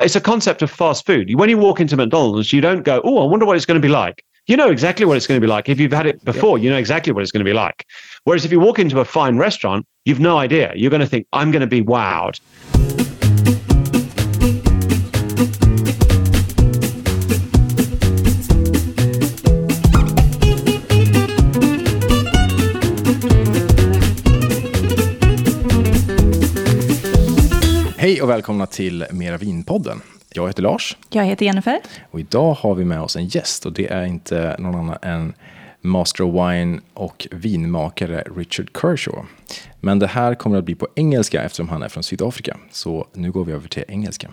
it's a concept of fast food. When you walk into McDonald's, you don't go, oh, I wonder what it's going to be like. You know exactly what it's going to be like. If you've had it before, you know exactly what it's going to be like. Whereas if you walk into a fine restaurant, you've no idea. You're going to think, I'm going to be wowed. Hej och välkomna till Mera Vinpodden. Jag heter Lars Jag heter Jennifer. och idag har vi med oss en gäst och det är inte någon annan än Master of Wine och vinmakare Richard Kershaw. Men det här kommer att bli på engelska eftersom han är från Sydafrika. Så nu går vi över till engelska.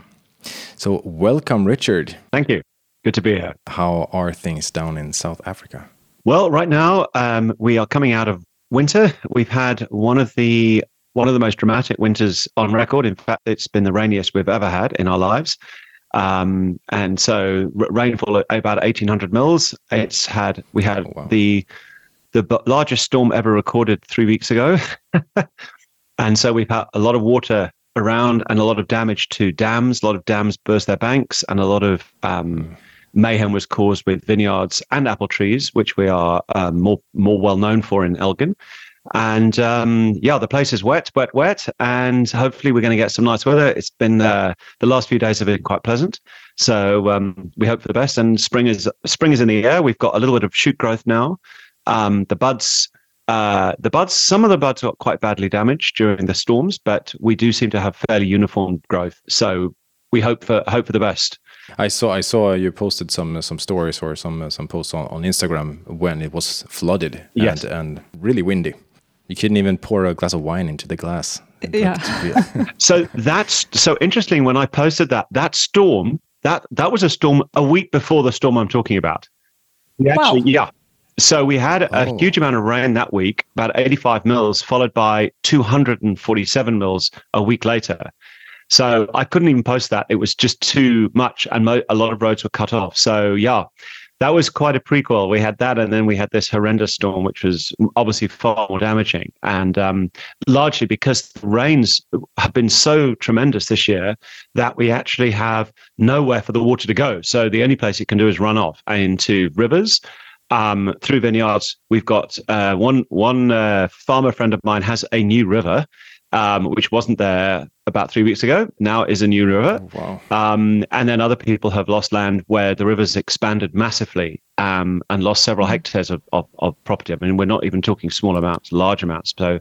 So welcome Richard. Thank you. Good to be here. How are things down in South Africa? Well, right now um, we are coming out of winter. We've had one of the one of the most dramatic winters on record. In fact, it's been the rainiest we've ever had in our lives. Um, and so r- rainfall at about 1800 mils. It's had we had Oh, wow. the the b- largest storm ever recorded three weeks ago, and so we've had a lot of water around and a lot of damage to dams. A lot of dams burst their banks, and a lot of um, mayhem was caused with vineyards and apple trees, which we are um, more more well known for in Elgin. And um, yeah, the place is wet, wet, wet, and hopefully we're going to get some nice weather. It's been uh, the last few days have been quite pleasant, so um, we hope for the best. And spring is spring is in the air. We've got a little bit of shoot growth now. Um, the buds, uh, the buds, some of the buds got quite badly damaged during the storms, but we do seem to have fairly uniform growth. So we hope for hope for the best. I saw I saw you posted some some stories or some some posts on, on Instagram when it was flooded Yes. and, and really windy. You couldn't even pour a glass of wine into the glass. Yeah. so that's so interesting when i posted that that storm that that was a storm a week before the storm i'm talking about. We actually, yeah. So we had a Oh. huge amount of rain that week about 85 mils followed by 247 mils a week later. So i couldn't even post that. It was just too much and mo- a lot of roads were cut off. So yeah that was quite a prequel. We had that, and then we had this horrendous storm, which was obviously far more damaging. And um, largely because the rains have been so tremendous this year that we actually have nowhere for the water to go. So the only place it can do is run off into rivers. Um, through vineyards, we've got uh, one one uh, farmer friend of mine has a new river, um, which wasn't there about three weeks ago. Now is a new river. wow. Um, and then other people have lost land where the rivers expanded massively um, and lost several hectares of, of, of property. I mean, we're not even talking small amounts, large amounts. So,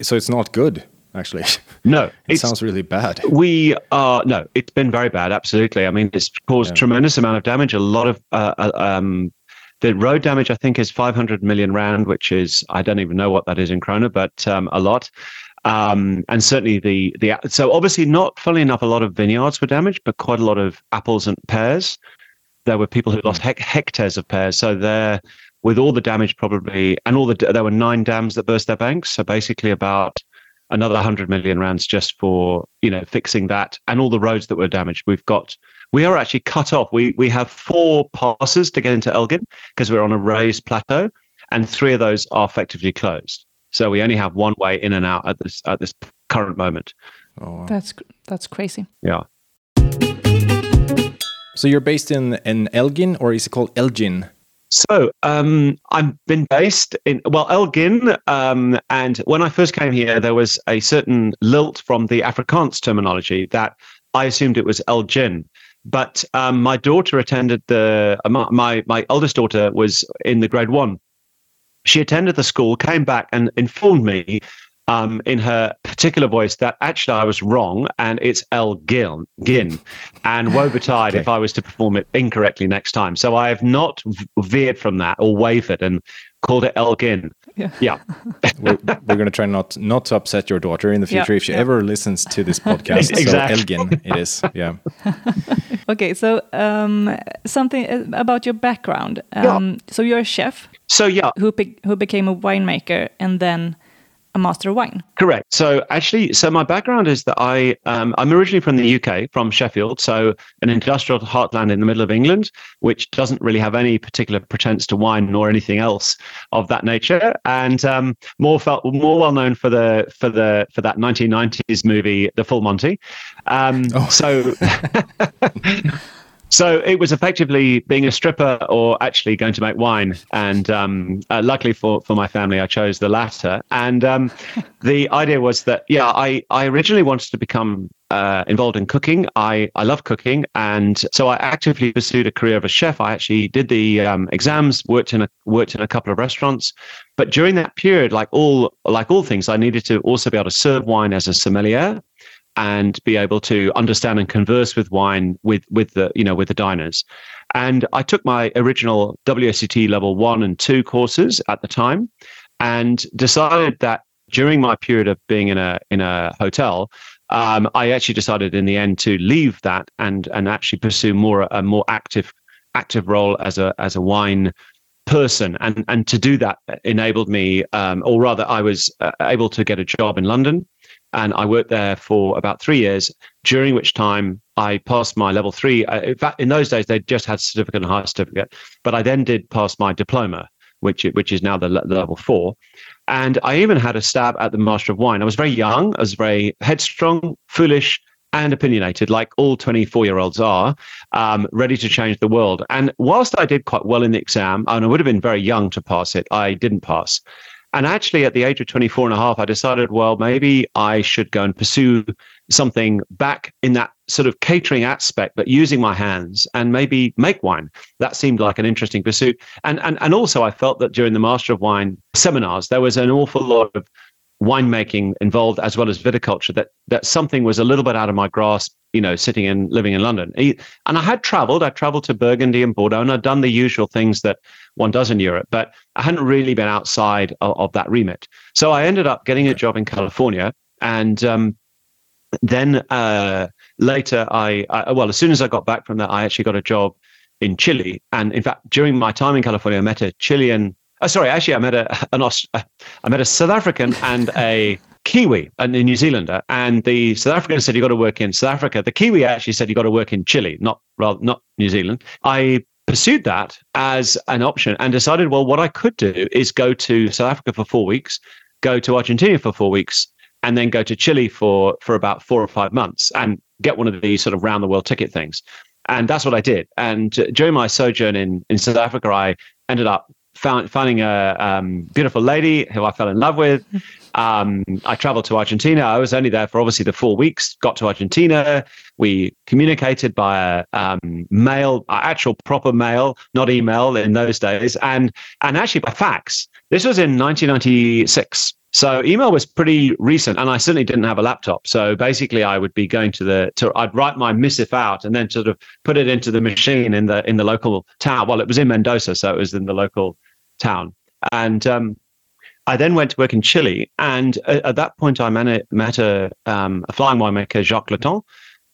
So it's not good, actually. no, It sounds really bad. we are, no, it's been very bad. Absolutely. I mean, it's caused Yeah. tremendous amount of damage. A lot of, uh, uh, um, the road damage, I think, is 500 million rand, which is, I don't even know what that is in krona, but um, a lot. Um, and certainly the, the, so obviously not fully enough, a lot of vineyards were damaged, but quite a lot of apples and pears. There were people who lost hec- hectares of pears. So there, with all the damage probably, and all the, there were nine dams that burst their banks. So basically about another 100 million rands just for, you know, fixing that and all the roads that were damaged. We've got, we are actually cut off. We, we have four passes to get into Elgin because we're on a raised plateau and three of those are effectively closed. So we only have one way in and out at this, at this current moment. Oh. That's that's crazy. Yeah. So you're based in, in Elgin, or is it called Elgin? So um, I've been based in well Elgin, um, and when I first came here, there was a certain lilt from the Afrikaans terminology that I assumed it was Elgin. But um, my daughter attended the uh, my, my my eldest daughter was in the grade one. She attended the school, came back, and informed me um, in her particular voice that actually I was wrong, and it's Elgin. Gin, and woe betide if I was to perform it incorrectly next time. So I have not veered from that or wavered and called it Elgin. Yeah. Yeah. We're, we're going to try not not to upset your daughter in the Yeah, future if she yeah. ever listens to this podcast. Exactly. So Elgin, it is. Yeah. Okay, so um, something uh, about your background. Um, So you're a chef So yeah, who be- who became a winemaker and then a master of wine. Correct. So actually, so my background is that I um, I'm originally from the UK, from Sheffield, so an industrial heartland in the middle of England, which doesn't really have any particular pretense to wine nor anything else of that nature, and um, more felt more well known for the for the for that 1990s movie, The Full Monty. Um, oh. So. So it was effectively being a stripper or actually going to make wine. And um, uh, luckily for, for my family, I chose the latter. And um, the idea was that, yeah, I, I originally wanted to become uh, involved in cooking. I, I love cooking. And so I actively pursued a career of a chef. I actually did the um, exams, worked in a, worked in a couple of restaurants. But during that period, like all, like all things, I needed to also be able to serve wine as a sommelier and be able to understand and converse with wine with with the you know with the diners. And i took my original WSET level 1 and 2 courses at the time and decided that during my period of being in a in a hotel um, I actually decided in the end to leave that and and actually pursue more a more active active role as a as a wine person. And and to do that enabled me um, or rather I was uh, able to get a job in London and I worked there for about three years, during which time I passed my level three. Uh, in fact, in those days, they just had certificate and higher certificate, but I then did pass my diploma, which, which is now the, the level four. And I even had a stab at the Master of Wine. I was very young, I was very headstrong, foolish, and opinionated, like all 24 year olds are, um, ready to change the world. And whilst I did quite well in the exam, and I would have been very young to pass it, I didn't pass. And actually, at the age of 24 and a half, I decided, well, maybe I should go and pursue something back in that sort of catering aspect, but using my hands and maybe make wine. That seemed like an interesting pursuit. And, and, and also, I felt that during the Master of Wine seminars, there was an awful lot of winemaking involved as well as viticulture that that something was a little bit out of my grasp you know sitting in living in london. And i had traveled. I traveled to burgundy and bordeaux and i'd done the usual things that one does in europe but i hadn't really been outside of, of that remit. So i ended up getting a job in california and um, then uh, later I, I well as soon as i got back from that i actually got a job in chile. And in fact during my time in california i met a chilean Oh, sorry, actually, I met a an Aust- uh, I met a South African and a Kiwi, and a New Zealander, and the South African said you got to work in South Africa. The Kiwi actually said you got to work in Chile, not rather not New Zealand. I pursued that as an option and decided, well, what I could do is go to South Africa for four weeks, go to Argentina for four weeks, and then go to Chile for for about four or five months and get one of these sort of round the world ticket things. And that's what I did. And during my sojourn in in South Africa, I ended up found, finding a um, beautiful lady who I fell in love with. Um, I traveled to Argentina. I was only there for obviously the four weeks. Got to Argentina. We communicated by um, mail, actual proper mail, not email in those days, and and actually by fax. This was in 1996. So email was pretty recent, and I certainly didn't have a laptop. So basically, I would be going to the to I'd write my missive out and then sort of put it into the machine in the in the local town. Well, it was in Mendoza, so it was in the local town. And um, I then went to work in Chile. And at, at that point, I met, met a, um, a flying winemaker, Jacques Lurton.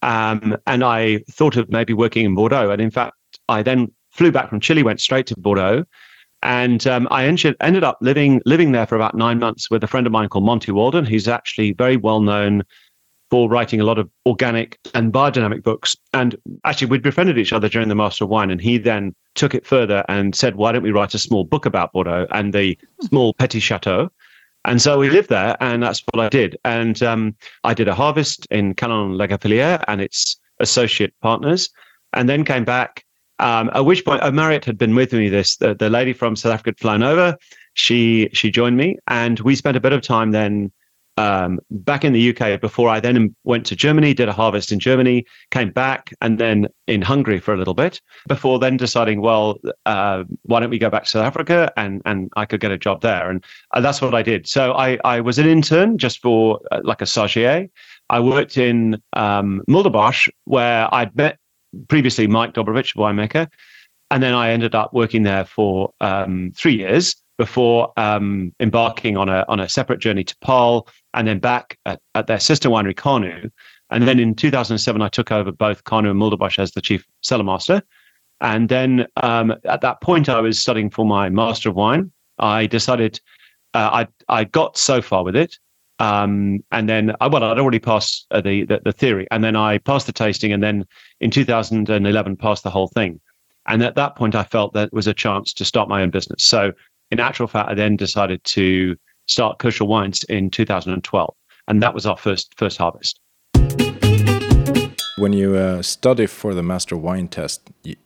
Um, and I thought of maybe working in Bordeaux. And in fact, I then flew back from Chile, went straight to Bordeaux. And um, I ended up living living there for about nine months with a friend of mine called Monty Waldin, who's actually very well known for writing a lot of organic and biodynamic books. And actually, we'd befriended each other during the Master of Wine, and he then took it further and said, "Why don't we write a small book about Bordeaux and the small petit chateau?" And so we lived there, and that's what I did. And um, I did a harvest in Canon La Gaffelière and its associate partners, and then came back. Um, at which point, oh, Marriott had been with me. This the, the lady from South Africa had flown over. She she joined me, and we spent a bit of time then um, back in the UK before I then went to Germany, did a harvest in Germany, came back, and then in Hungary for a little bit before then deciding, well, uh, why don't we go back to South Africa and and I could get a job there, and uh, that's what I did. So I I was an intern just for uh, like a stagiaire. I worked in um, Mulderbosch where I'd met previously Mike Dobrovic, winemaker, and then I ended up working there for um, three years before um, embarking on a on a separate journey to Paul and then back at, at their sister winery Kanu. And then in 2007, I took over both Kanu and Mulderbosch as the chief cellar master. And then um, at that point, I was studying for my Master of Wine. I decided uh, I I got so far with it, um, and then I, well, I'd already passed uh, the, the the theory, and then I passed the tasting, and then in 2011 passed the whole thing. And at that point, I felt that was a chance to start my own business. So, in actual fact, I then decided to start Kershaw Wines in 2012, and that was our first first harvest. When you uh, study for the master wine test, you,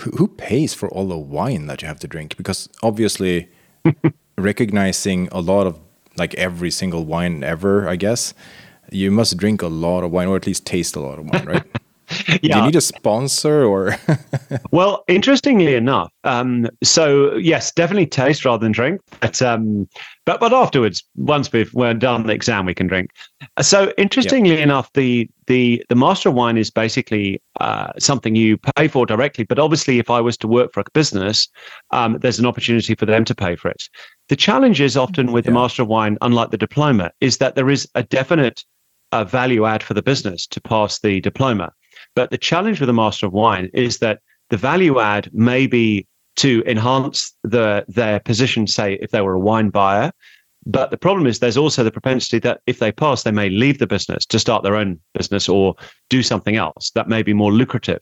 who pays for all the wine that you have to drink? Because obviously, recognizing a lot of like every single wine ever, I guess you must drink a lot of wine, or at least taste a lot of wine, right? yeah. Do you need a sponsor or? well, interestingly enough, um, so yes, definitely taste rather than drink. But um, but but afterwards, once we've we're done the exam, we can drink. So interestingly yeah. enough, the the the master of wine is basically uh, something you pay for directly. But obviously, if I was to work for a business, um, there's an opportunity for them to pay for it. The challenge is often with yeah. the master of wine, unlike the diploma, is that there is a definite uh, value add for the business to pass the diploma. But the challenge with the master of wine is that the value add may be to enhance the their position, say if they were a wine buyer. But the problem is there's also the propensity that if they pass, they may leave the business to start their own business or do something else that may be more lucrative.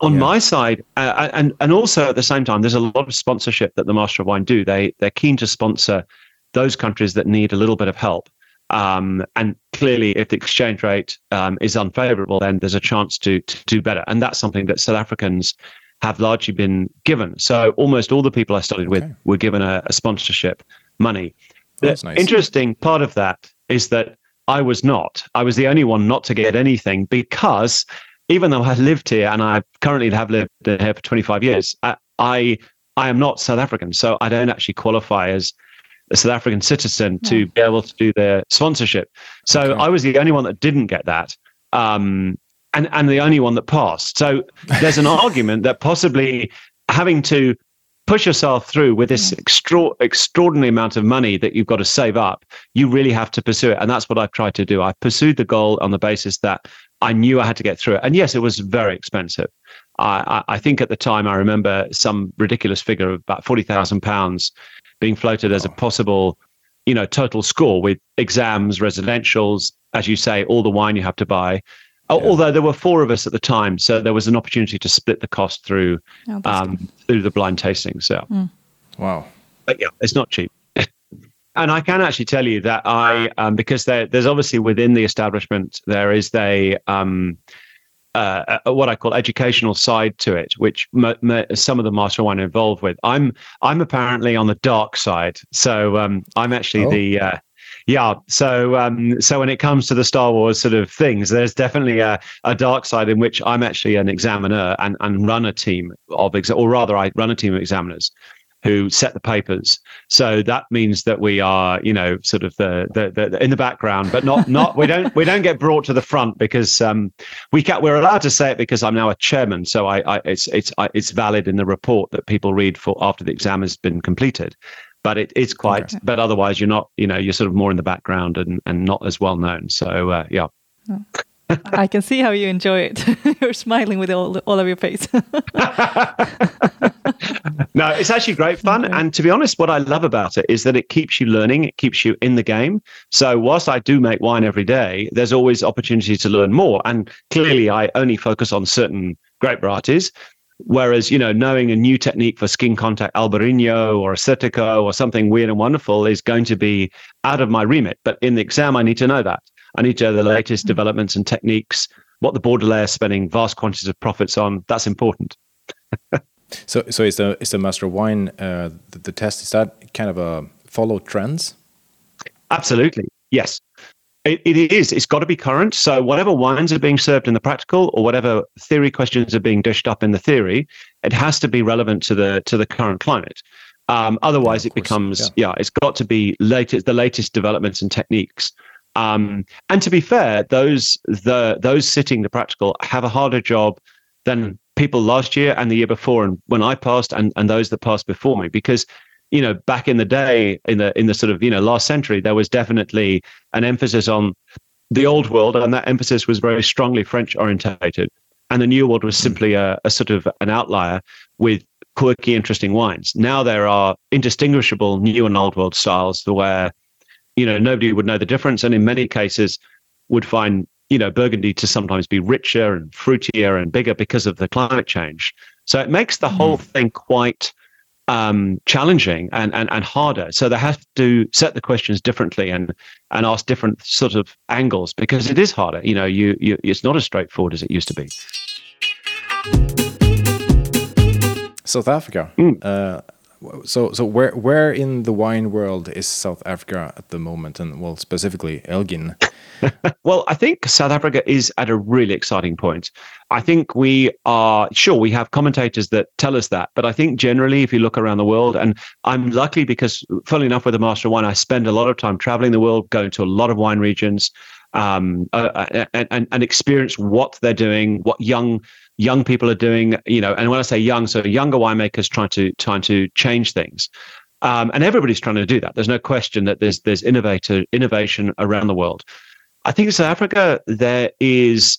On yeah. my side, uh, and and also at the same time, there's a lot of sponsorship that the Master of Wine do. They they're keen to sponsor those countries that need a little bit of help. Um, and clearly, if the exchange rate um, is unfavorable, then there's a chance to, to do better. And that's something that South Africans have largely been given. So almost all the people I studied with okay. were given a, a sponsorship money. The nice. interesting part of that is that I was not. I was the only one not to get anything because even though I lived here and I currently have lived here for 25 years, I, I, I am not South African. So I don't actually qualify as a South African citizen yeah. to be able to do the sponsorship. So okay. I was the only one that didn't get that. Um, and, and the only one that passed. So there's an argument that possibly having to push yourself through with this extra- extraordinary amount of money that you've got to save up, you really have to pursue it. And that's what I've tried to do. I've pursued the goal on the basis that I knew I had to get through it. And yes, it was very expensive. I, I, I think at the time I remember some ridiculous figure of about forty thousand pounds being floated as a possible, you know, total score with exams, residentials, as you say, all the wine you have to buy. Yeah. Although there were four of us at the time, so there was an opportunity to split the cost through oh, um, through the blind tasting. So, mm. wow, but yeah, it's not cheap. And I can actually tell you that I, um, because there, there's obviously within the establishment there is a um, uh, what I call educational side to it, which m- m- some of the master wine are involved with. I'm I'm apparently on the dark side, so um, I'm actually oh. the uh, yeah. So um, so when it comes to the Star Wars sort of things, there's definitely a, a dark side in which I'm actually an examiner and, and run a team of exa- or rather I run a team of examiners who set the papers. So that means that we are, you know, sort of the the, the in the background, but not not we don't we don't get brought to the front because um, we can we're allowed to say it because I'm now a chairman, so I, I it's it's I, it's valid in the report that people read for after the exam has been completed. But it, it's quite. But otherwise, you're not. You know, you're sort of more in the background and and not as well known. So uh, yeah. I can see how you enjoy it. You're smiling with all all of your face. no, it's actually great fun. Okay. And to be honest, what I love about it is that it keeps you learning, it keeps you in the game. So, whilst I do make wine every day, there's always opportunity to learn more. And clearly, I only focus on certain grape varieties. Whereas, you know, knowing a new technique for skin contact Albarino or Assyrtiko or something weird and wonderful is going to be out of my remit. But in the exam, I need to know that. I need to know the latest mm-hmm. developments and techniques, what the Bordelais are spending vast quantities of profits on. That's important. So, so is the is the master wine uh, the, the, test? Is that kind of a follow trends? Absolutely, yes. It, it is. It's got to be current. So whatever wines are being served in the practical, or whatever theory questions are being dished up in the theory, it has to be relevant to the to the current climate. Um, otherwise, yeah, it becomes yeah. yeah. It's got to be latest the latest developments and techniques. Um, and to be fair, those the those sitting the practical have a harder job than people last year and the year before and when I passed and, and those that passed before me because you know back in the day in the in the sort of you know last century there was definitely an emphasis on the old world and that emphasis was very strongly French orientated and the new world was simply a, a sort of an outlier with quirky, interesting wines. Now there are indistinguishable new and old world styles where, you know, nobody would know the difference. And in many cases would find, you know, Burgundy to sometimes be richer and fruitier and bigger because of the climate change. So it makes the mm. whole thing quite um, challenging and, and, and harder. So they have to set the questions differently and, and ask different sort of angles because it is harder. You know, you, you it's not as straightforward as it used to be. South Africa. Mm. Uh, so so where where in the wine world is South Africa at the moment, and well specifically Elgin? well, I think South Africa is at a really exciting point. I think we are sure we have commentators that tell us that, but I think generally, if you look around the world, and I'm lucky because, funnily enough, with the Master of Wine, I spend a lot of time traveling the world, going to a lot of wine regions, um, uh, uh and, and and experience what they're doing, what young young people are doing, you know, and when I say young, so younger winemakers trying to trying to change things. Um, and everybody's trying to do that. There's no question that there's there's innovator innovation around the world. I think in South Africa there is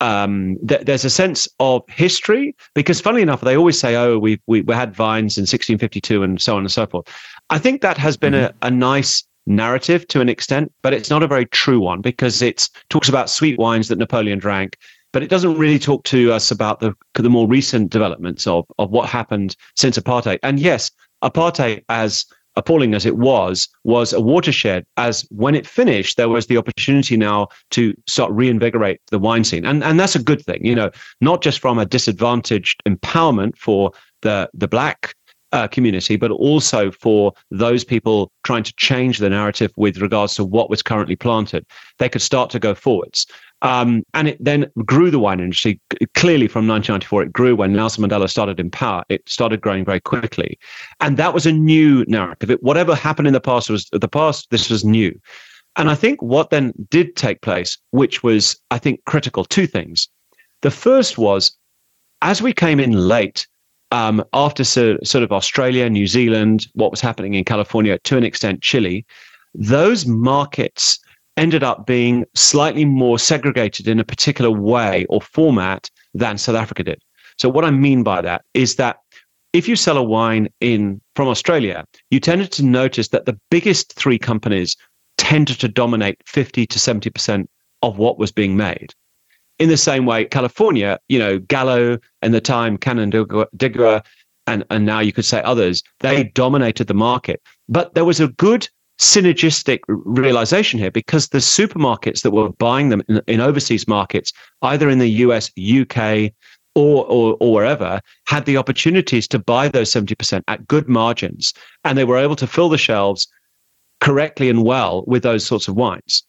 um, th- there's a sense of history because, funnily enough, they always say, "Oh, we we, we had vines in 1652 and so on and so forth." I think that has been mm-hmm. a, a nice narrative to an extent, but it's not a very true one because it talks about sweet wines that Napoleon drank but it doesn't really talk to us about the the more recent developments of of what happened since apartheid. And yes, apartheid, as appalling as it was, was a watershed. As when it finished, there was the opportunity now to start reinvigorate the wine scene, and and that's a good thing. You know, not just from a disadvantaged empowerment for the the black uh, community, but also for those people trying to change the narrative with regards to what was currently planted. They could start to go forwards. Um, and it then grew the wine industry. Clearly, from 1994, it grew when Nelson Mandela started in power. It started growing very quickly, and that was a new narrative. It, whatever happened in the past was the past. This was new, and I think what then did take place, which was I think critical, two things. The first was as we came in late um, after so, sort of Australia, New Zealand, what was happening in California, to an extent Chile, those markets ended up being slightly more segregated in a particular way or format than South Africa did. So what I mean by that is that if you sell a wine in from Australia, you tended to notice that the biggest three companies tended to dominate 50 to 70% of what was being made. In the same way, California, you know, Gallo and the time Canandaigua, and, and now you could say others, they dominated the market. But there was a good synergistic realization here because the supermarkets that were buying them in, in overseas markets, either in the US, UK, or, or, or wherever, had the opportunities to buy those 70% at good margins. And they were able to fill the shelves correctly and well with those sorts of wines.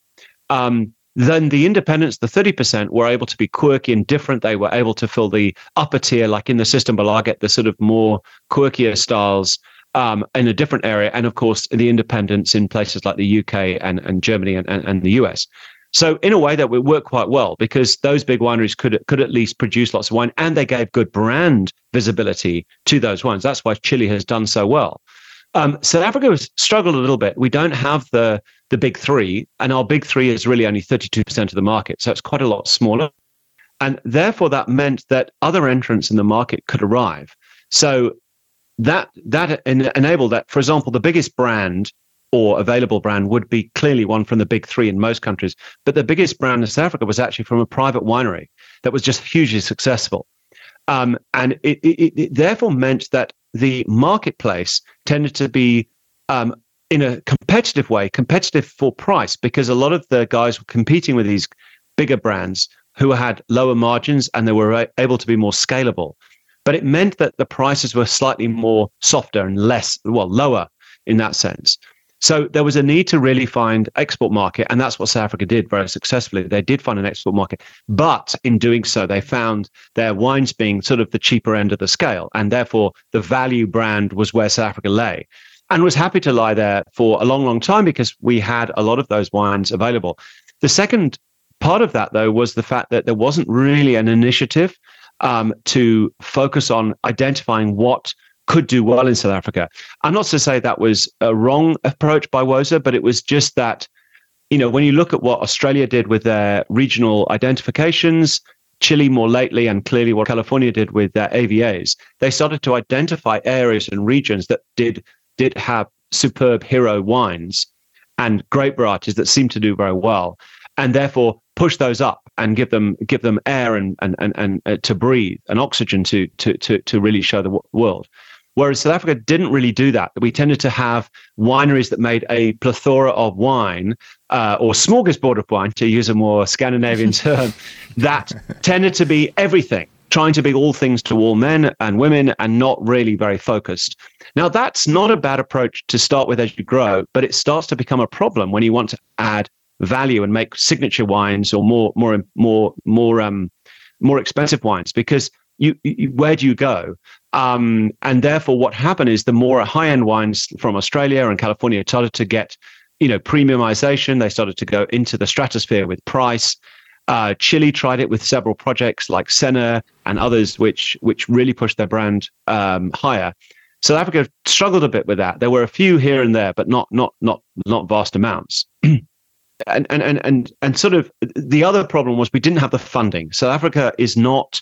Um, then the independents, the 30%, were able to be quirky and different. They were able to fill the upper tier, like in the Systembolaget the sort of more quirkier styles um, in a different area, and of course the independents in places like the UK and, and Germany and, and, and the US. So in a way that would work quite well because those big wineries could could at least produce lots of wine and they gave good brand visibility to those wines. That's why Chile has done so well. Um, South Africa has struggled a little bit. We don't have the the big three, and our big three is really only 32% of the market. So it's quite a lot smaller. And therefore, that meant that other entrants in the market could arrive. So that that en- enabled that. For example, the biggest brand or available brand would be clearly one from the big three in most countries. But the biggest brand in South Africa was actually from a private winery that was just hugely successful. Um, and it, it, it, therefore meant that the marketplace tended to be um, in a competitive way, competitive for price, because a lot of the guys were competing with these bigger brands who had lower margins and they were able to be more scalable but it meant that the prices were slightly more softer and less, well, lower in that sense. So there was a need to really find export market, and that's what South Africa did very successfully. They did find an export market, but in doing so, they found their wines being sort of the cheaper end of the scale, and therefore the value brand was where South Africa lay, and was happy to lie there for a long, long time because we had a lot of those wines available. The second part of that, though, was the fact that there wasn't really an initiative um, to focus on identifying what could do well in South Africa. I'm not to say that was a wrong approach by WOSA, but it was just that, you know, when you look at what Australia did with their regional identifications, Chile more lately, and clearly what California did with their AVAs, they started to identify areas and regions that did did have superb hero wines and grape varieties that seemed to do very well, and therefore push those up and give them give them air and and and, and uh, to breathe and oxygen to to to to really show the w- world. Whereas South Africa didn't really do that. We tended to have wineries that made a plethora of wine, uh, or smorgasbord of wine, to use a more Scandinavian term, that tended to be everything, trying to be all things to all men and women, and not really very focused. Now, that's not a bad approach to start with as you grow, but it starts to become a problem when you want to add value and make signature wines or more, more, more, more, um, more expensive wines because you, you, where do you go? Um, and therefore, what happened is the more high end wines from Australia and California started to get, you know, premiumization. They started to go into the stratosphere with price. Uh, Chile tried it with several projects like Seña and others, which which really pushed their brand um, higher. South Africa struggled a bit with that. There were a few here and there, but not not not not vast amounts. and, and and and and sort of the other problem was we didn't have the funding. South Africa is not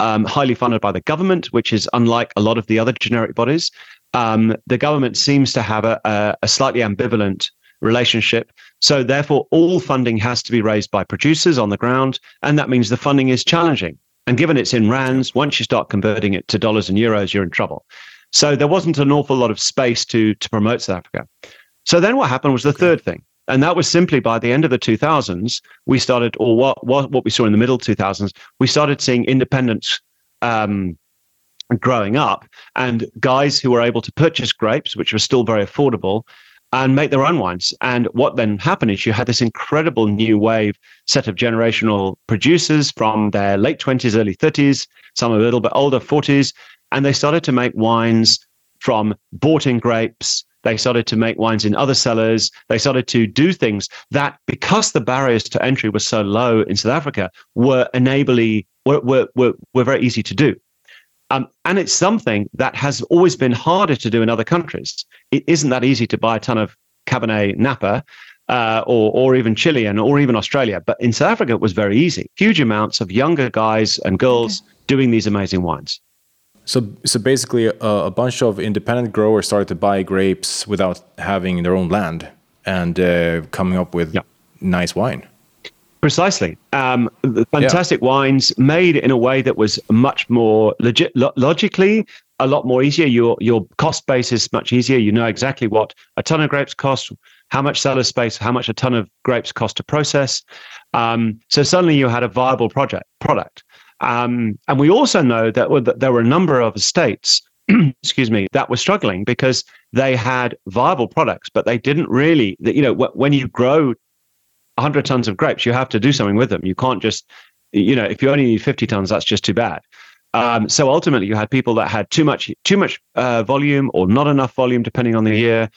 um, highly funded by the government, which is unlike a lot of the other generic bodies. Um, the government seems to have a, a, a slightly ambivalent relationship. So, therefore, all funding has to be raised by producers on the ground, and that means the funding is challenging. And given it's in rands, once you start converting it to dollars and euros, you're in trouble. So there wasn't an awful lot of space to to promote South Africa. So then what happened was the okay. third thing. And that was simply by the end of the 2000s, we started, or what, what, what we saw in the middle 2000s, we started seeing independence um, growing up and guys who were able to purchase grapes, which were still very affordable, and make their own wines. And what then happened is you had this incredible new wave set of generational producers from their late 20s, early 30s, some a little bit older, 40s, and they started to make wines from bought in grapes they started to make wines in other cellars. They started to do things that, because the barriers to entry were so low in South Africa, were enably were were were, were very easy to do. Um, and it's something that has always been harder to do in other countries. It isn't that easy to buy a ton of Cabernet Napa uh, or, or even Chilean or even Australia. But in South Africa, it was very easy. Huge amounts of younger guys and girls okay. doing these amazing wines. So, so basically, uh, a bunch of independent growers started to buy grapes without having their own land and uh, coming up with yeah. nice wine. Precisely. Um, fantastic yeah. wines made in a way that was much more legit, lo- logically a lot more easier. Your your cost base is much easier. You know exactly what a ton of grapes cost, how much cellar space, how much a ton of grapes cost to process. Um, so suddenly you had a viable project product. Um, and we also know that, there were a number of estates, excuse me, that were struggling because they had viable products, but they didn't really, you know, when you grow 100 tons of grapes, you have to do something with them. You can't just, you know, if you only need 50 tons, that's just too bad. Um, so ultimately, you had people that had too much too much uh, volume or not enough volume, depending on the year,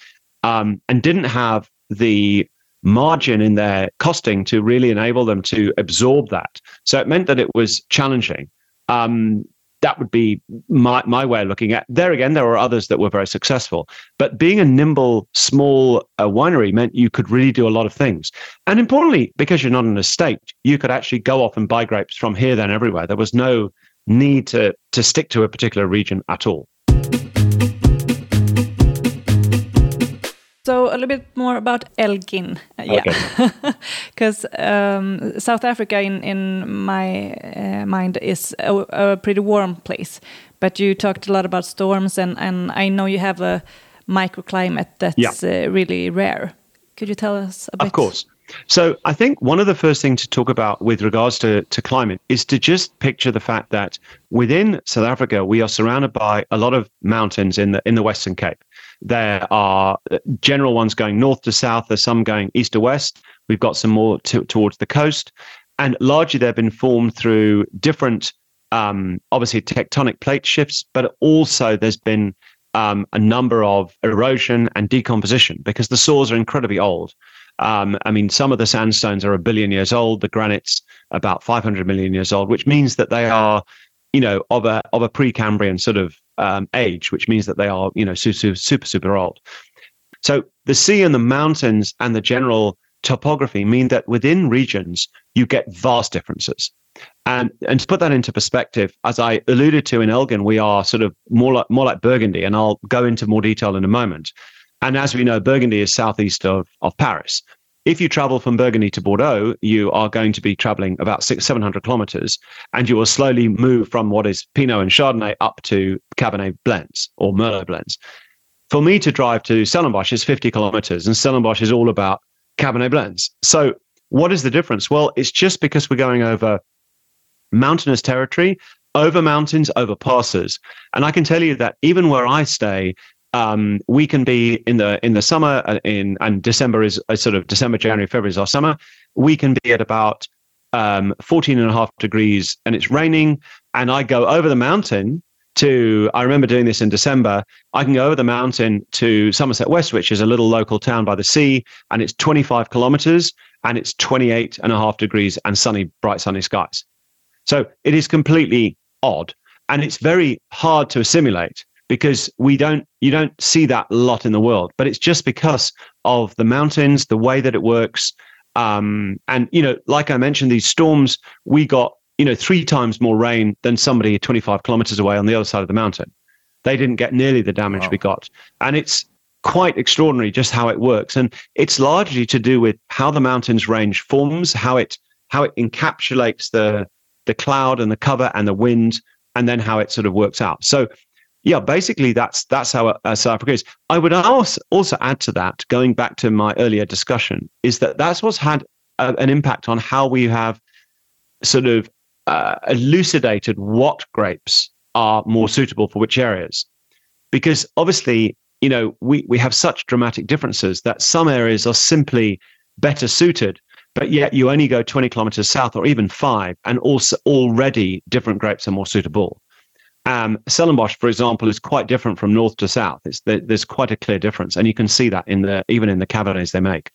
um, and didn't have the margin in their costing to really enable them to absorb that. So it meant that it was challenging. Um, that would be my, my way of looking at there again there were others that were very successful but being a nimble small uh, winery meant you could really do a lot of things and importantly because you're not an estate you could actually go off and buy grapes from here then everywhere there was no need to to stick to a particular region at all So a little bit more about Elgin, uh, yeah, because um, South Africa, in in my uh, mind, is a, a, pretty warm place. But you talked a lot about storms, and and I know you have a microclimate that's yeah. uh, really rare. Could you tell us a bit? Of course. So I think one of the first things to talk about with regards to, to climate is to just picture the fact that within South Africa we are surrounded by a lot of mountains in the in the Western Cape. There are general ones going north to south. There's some going east to west. We've got some more to, towards the coast, and largely they've been formed through different, um, obviously tectonic plate shifts, but also there's been um, a number of erosion and decomposition because the soils are incredibly old. Um, I mean, some of the sandstones are a billion years old. The granite's about 500 million years old, which means that they are, you know, of a of a Precambrian sort of um, age, which means that they are, you know, super, super, super old. So the sea and the mountains and the general topography mean that within regions you get vast differences. And and to put that into perspective, as I alluded to in Elgin, we are sort of more like more like Burgundy, and I'll go into more detail in a moment. And as we know, Burgundy is southeast of, of Paris. If you travel from Burgundy to Bordeaux, you are going to be traveling about six, 700 kilometers, and you will slowly move from what is Pinot and Chardonnay up to Cabernet blends or Merlot blends. For me to drive to Stellenbosch is 50 kilometers, and Stellenbosch is all about Cabernet blends. So, what is the difference? Well, it's just because we're going over mountainous territory, over mountains, over passes. And I can tell you that even where I stay, um, we can be in the in the summer uh, in and December is a sort of December, January, February is our summer. We can be at about um, 14 and a half degrees and it's raining. And I go over the mountain to, I remember doing this in December. I can go over the mountain to Somerset West, which is a little local town by the sea, and it's 25 kilometers and it's 28 and a half degrees and sunny, bright sunny skies. So it is completely odd and it's very hard to assimilate because we don't you don't see that a lot in the world but it's just because of the mountains the way that it works. Um, and you know like i mentioned these storms we got you know three times more rain than somebody 25 kilometers away on the other side of the mountain. They didn't get nearly the damage wow. we got. And it's quite extraordinary just how it works. And it's largely to do with how the mountains range forms how it how it encapsulates the the cloud and the cover and the wind and then how it sort of works out. So yeah, basically that's that's how uh, South Africa is. I would also also add to that, going back to my earlier discussion, is that that's what's had a, an impact on how we have sort of uh, elucidated what grapes are more suitable for which areas, because obviously you know we we have such dramatic differences that some areas are simply better suited but yet you only go 20 kilometers south or even five and also already different grapes are more suitable um, Stellenbosch, for example, is quite different from north to south. It's, there's quite a clear difference, and you can see that in the even in the cabernets they make.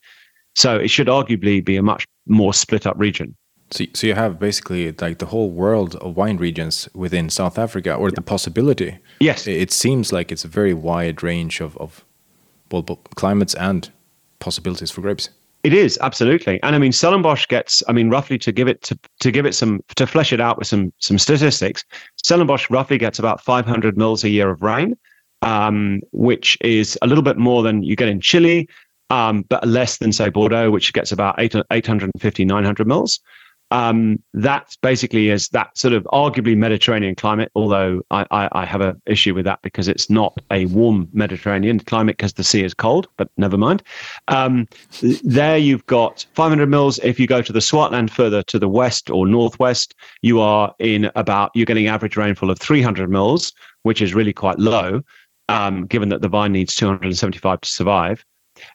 So it should arguably be a much more split up region. So, so you have basically like the whole world of wine regions within South Africa, or yeah. the possibility. Yes, it seems like it's a very wide range of of both climates and possibilities for grapes. It is absolutely, and I mean Stellenbosch gets. I mean, roughly to give it to to give it some to flesh it out with some some statistics. Stellenbosch roughly gets about 500 mils a year of rain, um, which is a little bit more than you get in Chile, um, but less than say Bordeaux, which gets about 8, 850 900 mils um, that basically is that sort of arguably Mediterranean climate, although I, I, I have an issue with that because it's not a warm Mediterranean climate because the sea is cold, but never mind. Um, there you've got 500 mils. If you go to the Swartland further to the west or northwest, you are in about, you're getting average rainfall of 300 mils, which is really quite low, um, given that the vine needs 275 to survive.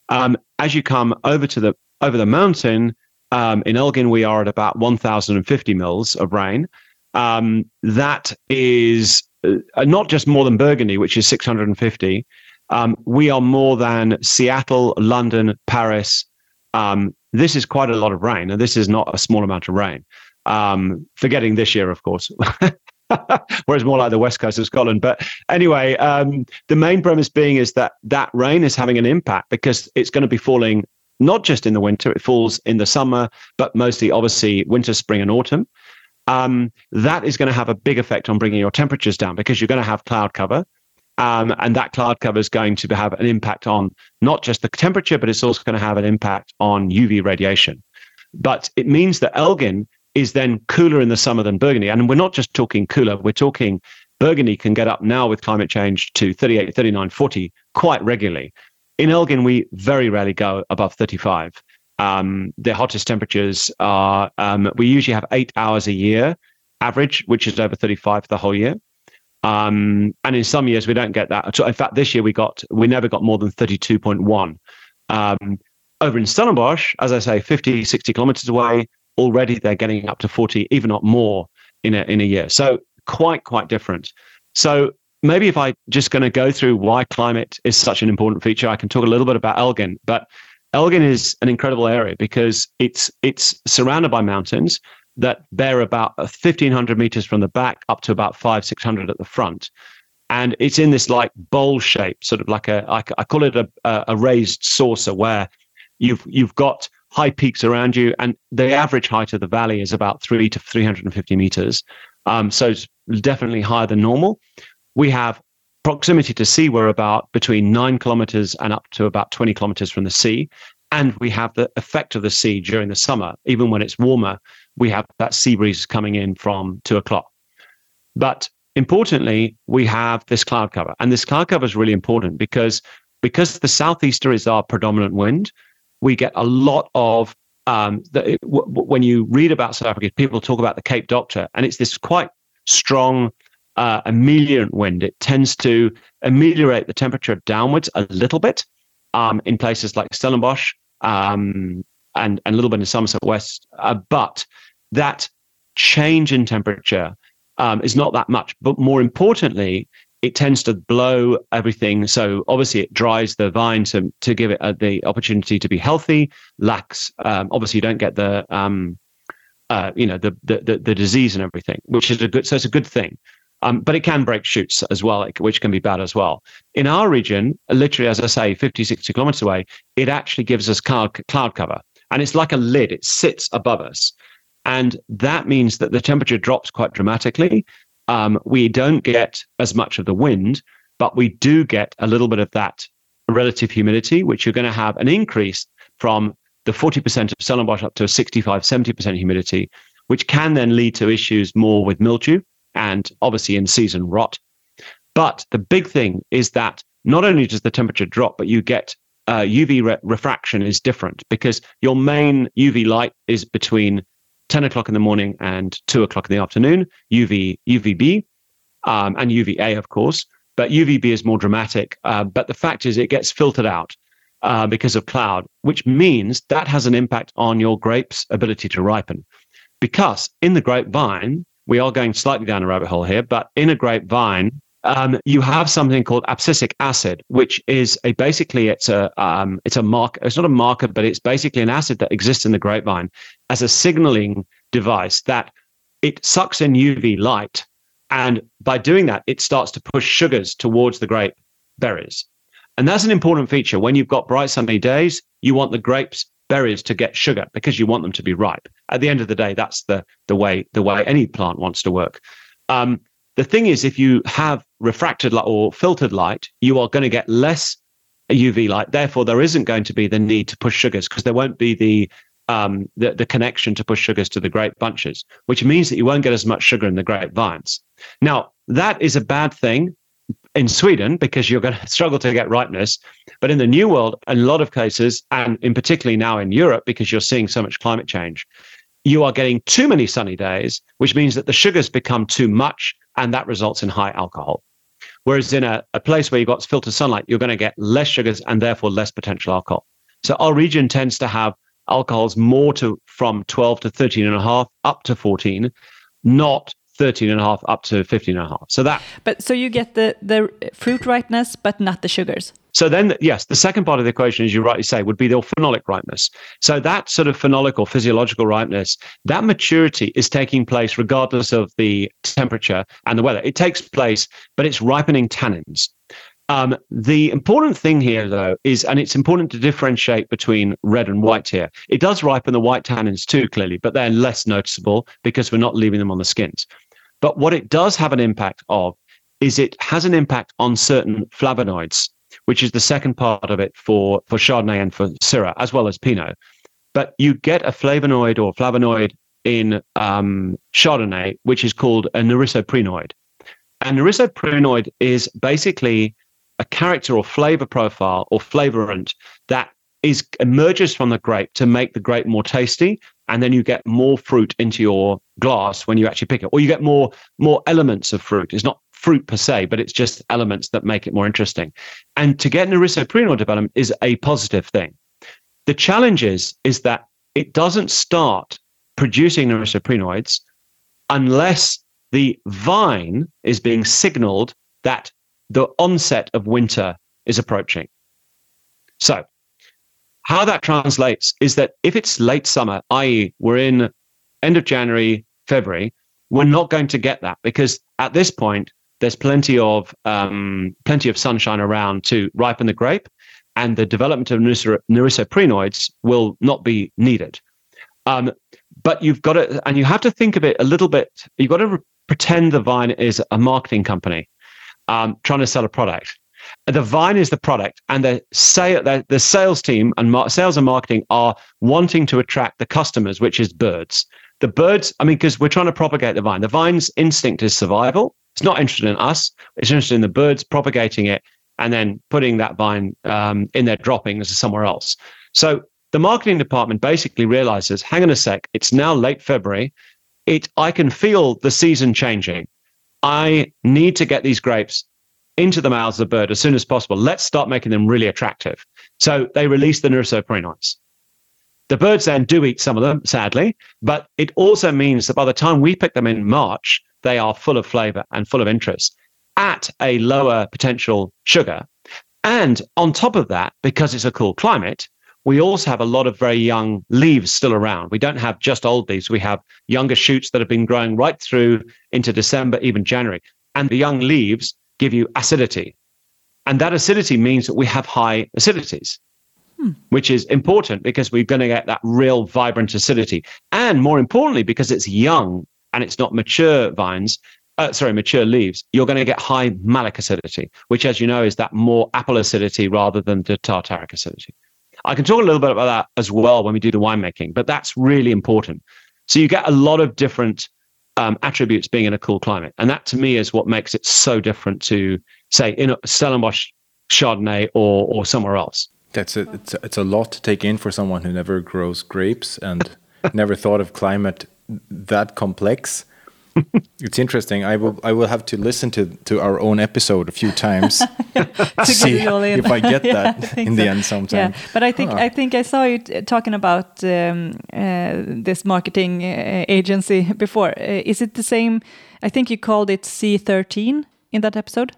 Um, as you come over to the over the mountain, um, in Elgin, we are at about 1,050 mils of rain. Um, that is uh, not just more than Burgundy, which is 650. Um, we are more than Seattle, London, Paris. Um, this is quite a lot of rain, and this is not a small amount of rain. Um, forgetting this year, of course. whereas more like the west coast of Scotland. But anyway, um, the main premise being is that that rain is having an impact because it's going to be falling not just in the winter, it falls in the summer, but mostly obviously winter, spring, and autumn. Um, that is going to have a big effect on bringing your temperatures down because you're going to have cloud cover. Um, and that cloud cover is going to have an impact on not just the temperature, but it's also going to have an impact on UV radiation. But it means that Elgin is then cooler in the summer than Burgundy. And we're not just talking cooler, we're talking Burgundy can get up now with climate change to 38, 39, 40 quite regularly. In Elgin, we very rarely go above 35. Um, the hottest temperatures are, um, we usually have eight hours a year average, which is over 35 for the whole year. Um, and in some years, we don't get that. In fact, this year we got, we never got more than 32.1. Um, over in Stellenbosch, as I say, 50, 60 kilometers away, already they're getting up to 40, even not more in a, in a year. So quite, quite different. So maybe if I just going to go through why climate is such an important feature, I can talk a little bit about Elgin. But Elgin is an incredible area because it's it's surrounded by mountains that bear about 1500 meters from the back up to about five 600 at the front and it's in this like bowl shape sort of like a I, I call it a, a raised saucer where you've you've got high peaks around you, and the average height of the valley is about three to 350 meters. Um, so it's definitely higher than normal. We have proximity to sea, we're about between nine kilometers and up to about 20 kilometers from the sea. And we have the effect of the sea during the summer, even when it's warmer, we have that sea breeze coming in from two o'clock. But importantly, we have this cloud cover. And this cloud cover is really important because because the southeaster is our predominant wind, we get a lot of um, the, w- when you read about South Africa, people talk about the Cape Doctor, and it's this quite strong uh, ameliorant wind. It tends to ameliorate the temperature downwards a little bit um, in places like Stellenbosch um, and, and a little bit in Somerset West. Uh, but that change in temperature um, is not that much. But more importantly, it tends to blow everything. So obviously, it dries the vine to to give it uh, the opportunity to be healthy. Lacks um, obviously, you don't get the um, uh, you know the, the the disease and everything, which is a good. So it's a good thing. Um, but it can break shoots as well, which can be bad as well. In our region, literally, as I say, 50, 60 kilometers away, it actually gives us cloud, cloud cover. And it's like a lid, it sits above us. And that means that the temperature drops quite dramatically. Um, we don't get as much of the wind, but we do get a little bit of that relative humidity, which you're going to have an increase from the 40% of Stellenbosch up to a 65, 70% humidity, which can then lead to issues more with mildew and obviously in season rot. But the big thing is that not only does the temperature drop, but you get uh, UV re- refraction is different because your main UV light is between 10 o'clock in the morning and 2 o'clock in the afternoon, UV, UVB, um, and UVA, of course. But UVB is more dramatic. Uh, but the fact is, it gets filtered out uh, because of cloud, which means that has an impact on your grape's ability to ripen. Because in the grapevine, we are going slightly down a rabbit hole here, but in a grapevine, um, you have something called abscisic acid, which is a basically it's a um, it's a marker. It's not a marker, but it's basically an acid that exists in the grapevine as a signaling device that it sucks in UV light, and by doing that, it starts to push sugars towards the grape berries, and that's an important feature. When you've got bright sunny days, you want the grapes berries to get sugar because you want them to be ripe. At the end of the day, that's the the way the way any plant wants to work. Um, the thing is, if you have refracted light or filtered light, you are going to get less UV light. Therefore, there isn't going to be the need to push sugars because there won't be the um, the, the connection to push sugars to the grape bunches, which means that you won't get as much sugar in the grapevines. Now, that is a bad thing in Sweden because you're going to struggle to get ripeness. But in the New World, a lot of cases, and in particularly now in Europe, because you're seeing so much climate change, you are getting too many sunny days, which means that the sugars become too much and that results in high alcohol. Whereas in a, a place where you've got filtered sunlight, you're going to get less sugars and therefore less potential alcohol. So our region tends to have alcohols more to from 12 to 13 and a half up to 14, not 13 and a half up to 15 and a half. So that But so you get the the fruit ripeness but not the sugars. So then, yes, the second part of the equation, as you rightly say, would be the phenolic ripeness. So that sort of phenolic or physiological ripeness, that maturity is taking place regardless of the temperature and the weather. It takes place, but it's ripening tannins. Um, the important thing here, though, is, and it's important to differentiate between red and white here. It does ripen the white tannins too, clearly, but they're less noticeable because we're not leaving them on the skins. But what it does have an impact of is it has an impact on certain flavonoids which is the second part of it for, for Chardonnay and for Syrah, as well as Pinot. But you get a flavonoid or flavonoid in um, Chardonnay, which is called a norisoprenoid. And norisoprenoid is basically a character or flavor profile or flavorant that is emerges from the grape to make the grape more tasty and then you get more fruit into your glass when you actually pick it or you get more more elements of fruit it's not fruit per se, but it's just elements that make it more interesting. And to get norisoprenoid development is a positive thing. The challenge is, is that it doesn't start producing norisoprenoids unless the vine is being signaled that the onset of winter is approaching. So, how that translates is that if it's late summer, i.e., we're in end of January, February, we're not going to get that because at this point, there's plenty of um, plenty of sunshine around to ripen the grape. and the development of norisoprenoids will not be needed. Um, but you've got to, and you have to think of it a little bit. You've got to re- pretend the vine is a marketing company um, trying to sell a product. The vine is the product, and the sale, the, the sales team and mar- sales and marketing are wanting to attract the customers, which is birds. The birds, I mean, because we're trying to propagate the vine. The vine's instinct is survival. It's not interested in us. It's interested in the birds propagating it and then putting that vine um, in their droppings somewhere else. So the marketing department basically realizes, hang on a sec, it's now late February. It I can feel the season changing. I need to get these grapes into the mouths of the bird as soon as possible. Let's start making them really attractive. So they release the norisoprenoids. The birds then do eat some of them, sadly, but it also means that by the time we pick them in March, they are full of flavor and full of interest at a lower potential sugar. And on top of that, because it's a cool climate, we also have a lot of very young leaves still around. We don't have just old leaves. We have younger shoots that have been growing right through into December, even January. And the young leaves give you acidity. And that acidity means that we have high acidities, hmm. which is important because we're going to get that real vibrant acidity. And more importantly, because it's young and it's not mature vines, uh, sorry, mature leaves, you're going to get high malic acidity, which, as you know, is that more apple acidity rather than the tartaric acidity. I can talk a little bit about that as well when we do the winemaking, but that's really important. So you get a lot of different um, attributes being in a cool climate, and that to me is what makes it so different to, say, in a Stellenbosch Chardonnay or or somewhere else. That's a, it's a, it's a lot to take in for someone who never grows grapes and never thought of climate that complex. it's interesting. I will I will have to listen to to our own episode a few times to see if I get yeah, that I in so. the end sometime. Yeah, but I think huh. I think I saw you talking about um, uh, this marketing uh, agency before. Uh, is it the same? I think you called it C13 in that episode.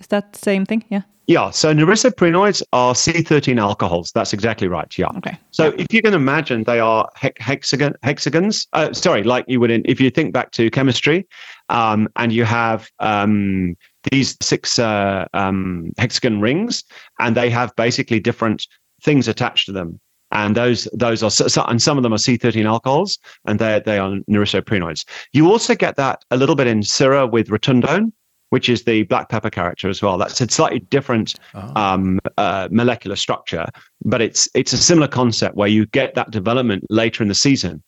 Is that the same thing? Yeah. Yeah, so norisoprenoids are C13 alcohols. That's exactly right. Yeah. Okay. So yeah. if you can imagine, they are hexagon hexagons. Uh, sorry, like you would in, if you think back to chemistry, um, and you have um, these six uh, um, hexagon rings, and they have basically different things attached to them. And those those are and some of them are C13 alcohols, and they they are norisoprenoids. You also get that a little bit in Syrah with rotundone which is the black pepper character as well. That's a slightly different oh. um, uh, molecular structure, but it's it's a similar concept where you get that development later in the season.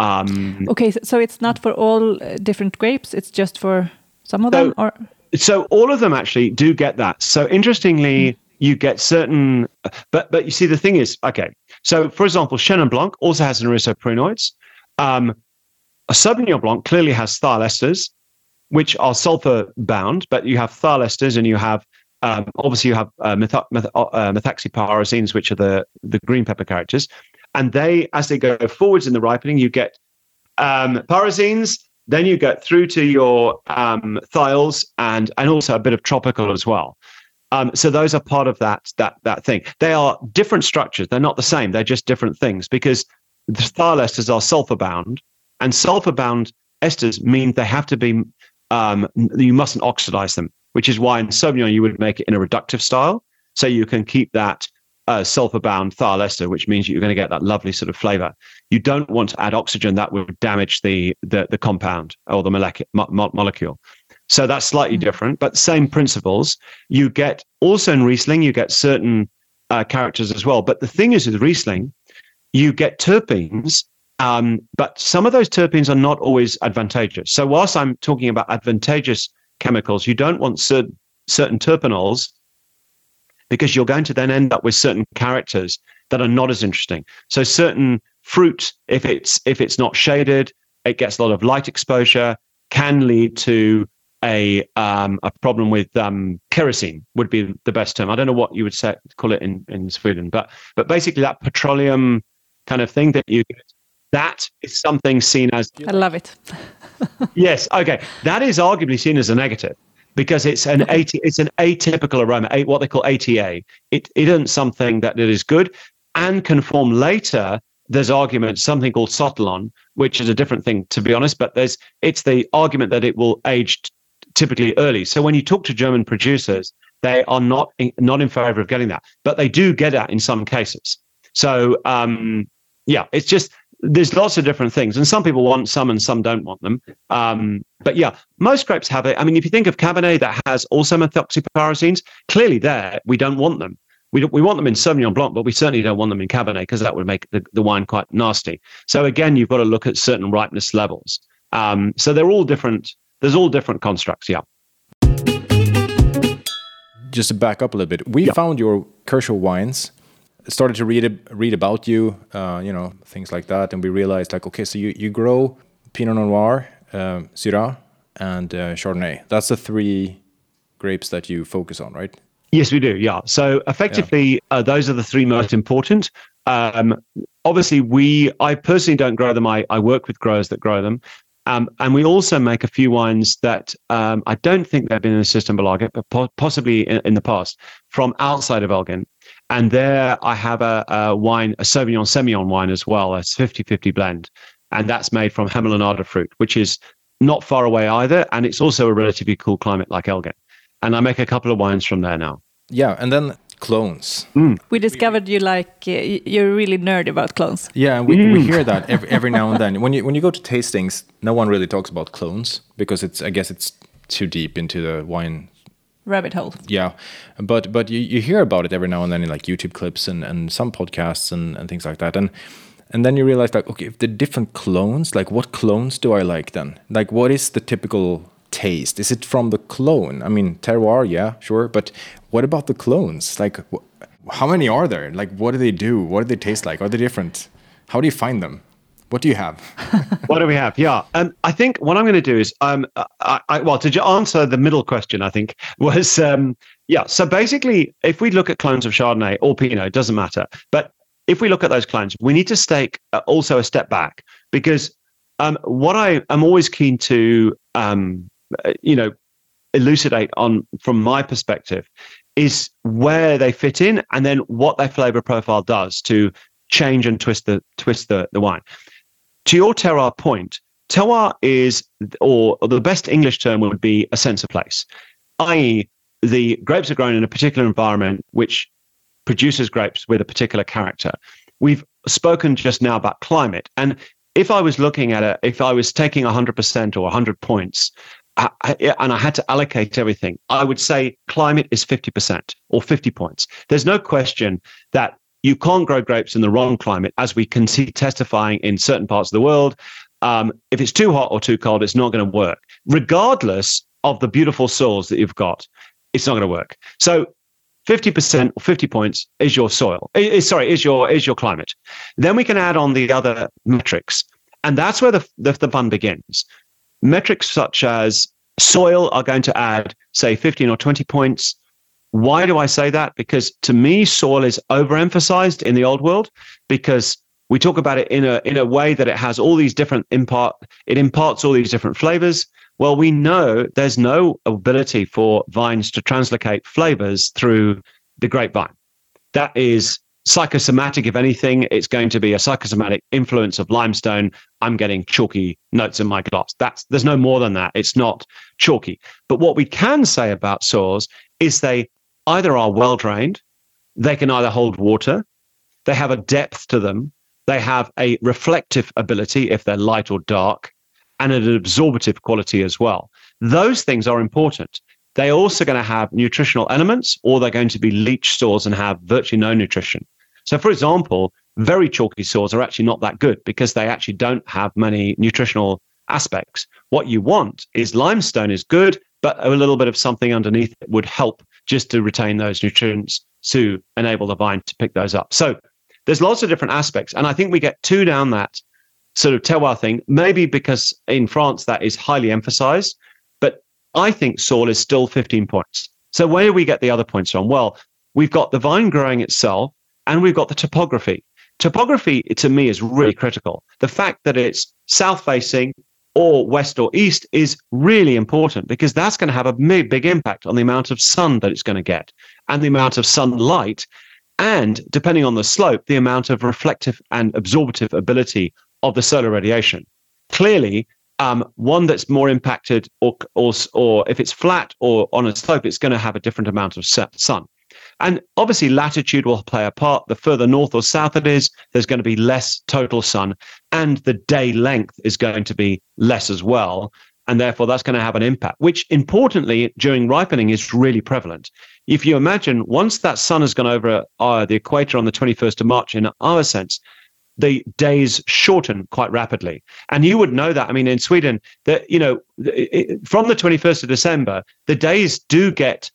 Um, okay, so it's not for all uh, different grapes; it's just for some of so, them, or so all of them actually do get that. So interestingly. Mm. You get certain, but but you see the thing is okay. So for example, Chenin Blanc also has norisoprenoids. Um, a Sauvignon Blanc clearly has thiol esters, which are sulfur bound, but you have thiol esters and you have um, obviously you have uh, metho- meth- uh, methoxypyrazines, which are the the green pepper characters, and they as they go forwards in the ripening, you get um, pyrazines. Then you get through to your um, thiols and and also a bit of tropical as well. Um, so those are part of that that that thing. They are different structures. They're not the same. They're just different things because the thiol esters are sulfur bound, and sulfur bound esters mean they have to be um, you mustn't oxidize them, which is why in Sauvignon you would make it in a reductive style. So you can keep that uh, sulfur bound thiol ester, which means you're going to get that lovely sort of flavor. You don't want to add oxygen, that would damage the, the, the compound or the molecu- mo- molecule. So that's slightly mm. different, but same principles. You get also in Riesling, you get certain uh, characters as well. But the thing is with Riesling, you get terpenes um, but some of those terpenes are not always advantageous. So whilst I'm talking about advantageous chemicals, you don't want certain certain terpenols because you're going to then end up with certain characters that are not as interesting. So certain fruit, if it's if it's not shaded, it gets a lot of light exposure, can lead to a um, a problem with um, kerosene would be the best term. I don't know what you would say call it in in Sweden, but but basically that petroleum kind of thing that you that is something seen as. I love it. yes. Okay. That is arguably seen as a negative because it's an AT, it's an atypical aroma, what they call ATA. It, it isn't something that it is good and can form later. There's argument something called sotolon, which is a different thing to be honest, but there's it's the argument that it will age t- typically early. So when you talk to German producers, they are not in, not in favor of getting that, but they do get that in some cases. So um, yeah, it's just there's lots of different things, and some people want some and some don't want them. Um, but yeah, most grapes have it. I mean, if you think of Cabernet that has also methoxypyrazines, clearly there we don't want them. We, we want them in Sauvignon Blanc, but we certainly don't want them in Cabernet because that would make the, the wine quite nasty. So again, you've got to look at certain ripeness levels. Um, so they're all different. There's all different constructs. Yeah. Just to back up a little bit, we yeah. found your Kershaw wines started to read read about you, uh, you know, things like that, and we realized like, okay, so you you grow Pinot Noir, uh, Syrah, and uh, Chardonnay. That's the three grapes that you focus on, right? Yes, we do. Yeah. So effectively, yeah. Uh, those are the three most important. Um, obviously, we I personally don't grow them. I, I work with growers that grow them. Um, and we also make a few wines that um, I don't think they've been in the Systembolaget but po- possibly in, in, the past from outside of Elgin. And there I have a, a wine, a Sauvignon Semillon wine as well, a 50 50 blend. And that's made from Hemel-en-Aarde fruit, which is not far away either. And it's also a relatively cool climate like Elgin. And I make a couple of wines from there now. Yeah. And then clones. Mm. We discovered you like uh, you're really nerd about clones. Yeah, we, mm. we hear that every, every now and then. When you when you go to tastings, no one really talks about clones because it's I guess it's too deep into the wine rabbit hole. Yeah, but but you, you hear about it every now and then in like YouTube clips and, and some podcasts and, and things like that. And and then you realize like okay, if the different clones, like what clones do I like then? Like what is the typical taste? Is it from the clone? I mean, terroir, yeah, sure, but what about the clones? Like, how many are there? Like, what do they do? What do they taste like? Are they different? How do you find them? What do you have? what do we have? Yeah, um, I think what I'm going to do is, um, I, I, well, to answer the middle question, I think was, um, yeah. So basically, if we look at clones of Chardonnay or Pinot, it doesn't matter. But if we look at those clones, we need to take uh, also a step back because um, what I am always keen to, um, uh, you know, elucidate on from my perspective is where they fit in and then what their flavor profile does to change and twist the twist the, the wine. To your terroir point, terroir is or, or the best English term would be a sense of place, i.e., the grapes are grown in a particular environment which produces grapes with a particular character. We've spoken just now about climate. And if I was looking at it, if I was taking 100% or 100 points I, and I had to allocate everything, I would say climate is 50% or 50 points. There's no question that you can't grow grapes in the wrong climate, as we can see testifying in certain parts of the world. Um, if it's too hot or too cold, it's not going to work, regardless of the beautiful soils that you've got. It's not going to work. So 50% or 50 points is your soil. Is, sorry, is your is your climate. Then we can add on the other metrics. And that's where the, the, the fun begins. Metrics such as soil are going to add, say, 15 or 20 points. Why do I say that? Because to me, soil is overemphasized in the old world because we talk about it in a in a way that it has all these different impart it imparts all these different flavors. Well, we know there's no ability for vines to translocate flavors through the grapevine. That is psychosomatic, if anything, it's going to be a psychosomatic influence of limestone. I'm getting chalky notes in my glass. That's there's no more than that. It's not chalky. But what we can say about soils is they either are well drained, they can either hold water, they have a depth to them, they have a reflective ability if they're light or dark, and an absorptive quality as well. Those things are important. They're also going to have nutritional elements, or they're going to be leach soils and have virtually no nutrition. So, for example, very chalky soils are actually not that good because they actually don't have many nutritional aspects. What you want is limestone is good, but a little bit of something underneath it would help just to retain those nutrients to enable the vine to pick those up. So there's lots of different aspects. And I think we get too down that sort of terroir thing, maybe because in France that is highly emphasized. But I think soil is still 15 points. So where do we get the other points from? Well, we've got the vine growing itself and we've got the topography. Topography to me is really critical. The fact that it's south facing or west or east is really important because that's going to have a big, big impact on the amount of sun that it's going to get and the amount of sunlight and depending on the slope the amount of reflective and absorptive ability of the solar radiation clearly Um, one that's more impacted, or, or or if it's flat or on a slope, it's going to have a different amount of sun. And obviously, latitude will play a part. The further north or south it is, there's going to be less total sun, and the day length is going to be less as well. And therefore, that's going to have an impact, which importantly, during ripening, is really prevalent. If you imagine, once that sun has gone over uh, the equator on the 21st of March, in our sense, the days shorten quite rapidly. And you would know that. I mean, in Sweden, that you know, it, from the 21st of December, the days do get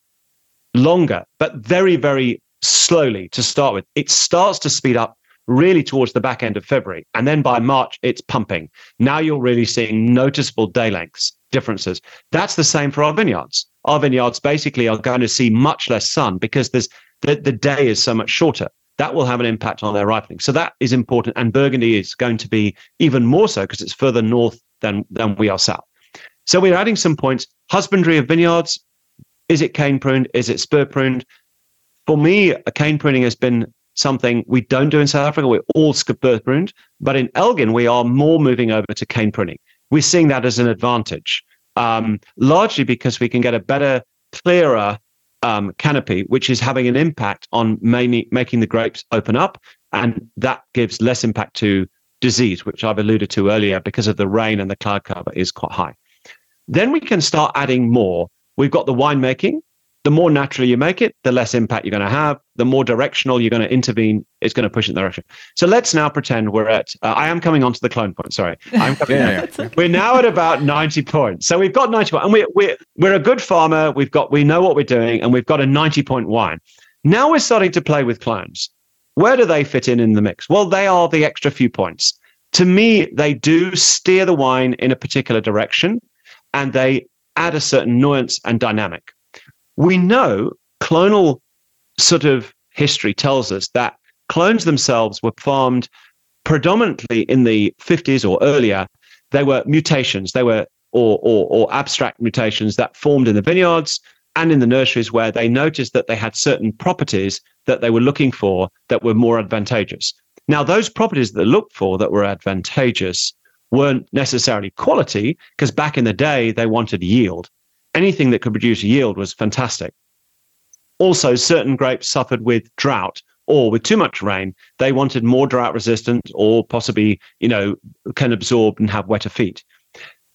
longer, but very, very slowly to start with. It starts to speed up really towards the back end of February. And then by March, it's pumping. Now you're really seeing noticeable day lengths differences. That's the same for our vineyards. Our vineyards basically are going to see much less sun because there's the, the day is so much shorter. That will have an impact on their ripening. So that is important. And Burgundy is going to be even more so because it's further north than, than we are south. So we're adding some points. Husbandry of vineyards, is it cane pruned? Is it spur pruned? For me, cane pruning has been something we don't do in South Africa. We're all spur pruned, but in Elgin, we are more moving over to cane pruning. We're seeing that as an advantage, um, largely because we can get a better, clearer um, canopy, which is having an impact on mainly making the grapes open up, and that gives less impact to disease, which I've alluded to earlier, because of the rain and the cloud cover is quite high. Then we can start adding more. We've got the winemaking, the more natural you make it, the less impact you're going to have. The more directional you're going to intervene, it's going to push it in the direction. So let's now pretend we're at. Uh, I am coming on to the clone point. Sorry, I'm coming. yeah, yeah. We're now at about 90 points. So we've got 90 points, and we're we're we're a good farmer. We've got we know what we're doing, and we've got a 90 point wine. Now we're starting to play with clones. Where do they fit in in the mix? Well, they are the extra few points. To me, they do steer the wine in a particular direction, and they add a certain nuance and dynamic we know clonal sort of history tells us that clones themselves were farmed predominantly in the 50s or earlier. They were mutations, they were or, or, or abstract mutations that formed in the vineyards and in the nurseries where they noticed that they had certain properties that they were looking for that were more advantageous. Now, those properties that they looked for that were advantageous weren't necessarily quality, because back in the day, they wanted yield anything that could produce a yield was fantastic. Also, certain grapes suffered with drought or with too much rain. They wanted more drought resistant or possibly, you know, can absorb and have wetter feet.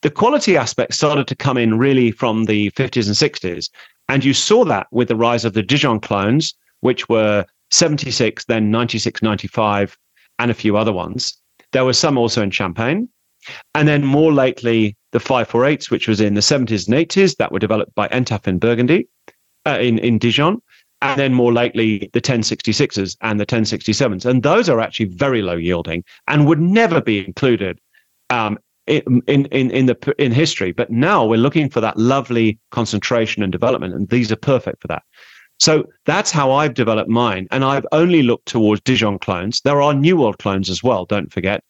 The quality aspect started to come in really from the 50s and 60s. And you saw that with the rise of the Dijon clones, which were 76, then 96, 95, and a few other ones. There were some also in Champagne. And then more lately, the 548s, which was in the 70s and 80s, that were developed by ENTAV in Burgundy, uh, in, in Dijon. And then more lately, the 1066s and the 1067s. And those are actually very low yielding and would never be included um, in, in, in, the, in history. But now we're looking for that lovely concentration and development. And these are perfect for that. So that's how I've developed mine. And I've only looked towards Dijon clones. There are New World clones as well, don't forget.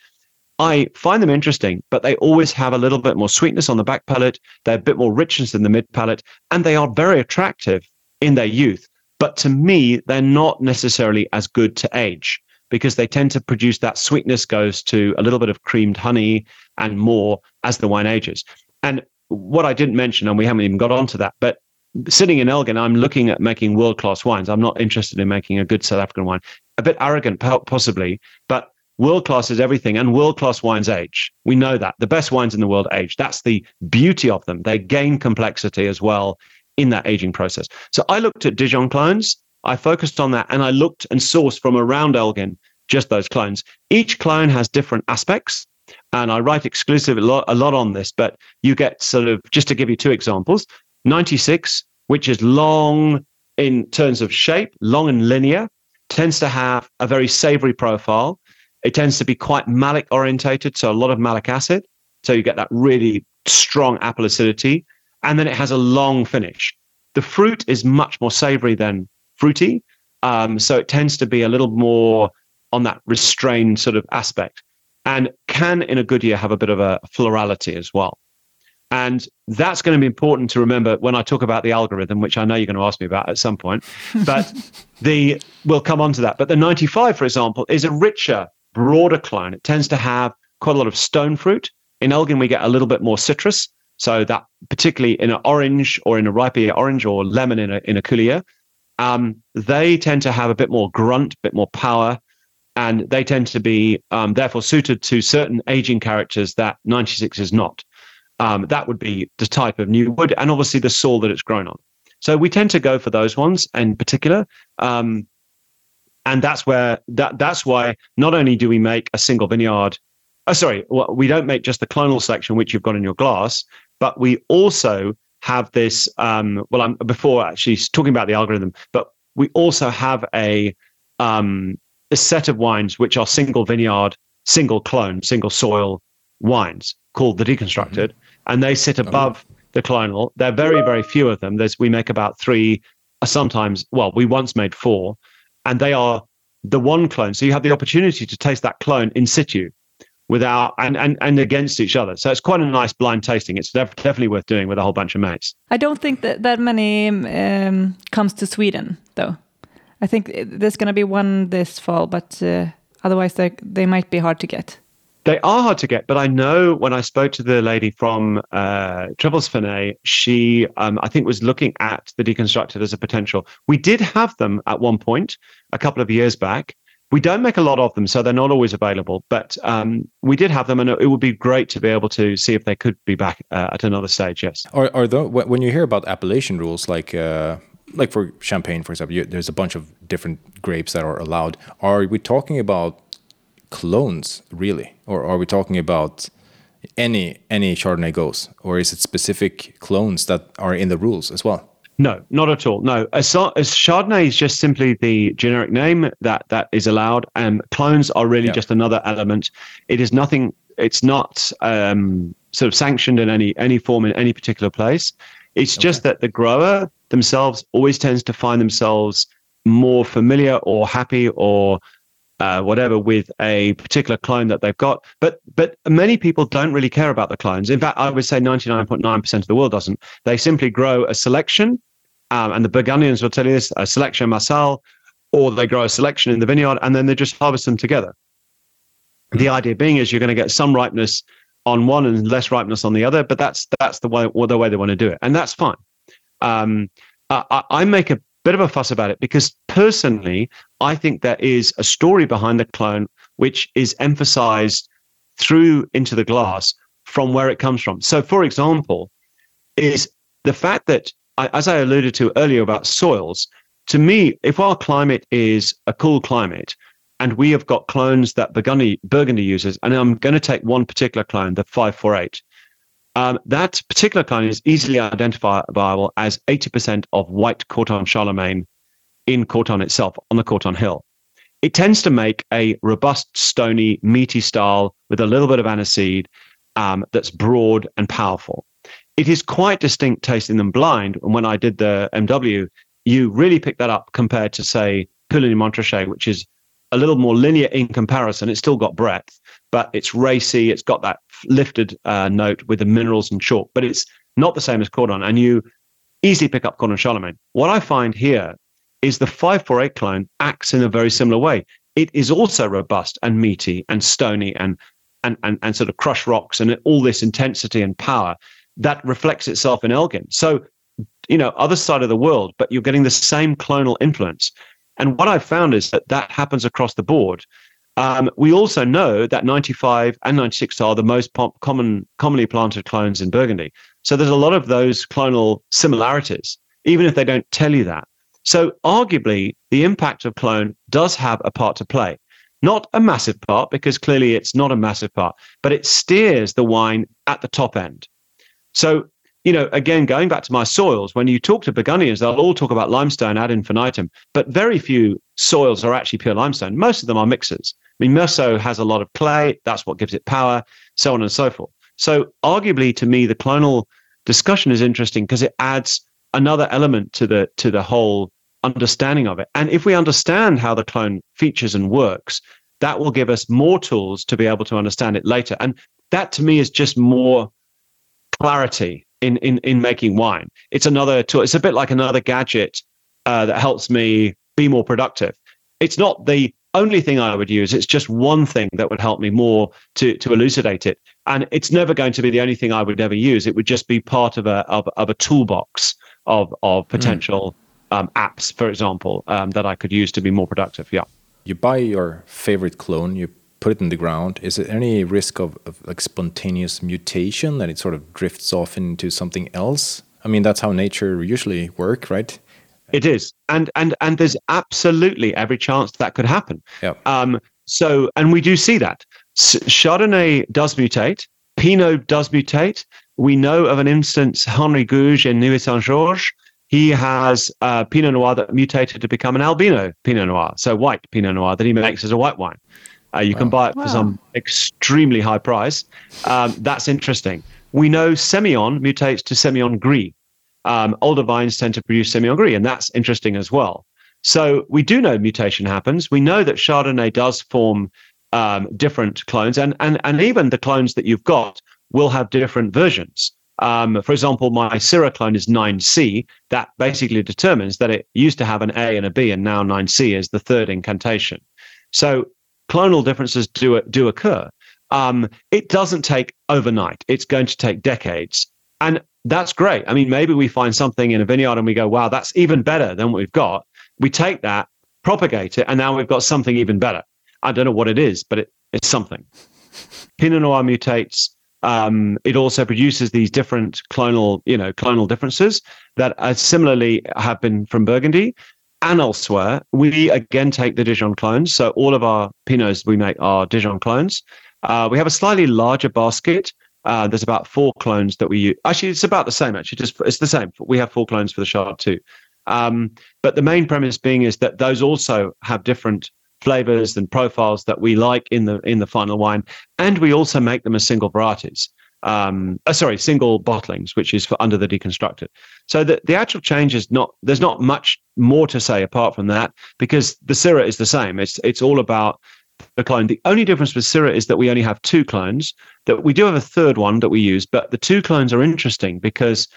I find them interesting, but they always have a little bit more sweetness on the back palate. They're a bit more richness in the mid palate, and they are very attractive in their youth. But to me, they're not necessarily as good to age because they tend to produce that sweetness goes to a little bit of creamed honey and more as the wine ages. And what I didn't mention, and we haven't even got onto that, but sitting in Elgin, I'm looking at making world class wines. I'm not interested in making a good South African wine. A bit arrogant, possibly, but World class is everything, and world class wines age. We know that. The best wines in the world age. That's the beauty of them. They gain complexity as well in that aging process. So I looked at Dijon clones. I focused on that and I looked and sourced from around Elgin just those clones. Each clone has different aspects. And I write exclusively a lot, a lot on this, but you get sort of, just to give you two examples 96, which is long in terms of shape, long and linear, tends to have a very savory profile. It tends to be quite malic orientated, so a lot of malic acid. So you get that really strong apple acidity. And then it has a long finish. The fruit is much more savory than fruity. Um, so it tends to be a little more on that restrained sort of aspect and can, in a good year, have a bit of a florality as well. And that's going to be important to remember when I talk about the algorithm, which I know you're going to ask me about at some point. But the we'll come on to that. But the 95, for example, is a richer broader clone. It tends to have quite a lot of stone fruit In Elgin, we get a little bit more citrus. So that particularly in an orange or in a ripe orange or lemon in a, in a coulier, um, they tend to have a bit more grunt, a bit more power, and they tend to be um, therefore suited to certain aging characters that 96 is not. Um, that would be the type of new wood and obviously the soil that it's grown on. So we tend to go for those ones in particular. Um, and that's where that that's why not only do we make a single vineyard oh, sorry we don't make just the clonal selection which you've got in your glass but we also have this um, well i'm before actually talking about the algorithm but we also have a um, a set of wines which are single vineyard single clone single soil wines called the deconstructed mm-hmm. and they sit above oh. the clonal there are very very few of them there's we make about three sometimes well we once made four and they are the one clone. So you have the opportunity to taste that clone in situ without and, and and against each other. So it's quite a nice blind tasting. It's def- definitely worth doing with a whole bunch of mates. I don't think that that many um, comes to Sweden though. I think there's going to be one this fall, but uh, otherwise they they might be hard to get. They are hard to get, but I know when I spoke to the lady from uh, Tribblesfenet, she, um, I think, was looking at the deconstructed as a potential. We did have them at one point a couple of years back. We don't make a lot of them, so they're not always available. But um, we did have them, and it would be great to be able to see if they could be back uh, at another stage. Yes. Are, are the, when you hear about appellation rules, like uh, like for champagne, for example, you, there's a bunch of different grapes that are allowed. Are we talking about clones really, or are we talking about any any Chardonnay goes, or is it specific clones that are in the rules as well? No, not at all. No, as, as Chardonnay is just simply the generic name that that is allowed, and clones are really yeah. just another element. It is nothing. It's not um, sort of sanctioned in any any form in any particular place. It's okay. just that the grower themselves always tends to find themselves more familiar or happy or uh, whatever with a particular clone that they've got. But but many people don't really care about the clones. In fact, I would say 99.9% of the world doesn't. They simply grow a selection, um, and the Burgundians will tell you this: a selection massal, or they grow a selection in the vineyard, and then they just harvest them together. The idea being is you're going to get some ripeness on one and less ripeness on the other, but that's that's the way the way they want to do it, and that's fine. Um, I, I make a bit of a fuss about it because personally, I think there is a story behind the clone which is emphasized through into the glass from where it comes from. So, for example, is the fact that, as I alluded to earlier about soils, to me, if our climate is a cool climate, and we have got clones that Burgundy, Burgundy uses, and I'm going to take one particular clone, the 548, um, that particular clone is easily identifiable as 80% of white Corton Charlemagne in Corton itself, on the Corton Hill. It tends to make a robust, stony, meaty style with a little bit of aniseed um, that's broad and powerful. It is quite distinct tasting them blind. And when I did the MW, you really pick that up compared to, say, Puligny Montrachet, which is a little more linear in comparison. It's still got breadth, but it's racy. It's got that lifted uh, note with the minerals and chalk, but it's not the same as Corton. And you easily pick up Corton Charlemagne. What I find here is the 548 clone acts in a very similar way. It is also robust and meaty and stony and and and, and sort of crush rocks and all this intensity and power that reflects itself in Elgin. So, you know, other side of the world, but you're getting the same clonal influence. And what I've found is that that happens across the board. Um, we also know that 95 and 96 are the most common, commonly planted clones in Burgundy. So there's a lot of those clonal similarities, even if they don't tell you that. So arguably, the impact of clone does have a part to play. Not a massive part, because clearly it's not a massive part, but it steers the wine at the top end. So, you know, again, going back to my soils, when you talk to Burgundians, they'll all talk about limestone ad infinitum, but very few soils are actually pure limestone. Most of them are mixers. I mean, Meursault has a lot of play. That's what gives it power, so on and so forth. So, arguably, to me, the clonal discussion is interesting because it adds another element to the to the whole understanding of it. And if we understand how the clone features and works, that will give us more tools to be able to understand it later. And that, to me, is just more clarity in in in making wine. It's another tool. It's a bit like another gadget uh, that helps me be more productive. It's not the only thing I would use. It's just one thing that would help me more to to elucidate it. And it's never going to be the only thing I would ever use. It would just be part of a of, of a toolbox of of hmm. potential mm. um, apps, for example, um, that I could use to be more productive. Yeah. You buy your favorite clone, you put it in the ground. Is there any risk of, of like spontaneous mutation that it sort of drifts off into something else? I mean, that's how nature usually work, right? It is, and and and there's absolutely every chance that could happen. Yeah. Um. So, and we do see that Chardonnay does mutate, Pinot does mutate. We know of an instance, Henri Gouge in Nuits Saint Georges. He has uh, Pinot Noir that mutated to become an albino Pinot Noir, so white Pinot Noir that he makes as a white wine. Uh, you wow. can buy it for wow. some extremely high price. Um, that's interesting. We know Semillon mutates to Semillon Gris, um, older vines tend to produce Semillon Gris, and that's interesting as well. So we do know mutation happens. We know that Chardonnay does form um, different clones, and, and, and even the clones that you've got will have different versions. Um, for example, my Syrah clone is 9C. That basically determines that it used to have an A and a B, and now 9C is the third incantation. So clonal differences do do occur. Um, it doesn't take overnight. It's going to take decades. And that's great. I mean, maybe we find something in a vineyard and we go, wow, that's even better than what we've got. We take that, propagate it, and now we've got something even better. I don't know what it is, but it, it's something. Pinot Noir mutates. Um, it also produces these different clonal, you know, clonal differences that are similarly been from Burgundy and elsewhere. We again take the Dijon clones. So all of our Pinots we make are Dijon clones. Uh, we have a slightly larger basket uh, there's about four clones that we use. Actually, it's about the same. Actually, just it's the same. We have four clones for the shard too. Um, but the main premise being is that those also have different flavors and profiles that we like in the in the final wine, and we also make them as single varieties. Um, uh, sorry, single bottlings, which is for under the deconstructed. So the, the actual change is not there's not much more to say apart from that because the Syrah is the same. It's it's all about the clone. The only difference with Syrah is that we only have two clones. That we do have a third one that we use, but the two clones are interesting because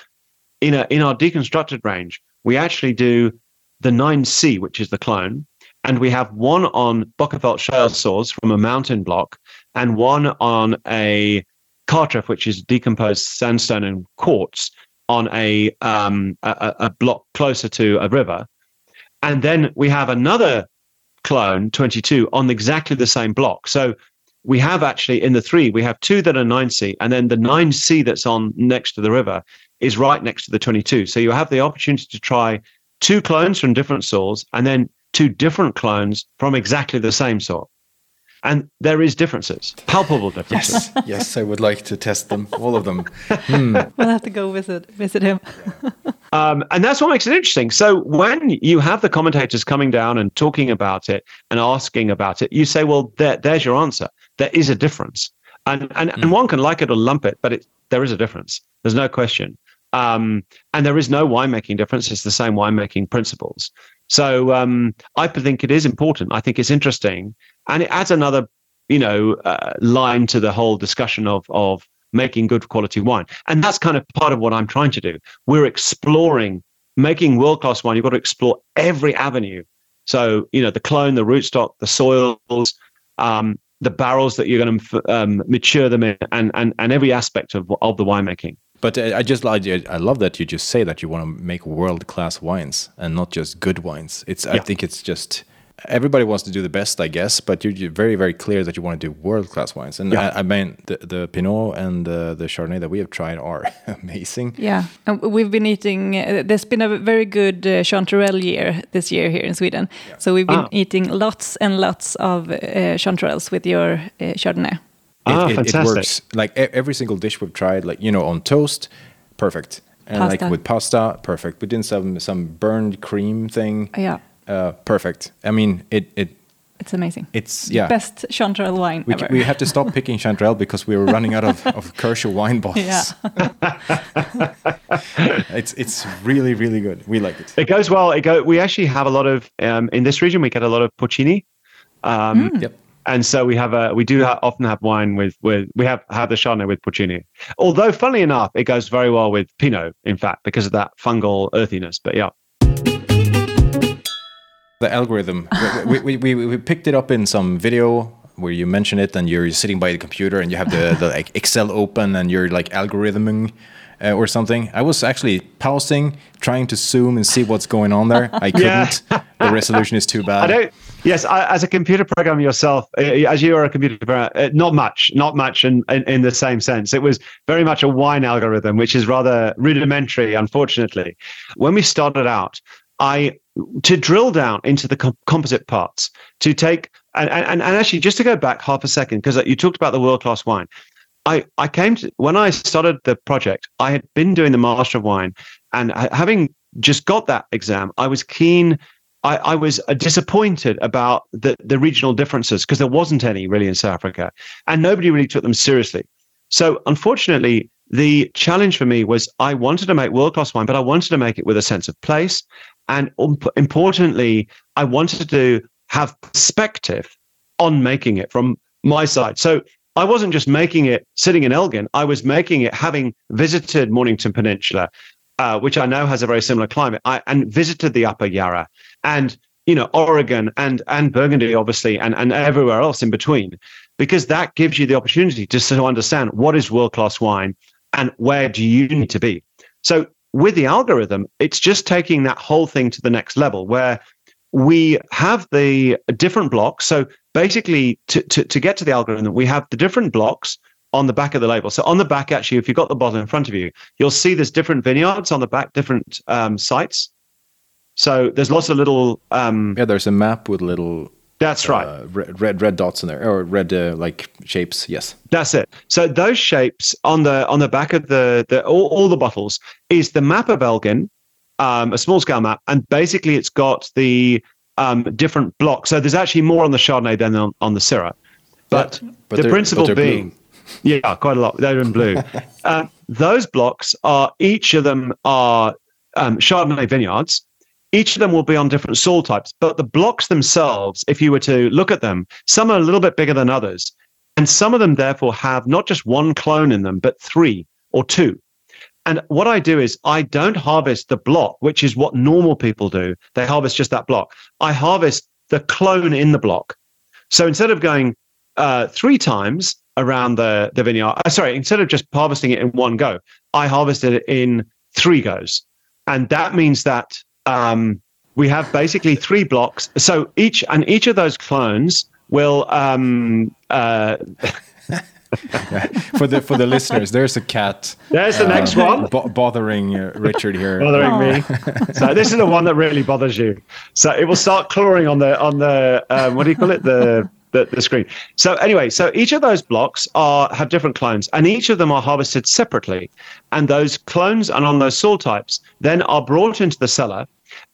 in a in our deconstructed range, we actually do the 9C, which is the clone, and we have one on Bokkeveld shale soils from a mountain block, and one on a Cartref, which is decomposed sandstone and quartz on a, um, a, a block closer to a river. And then we have another clone 22 on exactly the same block. So we have actually in the three, we have two that are 9C, and then the 9C that's on next to the river is right next to the 22. So you have the opportunity to try two clones from different soils and then two different clones from exactly the same soil and there is differences, palpable differences. Yes, yes, I would like to test them, all of them. Hmm. We'll have to go visit visit him. um, and that's what makes it interesting. So when you have the commentators coming down and talking about it and asking about it, you say, "Well, there, there's your answer. There is a difference." And and, mm. and hmm. one can like it or lump it, but it, there is a difference. There's no question. Um, and there is no winemaking difference. It's the same winemaking principles. So um, I think it is important. I think it's interesting, and it adds another, you know, uh, line to the whole discussion of of making good quality wine. And that's kind of part of what I'm trying to do. We're exploring making world class wine. You've got to explore every avenue. So you know, the clone, the rootstock, the soils, um, the barrels that you're going to um, mature them in, and and and every aspect of of the winemaking. But I just like I love that you just say that you want to make world class wines and not just good wines. It's yeah. I think it's just everybody wants to do the best, I guess, but you're very very clear that you want to do world class wines. And yeah. I, I, mean the, the Pinot and the, the Chardonnay that we have tried are amazing. Yeah, and we've been eating. Uh, there's been a very good uh, Chanterelle year this year here in Sweden. Yeah. So we've been ah. eating lots and lots of uh, Chanterelles with your uh, Chardonnay. Ah, it, it, it, works like every single dish we've tried, like you know, on toast, perfect, and pasta. like with pasta, perfect. We did some some burned cream thing, yeah, uh, perfect. I mean, it it it's amazing. It's yeah, best Chanterelle wine we, ever. We have to stop picking Chanterelle because we were running out of, of Kershaw wine bottles. Yeah. it's it's really really good. We like it. It goes well. It go. We actually have a lot of um, in this region. We get a lot of porcini. Um, mm. Yep and so we have a we do ha- often have wine with with we have have the Chardonnay with porcini. Although, funnily enough, it goes very well with Pinot. In fact, because of that fungal earthiness. But yeah. The algorithm. we, we, we, we picked it up in some video where you mention it and you're sitting by the computer and you have the, the like Excel open and you're like algorithming uh, or something. I was actually pausing, trying to zoom and see what's going on there. I couldn't. The resolution is too bad. Yes, I, as a computer programmer yourself, uh, as you are a computer programmer, uh, not much, not much in, in, in, the same sense. It was very much a wine algorithm, which is rather rudimentary, unfortunately. When we started out, I to drill down into the composite parts, to take and, and, and actually just to go back half a second, because you talked about the world class wine. I, I came to when I started the project, I had been doing the Master of Wine, and having just got that exam, I was keen. I, I was uh, disappointed about the, the regional differences because there wasn't any really in South Africa, and nobody really took them seriously. So, unfortunately, the challenge for me was I wanted to make world class wine, but I wanted to make it with a sense of place, and um, importantly, I wanted to have perspective on making it from my side. So I wasn't just making it sitting in Elgin. I was making it having visited Mornington Peninsula, uh, which I know has a very similar climate, I, and visited the Upper Yarra and you know Oregon and and Burgundy, obviously, and and everywhere else in between, because that gives you the opportunity to sort of understand what is world class wine and where do you need to be. So with the algorithm, it's just taking that whole thing to the next level where we have the different blocks. So basically, to, to, to get to the algorithm, we have the different blocks on the back of the label. So on the back, actually, if you've got the bottle in front of you, you'll see there's different vineyards on the back, different um, sites. So there's lots of little. Um, yeah, there's a map with little. That's right. Uh, red, red, red dots in there, or red uh, like shapes. Yes. That's it. So those shapes on the on the back of the the all, all the bottles is the map of Elgin, um, a small scale map, and basically it's got the um, different blocks. So there's actually more on the Chardonnay than on, on the Syrah. But, but the principle but being, blue. yeah, quite a lot. They're in blue. um, those blocks are each of them are um, Chardonnay vineyards. Each of them will be on different soil types, but the blocks themselves, if you were to look at them, some are a little bit bigger than others. And some of them, therefore, have not just one clone in them, but three or two. And what I do is I don't harvest the block, which is what normal people do. They harvest just that block. I harvest the clone in the block. So instead of going uh, three times around the, the vineyard, uh, sorry, instead of just harvesting it in one go, I harvested it in three goes. And that means that um, we have basically three blocks. So each and each of those clones will um, uh, for the for the listeners, there's a cat. There's the uh, next one bothering uh, Richard here. bothering me. So this is the one that really bothers you. So it will start clawing on the on the um, what do you call it the the, the screen. So anyway, so each of those blocks are have different clones, and each of them are harvested separately. And those clones and on those soil types then are brought into the cellar.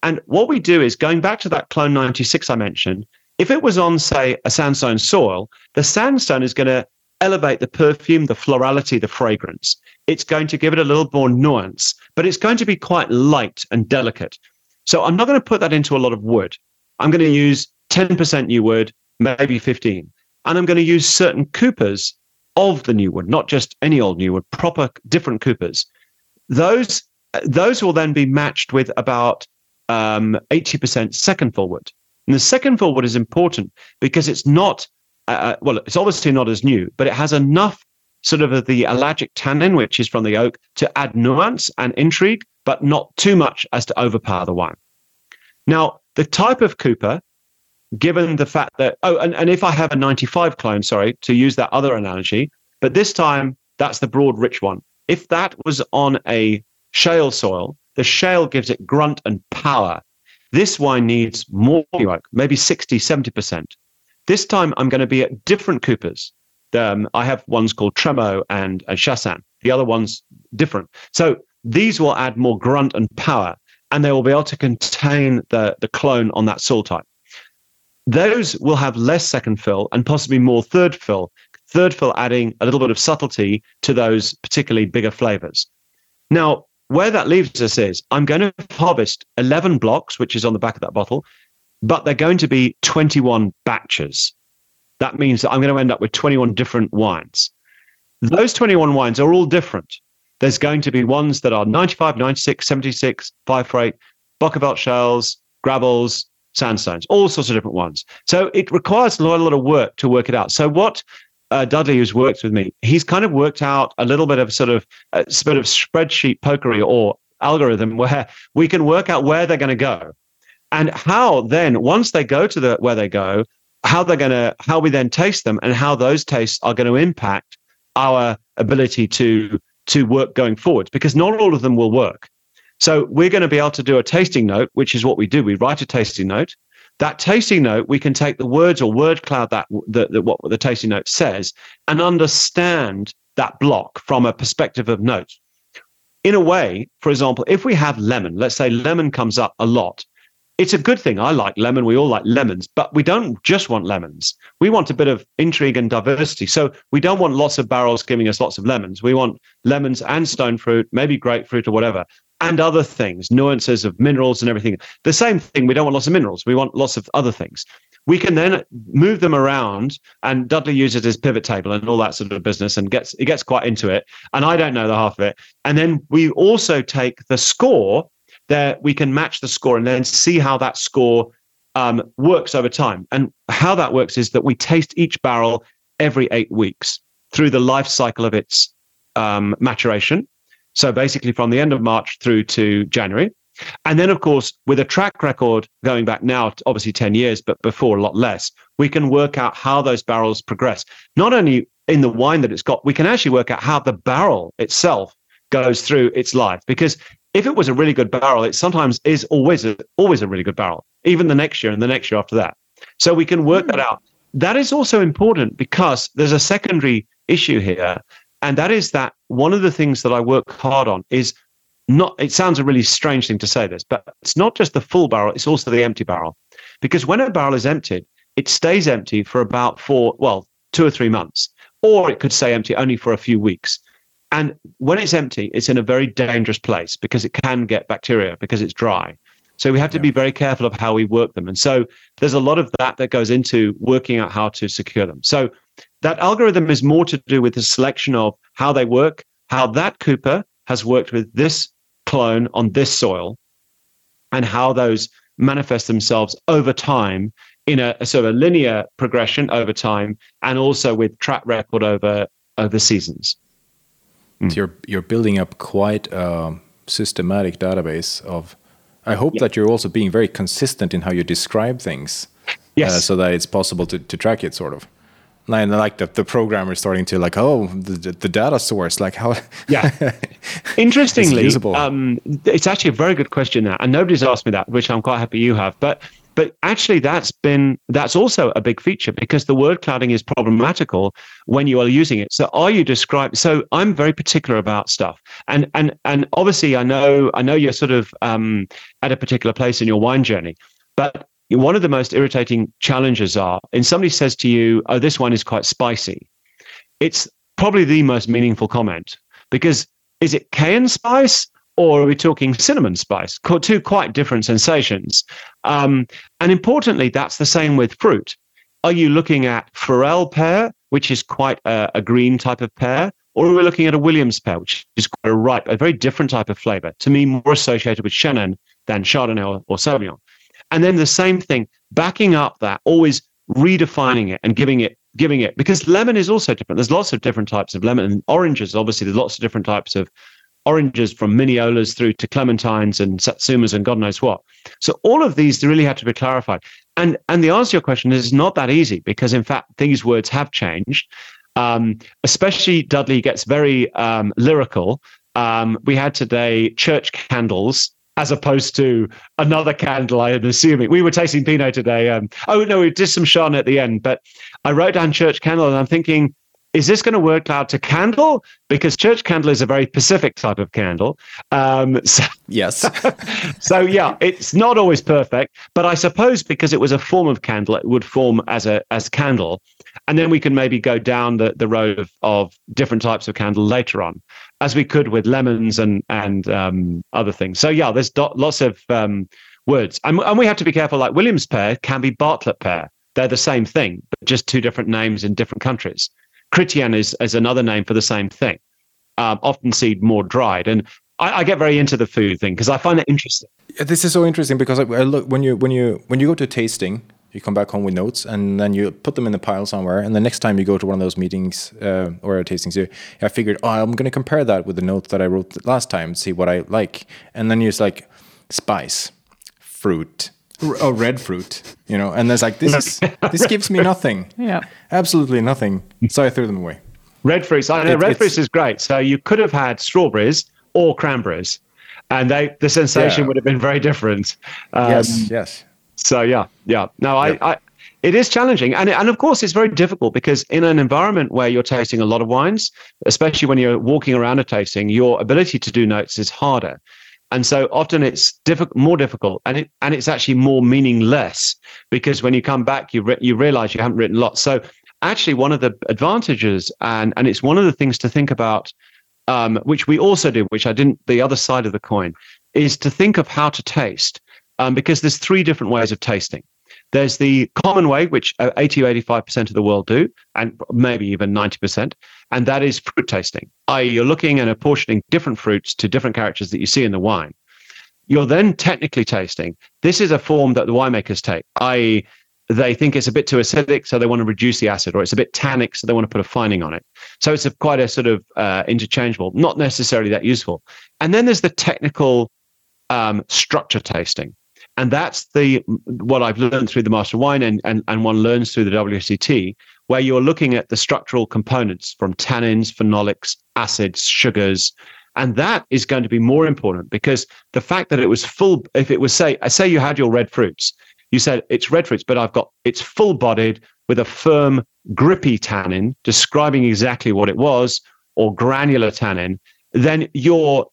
And what we do is going back to that clone 96 I mentioned. If it was on, say, a sandstone soil, the sandstone is going to elevate the perfume, the florality, the fragrance. It's going to give it a little more nuance, but it's going to be quite light and delicate. So I'm not going to put that into a lot of wood. I'm going to use 10% new wood, maybe 15. And I'm going to use certain coopers of the new wood, not just any old new wood, proper different coopers. Those those will then be matched with about um, 80% second fill wood. And the second fill wood is important because it's not uh, uh, well, it's obviously not as new, but it has enough sort of the ellagic tannin, which is from the oak, to add nuance and intrigue, but not too much as to overpower the wine. Now, the type of Cooper, given the fact that, oh, and, and if I have a 95 clone, sorry, to use that other analogy, but this time that's the broad, rich one. If that was on a shale soil, the shale gives it grunt and power. This wine needs more, maybe 60, 70%. This time I'm going to be at different Coopers. Um, I have ones called Tremo and Chassagne. The other one's different. So these will add more grunt and power, and they will be able to contain the, the clone on that soil type. Those will have less second fill and possibly more third fill. Third fill adding a little bit of subtlety to those particularly bigger flavors. Now, where that leaves us is I'm going to harvest 11 blocks, which is on the back of that bottle, but they're going to be 21 batches. That means that I'm going to end up with 21 different wines. Those 21 wines are all different. There's going to be ones that are 95, 96, 76, 5 for 8, Bokkeveld shells, gravels, sandstones, all sorts of different ones. So it requires a lot, a lot of work to work it out. So what uh, Dudley, who's worked with me, he's kind of worked out a little bit of sort of a bit of spreadsheet pokery or algorithm where we can work out where they're going to go and how then once they go to the where they go how they're going to how we then taste them and how those tastes are going to impact our ability to to work going forward because not all of them will work so we're going to be able to do a tasting note which is what we do we write a tasting note that tasting note, we can take the words or word cloud that, that, what the tasting note says and understand that block from a perspective of notes. In a way, for example, if we have lemon, let's say lemon comes up a lot, it's a good thing. I like lemon. We all like lemons, but we don't just want lemons. We want a bit of intrigue and diversity. So we don't want lots of barrels giving us lots of lemons. We want lemons and stone fruit, maybe grapefruit or whatever and other things, nuances of minerals and everything. The same thing, we don't want lots of minerals, we want lots of other things. We can then move them around, and Dudley uses his pivot table and all that sort of business, and gets he gets quite into it. And I don't know the half of it. And then we also take the score there. We can match the score and then see how that score um, works over time. And how that works is that we taste each barrel every eight weeks through the life cycle of its um, maturation so basically from the end of March through to January. And then, of course, with a track record going back now, obviously 10 years, but before a lot less, we can work out how those barrels progress. Not only in the wine that it's got, we can actually work out how the barrel itself goes through its life. Because if it was a really good barrel, it sometimes is always a, always a really good barrel, even the next year and the next year after that. So we can work that hmm. out. That is also important because there's a secondary issue here, and that is that one of the things that I work hard on is not, it sounds a really strange thing to say this, but it's not just the full barrel, it's also the empty barrel. Because when a barrel is emptied, it stays empty for about four, well, two or three months, or it could stay empty only for a few weeks. And when it's empty, it's in a very dangerous place because it can get bacteria because it's dry. So we have to yeah. be very careful of how we work them. And so there's a lot of that that goes into working out how to secure them. So that algorithm is more to do with the selection of how they work, how that Cooper has worked with this clone on this soil, and how those manifest themselves over time in a, a sort of a linear progression over time, and also with track record over over seasons. Mm. So you're you're building up quite a systematic database of. I hope yeah. that you're also being very consistent in how you describe things, yes. Uh, so that it's possible to, to track it, sort of and like the, the programmer is starting to like oh the, the data source like how yeah. Interestingly it's, um, it's actually a very good question now and nobody's asked me that which i'm quite happy you have but but actually that's been that's also a big feature because the word clouding is problematical when you are using it. So are you describing so i'm very particular about stuff. And and and obviously i know i know you're sort of um, at a particular place in your wine journey but one of the most irritating challenges are, and somebody says to you, "Oh, this one is quite spicy." It's probably the most meaningful comment because is it cayenne spice or are we talking cinnamon spice? Two quite different sensations. Um, and importantly, that's the same with fruit. Are you looking at Forelle pear, which is quite a, a green type of pear, or are we looking at a Williams pear, which is quite a ripe, a very different type of flavor? To me, more associated with Chenin than Chardonnay or, or Sauvignon. And then the same thing, backing up that, always redefining it and giving it giving it because lemon is also different. There's lots of different types of lemon and oranges. Obviously, there's lots of different types of oranges from minneolas through to clementines and satsumas and God knows what. So all of these really have to be clarified. And and the answer to your question is not that easy because in fact these words have changed. Um, especially Dudley gets very um, lyrical. Um, we had today church candles as opposed to another candle. I am assuming we were tasting Pinot today. Um, oh no, we did some Chardonnay at the end, but I wrote down church candle, and I'm thinking, is this going to work out to candle? Because church candle is a very Pacific type of candle. Um, so, yes. so yeah, it's not always perfect, but I suppose because it was a form of candle, it would form as a as candle, and then we can maybe go down the the road of of different types of candle later on as we could with lemons and and um, other things. So yeah, there's do- lots of um, words, and, and we have to be careful. Like Williams pear can be Bartlett pear; they're the same thing, but just two different names in different countries. Chrétien is is another name for the same thing. Um, often seed more dried, and I, I get very into the food thing because I find it interesting. This is so interesting because I, I look when you when you when you go to tasting, you come back home with notes and then you put them in a pile somewhere and the next time you go to one of those meetings uh, or tastings you, i figured oh i'm going to compare that with the notes that i wrote last time see what i like and then you're just like spice fruit oh red fruit you know and there's like this is this gives me nothing Yeah. absolutely nothing so i threw them away Red fruits. I know It- red it's- fruits is great. So you could have had strawberries or cranberries, and they the sensation Yeah. would have been very different. Um, yes yes So yeah, yeah. No, I, Yeah. I it is challenging, and and of course it's very difficult because in an environment where you're tasting a lot of wines, especially when you're walking around a tasting, your ability to do notes is harder, and so often it's difficult, more difficult, and it and it's actually more meaningless because when you come back, you re- you realize you haven't written lots. So actually, one of the advantages, and and it's one of the things to think about. Um, which we also do, which I didn't, the other side of the coin, is to think of how to taste um, because there's three different ways of tasting. There's the common way, which uh, 80 or 85% of the world do, and maybe even 90%, and that is fruit tasting, i.e., you're looking and apportioning different fruits to different characters that you see in the wine. You're then technically tasting. This is a form that the winemakers take, i.e., they think it's a bit too acidic, so they want to reduce the acid, or it's a bit tannic, so they want to put a fining on it. So it's a, quite a sort of uh, interchangeable, not necessarily that useful. And then there's the technical um, structure tasting and that's the what I've learned through the Master Wine and, and and one learns through the WSET, where you're looking at the structural components from tannins, phenolics, acids, sugars, and that is going to be more important because the fact that it was full, if it was say, uh, say you had your red fruits, you said it's red fruits, but I've got it's full bodied with a firm, grippy tannin, describing exactly what it was, or granular tannin, then your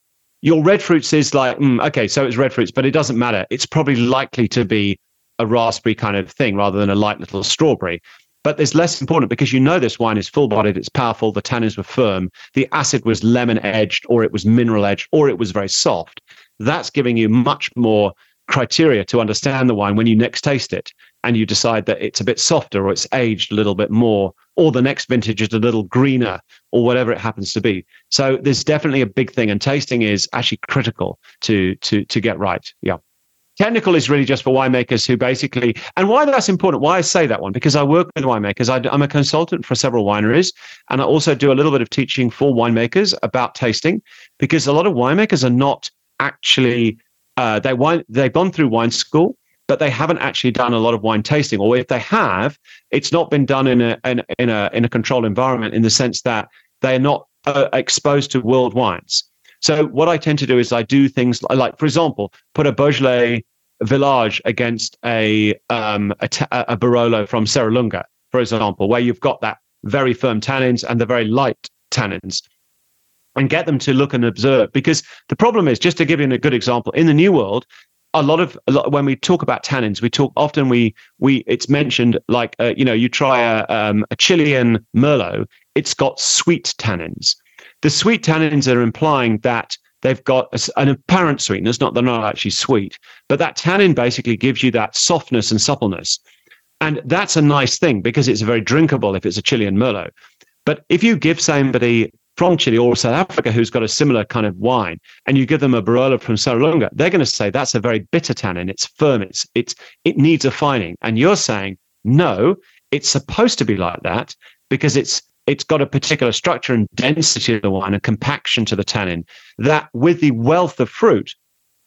your red fruits is like mm, okay so it's red fruits but it doesn't matter. It's probably likely to be a raspberry kind of thing rather than a light little strawberry. But it's less important because you know this wine is full bodied it's powerful the tannins were firm the acid was lemon edged or it was mineral edged or it was very soft. That's giving you much more criteria to understand the wine when you next taste it and you decide that it's a bit softer or it's aged a little bit more or the next vintage is a little greener or whatever it happens to be. So there's definitely a big thing and tasting is actually critical to to to get right. Yeah. Technical is really just for winemakers who basically and why that's important why i say that one because i work with winemakers. I, i'm a consultant for several wineries and i also do a little bit of teaching for winemakers about tasting because a lot of winemakers are not actually uh, they wine they've gone through wine school but they haven't actually done a lot of wine tasting. Or if they have it's not been done in a in, in a in a controlled environment in the sense that they're not uh, exposed to world wines. So what i tend to do is i do things like, like for example put a beaujolais village against a um a, a barolo from serralunga for example where you've got that very firm tannins and the very light tannins and get them to look and observe. Because the problem is just to give you a good example in the new world a lot of a lot, when we talk about tannins we talk often we we it's mentioned like uh, you know you try a um, a chilean merlot it's got sweet tannins. The sweet tannins are implying that they've got a an apparent sweetness not they're not actually sweet but that tannin basically gives you that softness and suppleness. And that's a nice thing because it's very drinkable if it's a chilean merlot. But if you give somebody from Chile or South Africa who's got a similar kind of wine, and you give them a Barolo from Serralunga, they're going to say that's a very bitter tannin. It's firm. It's it's it needs a fining. And you're saying no, it's supposed to be like that because it's it's got a particular structure and density of the wine and compaction to the tannin that with the wealth of fruit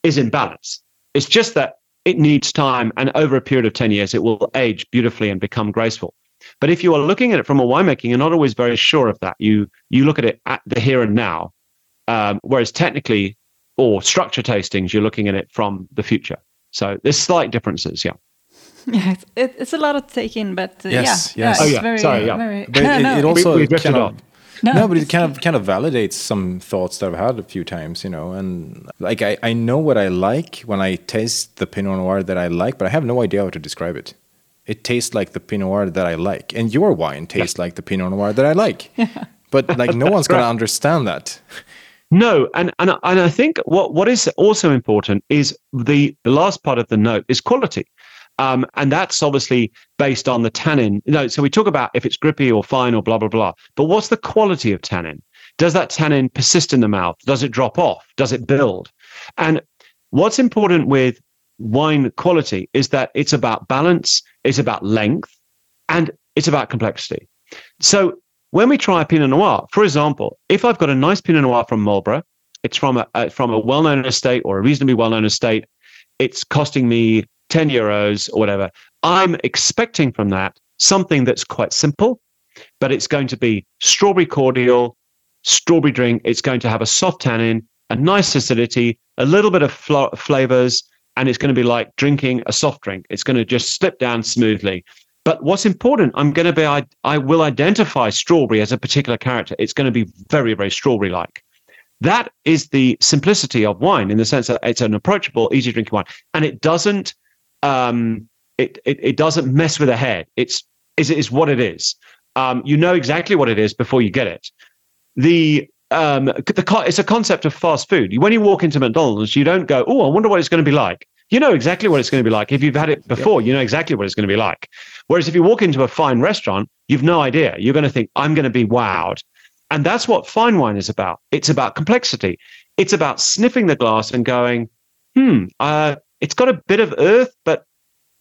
is in balance. It's just that it needs time, and over a period of ten years, it will age beautifully and become graceful. But if you are looking at it from a winemaking, you're not always very sure of that. You you look at it at the here and now, um, whereas technically or structure tastings, you're looking at it from the future. So there's slight differences. Yeah. Yeah, it's, it's a lot to take in, but uh, Yes, yeah, yes. yeah, Oh, it's yeah, very, sorry, yeah. very. But no, it, no, it also we drifted kind of No, no, but it kind of kind of validates some thoughts that I've had a few times, you know. And like I, I know what I like when I taste the Pinot Noir that I like, but I have no idea how to describe it. It tastes like the Pinot Noir that I like, and your wine tastes like the Pinot Noir that I like. But like no one's gonna understand that. No, and and and I think what what is also important is the the last part of the note is quality. Um, and that's obviously based on the tannin. You know, so we talk about if it's grippy or fine or blah blah blah. But what's the quality of tannin? Does that tannin persist in the mouth? Does it drop off? Does it build? And what's important with wine quality is that it's about balance, it's about length, and it's about complexity. So when we try a Pinot Noir, for example, if I've got a nice Pinot Noir from Marlborough, it's from a, a from a well-known estate or a reasonably well-known estate, it's costing me 10 euros or whatever. I'm expecting from that something that's quite simple, but it's going to be strawberry cordial, strawberry drink. It's going to have a soft tannin, a nice acidity, a little bit of fl- flavors, and it's going to be like drinking a soft drink. It's going to just slip down smoothly. But what's important, I'm going to be, I, I will identify strawberry as a particular character. It's going to be very, very strawberry like. That is the simplicity of wine in the sense that it's an approachable, easy drinking wine. And it doesn't, um, it, it, it doesn't mess with the head. It's, is, is what it is. Um, you know exactly what it is before you get it. The um, the it's a concept of fast food. When you walk into McDonald's, you don't go, "Oh, I wonder what it's going to be like." You know exactly what it's going to be like. If you've had it before, you know exactly what it's going to be like. Whereas if you walk into a fine restaurant, you've no idea. You're going to think, "I'm going to be wowed," and that's what fine wine is about. It's about complexity. It's about sniffing the glass and going, "Hmm, uh, it's got a bit of earth, but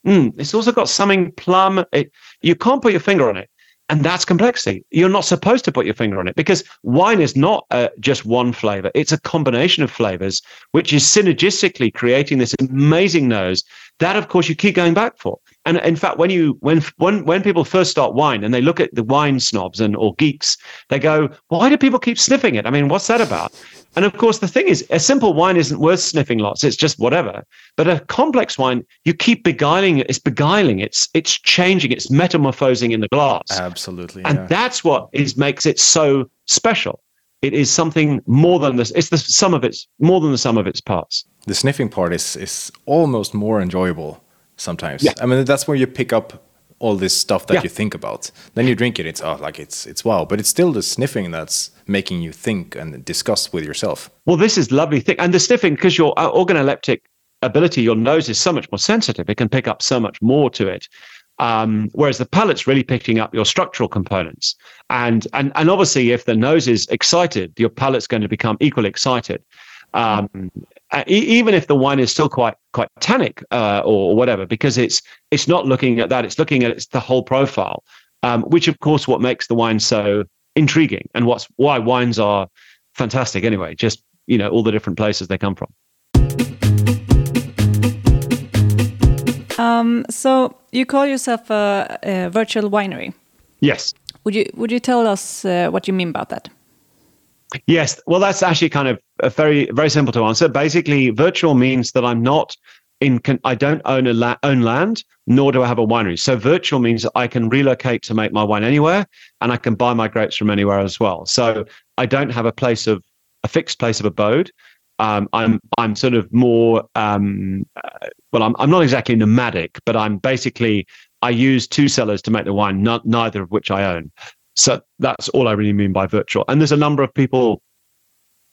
mm, it's also got something plum." It, you can't put your finger on it. And that's complexity. You're not supposed to put your finger on it because wine is not uh, just one flavor. It's a combination of flavors, which is synergistically creating this amazing nose that, of course, you keep going back for. And in fact, when you when when when people first start wine and they look at the wine snobs and or geeks, they go, "Why do people keep sniffing it? I mean, what's that about?" And of course, the thing is, a simple wine isn't worth sniffing lots. It's just whatever. But a complex wine, you keep beguiling it. It's beguiling. It's it's changing. It's metamorphosing in the glass. Absolutely. And yeah. that's what is makes it so special. It is something more than this. It's the sum of its more than the sum of its parts. The sniffing part is is almost more enjoyable sometimes. Yeah. I mean, that's where you pick up all this stuff that yeah. you think about. Then you drink it, it's oh, like it's it's wow, but it's still the sniffing that's making you think and discuss with yourself. Well, this is lovely thing, and the sniffing because your uh, organoleptic ability, your nose is so much more sensitive; it can pick up so much more to it. Um, whereas the palate's really picking up your structural components, and and and obviously, if the nose is excited, your palate's going to become equally excited. Um, uh, even if the wine is still quite quite tannic uh, or whatever, because it's it's not looking at that; it's looking at it's the whole profile, um, which of course what makes the wine so intriguing and what's why wines are fantastic anyway. Just you know all the different places they come from. Um, so you call yourself a, a, virtual winery? Yes. Would you would you tell us uh, what you mean about that? Yes. Well, that's actually kind of a very very simple to answer. Basically, virtual means that I'm not in. I don't own a la- own land, nor do I have a winery. So virtual means I can relocate to make my wine anywhere, and I can buy my grapes from anywhere as well. So I don't have a place of a fixed place of abode. Um, I'm I'm sort of more um, uh, well. I'm I'm not exactly nomadic, but I'm basically I use two cellars to make the wine, not, neither of which I own. So that's all I really mean by virtual. And there's a number of people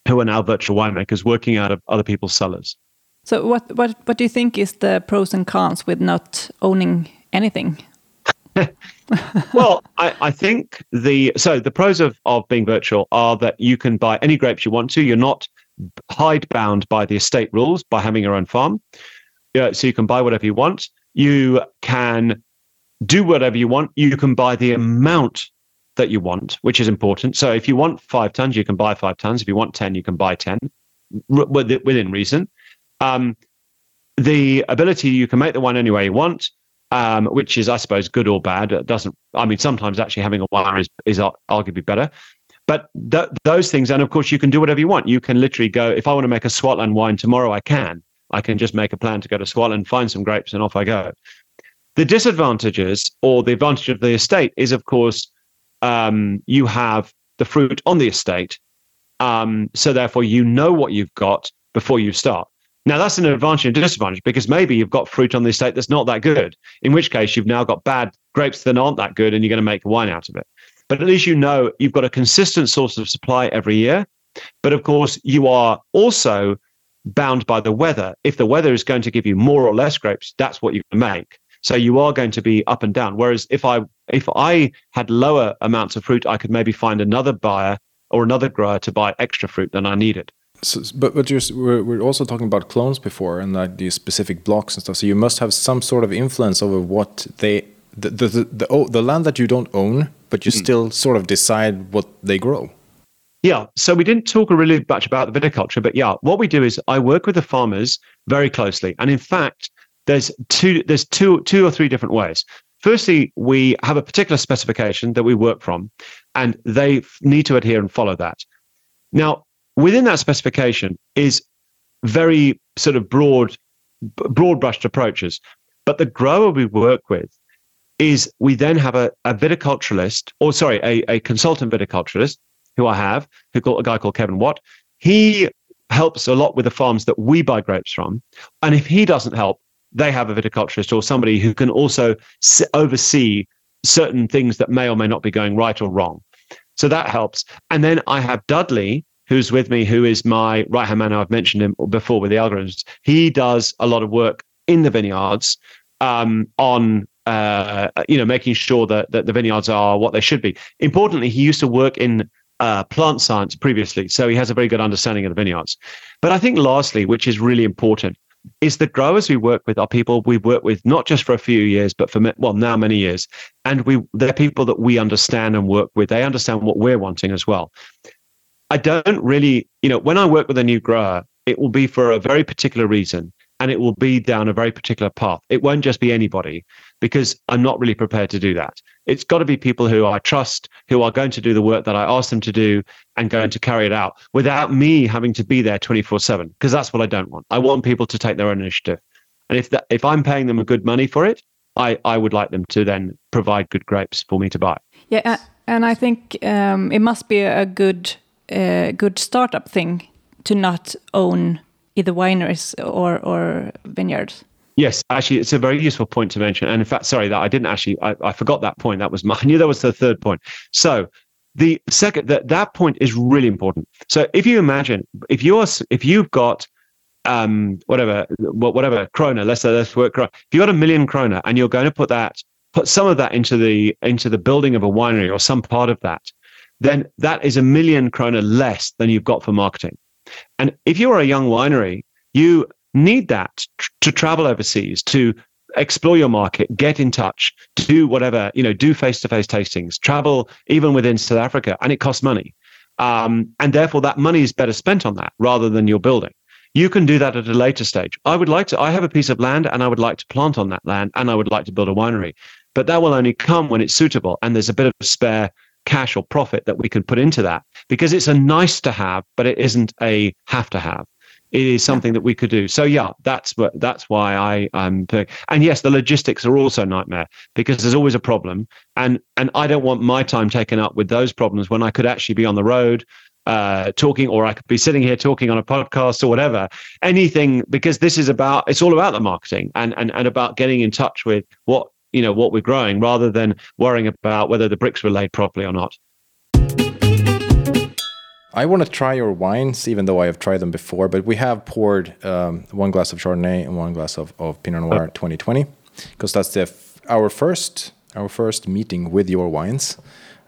who are now virtual winemakers working out of other people's cellars. So what what what do you think is the pros and cons with not owning anything? well, I, I think the so the pros of, of being virtual are that you can buy any grapes you want to. You're not hidebound by the estate rules by having your own farm. Yeah, so you can buy whatever you want. You can do whatever you want. You can buy the amount that you want, which is important. So if you want five tons, you can buy five tons. If you want 10, you can buy 10 within reason. Um, the ability you can make the wine any way you want, um, which is, I suppose, good or bad. It doesn't, I mean, sometimes actually having a wine is, is arguably better. But th- those things, and of course, you can do whatever you want. You can literally go, if I want to make a Swartland wine tomorrow, I can. I can just make a plan to go to Swartland, find some grapes, and off I go. The disadvantages or the advantage of the estate is, of course, um, you have the fruit on the estate. Um, so therefore, you know what you've got before you start. Now that's an advantage and disadvantage because maybe you've got fruit on the estate that's not that good. In which case, you've now got bad grapes that aren't that good, and you're going to make wine out of it. But at least you know you've got a consistent source of supply every year. But of course, you are also bound by the weather. If the weather is going to give you more or less grapes, that's what you make. So you are going to be up and down. Whereas if I if I had lower amounts of fruit, I could maybe find another buyer or another grower to buy extra fruit than I needed. So, but but you're, we're, we're also talking about clones before and like these specific blocks and stuff. So you must have some sort of influence over what they the the the, the, oh, the land that you don't own, but you mm. still sort of decide what they grow. Yeah, so we didn't talk really much about the viticulture, but yeah, what we do is I work with the farmers very closely, and in fact, there's two there's two two or three different ways. Firstly, we have a particular specification that we work from, and they need to adhere and follow that. Now, within that specification is very sort of broad, broad brushed approaches. But the grower we work with is we then have a, a viticulturalist, or sorry, a, a consultant viticulturalist who I have, who called a guy called Kevin Watt. He helps a lot with the farms that we buy grapes from. And if he doesn't help, they have a viticulturist or somebody who can also oversee certain things that may or may not be going right or wrong. So that helps. And then I have Dudley, who's with me, who is my right hand man. I've mentioned him before with the algorithms. He does a lot of work in the vineyards um, on uh, you know making sure that, that the vineyards are what they should be. Importantly, he used to work in uh, plant science previously, so he has a very good understanding of the vineyards. But I think lastly, which is really important, is the growers we work with are people we work with not just for a few years, but for well now many years, and we they're people that we understand and work with. They understand what we're wanting as well. I don't really, you know, when I work with a new grower, it will be for a very particular reason and it will be down a very particular path. It won't just be anybody because I'm not really prepared to do that. It's got to be people who I trust, who are going to do the work that I ask them to do and going to carry it out without me having to be there 24 7 because that's what I don't want. I want people to take their own initiative. And if that, if I'm paying them a good money for it, I, I would like them to then provide good grapes for me to buy. Yeah, and I think um, it must be a good a good startup thing to not own either wineries or or vineyards. Yes, actually, it's a very useful point to mention. And in fact, sorry that I didn't actually, I, I forgot that point. That was my, I knew that was the third point. So the second, that that point is really important. So if you imagine, if you're, if you've got, um, whatever, whatever krona, let's let's work krona. If you got a million krona and you're going to put that, put some of that into the into the building of a winery or some part of that, then that is a million krona less than you've got for marketing. And if you're a young winery, you need that tr- to travel overseas, to explore your market, get in touch, do whatever, you know, do face to face tastings, travel even within South Africa, and it costs money. Um, and therefore, that money is better spent on that rather than your building. You can do that at a later stage. I would like to, I have a piece of land and I would like to plant on that land and I would like to build a winery. But that will only come when it's suitable and there's a bit of spare cash or profit that we can put into that because it's a nice to have, but it isn't a have to have. It is something that we could do. So yeah, that's what that's why I am. Um, and yes, the logistics are also a nightmare because there's always a problem, and and I don't want my time taken up with those problems when I could actually be on the road uh, talking, or I could be sitting here talking on a podcast or whatever. Anything because this is about it's all about the marketing and and and about getting in touch with what you know what we're growing rather than worrying about whether the bricks were laid properly or not. I want to try your wines, even though I have tried them before. But we have poured um, one glass of Chardonnay and one glass of, of Pinot Noir 2020, because that's the our first our first meeting with your wines,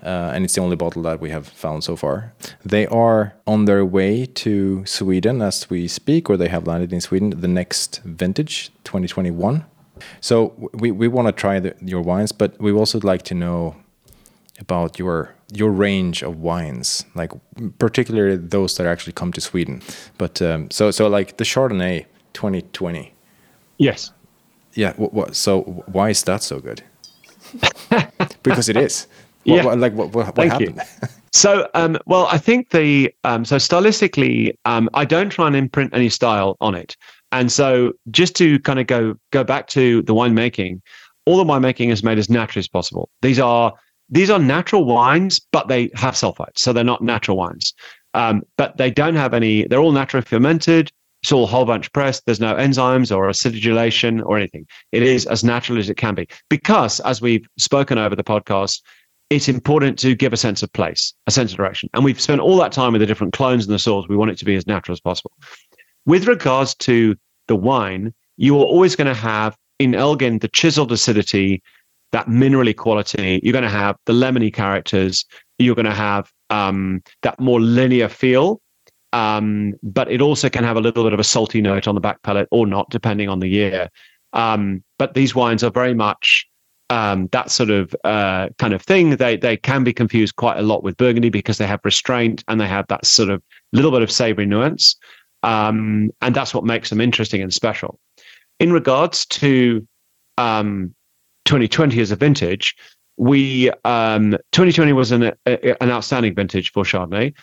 uh, and it's the only bottle that we have found so far. They are on their way to Sweden as we speak, or they have landed in Sweden. The next vintage, 2021. So we, we want to try the, your wines, but we also like to know about your your range of wines, like particularly those that actually come to Sweden. But um, so so like the Chardonnay 2020. Yes. Yeah. What, what, so why is that so good? because it is. What, yeah. What, like what, what, Thank happened? You. So, um, well, I think the um, so stylistically, um, I don't try and imprint any style on it. And so just to kind of go go back to the winemaking, all the winemaking is made as naturally as possible. These are these are natural wines, but they have sulfites, so they're not natural wines. Um, but they don't have any. They're all naturally fermented. It's all whole bunch pressed. There's no enzymes or acidulation or anything. It is as natural as it can be. Because, as we've spoken over the podcast, it's important to give a sense of place, a sense of direction. And we've spent all that time with the different clones and the soils. We want it to be as natural as possible. With regards to the wine, you are always going to have in Elgin the chiseled acidity, that minerally quality. You're going to have the lemony characters. You're going to have um, that more linear feel. Um, but it also can have a little bit of a salty note on the back palate or not, depending on the year. Um, but these wines are very much um, that sort of uh, kind of thing. They they can be confused quite a lot with Burgundy because they have restraint and they have that sort of little bit of savory nuance, um, and that's what makes them interesting and special. In regards to um, 2020 as a vintage, we 2020 um, was an a, an outstanding vintage for Chardonnay.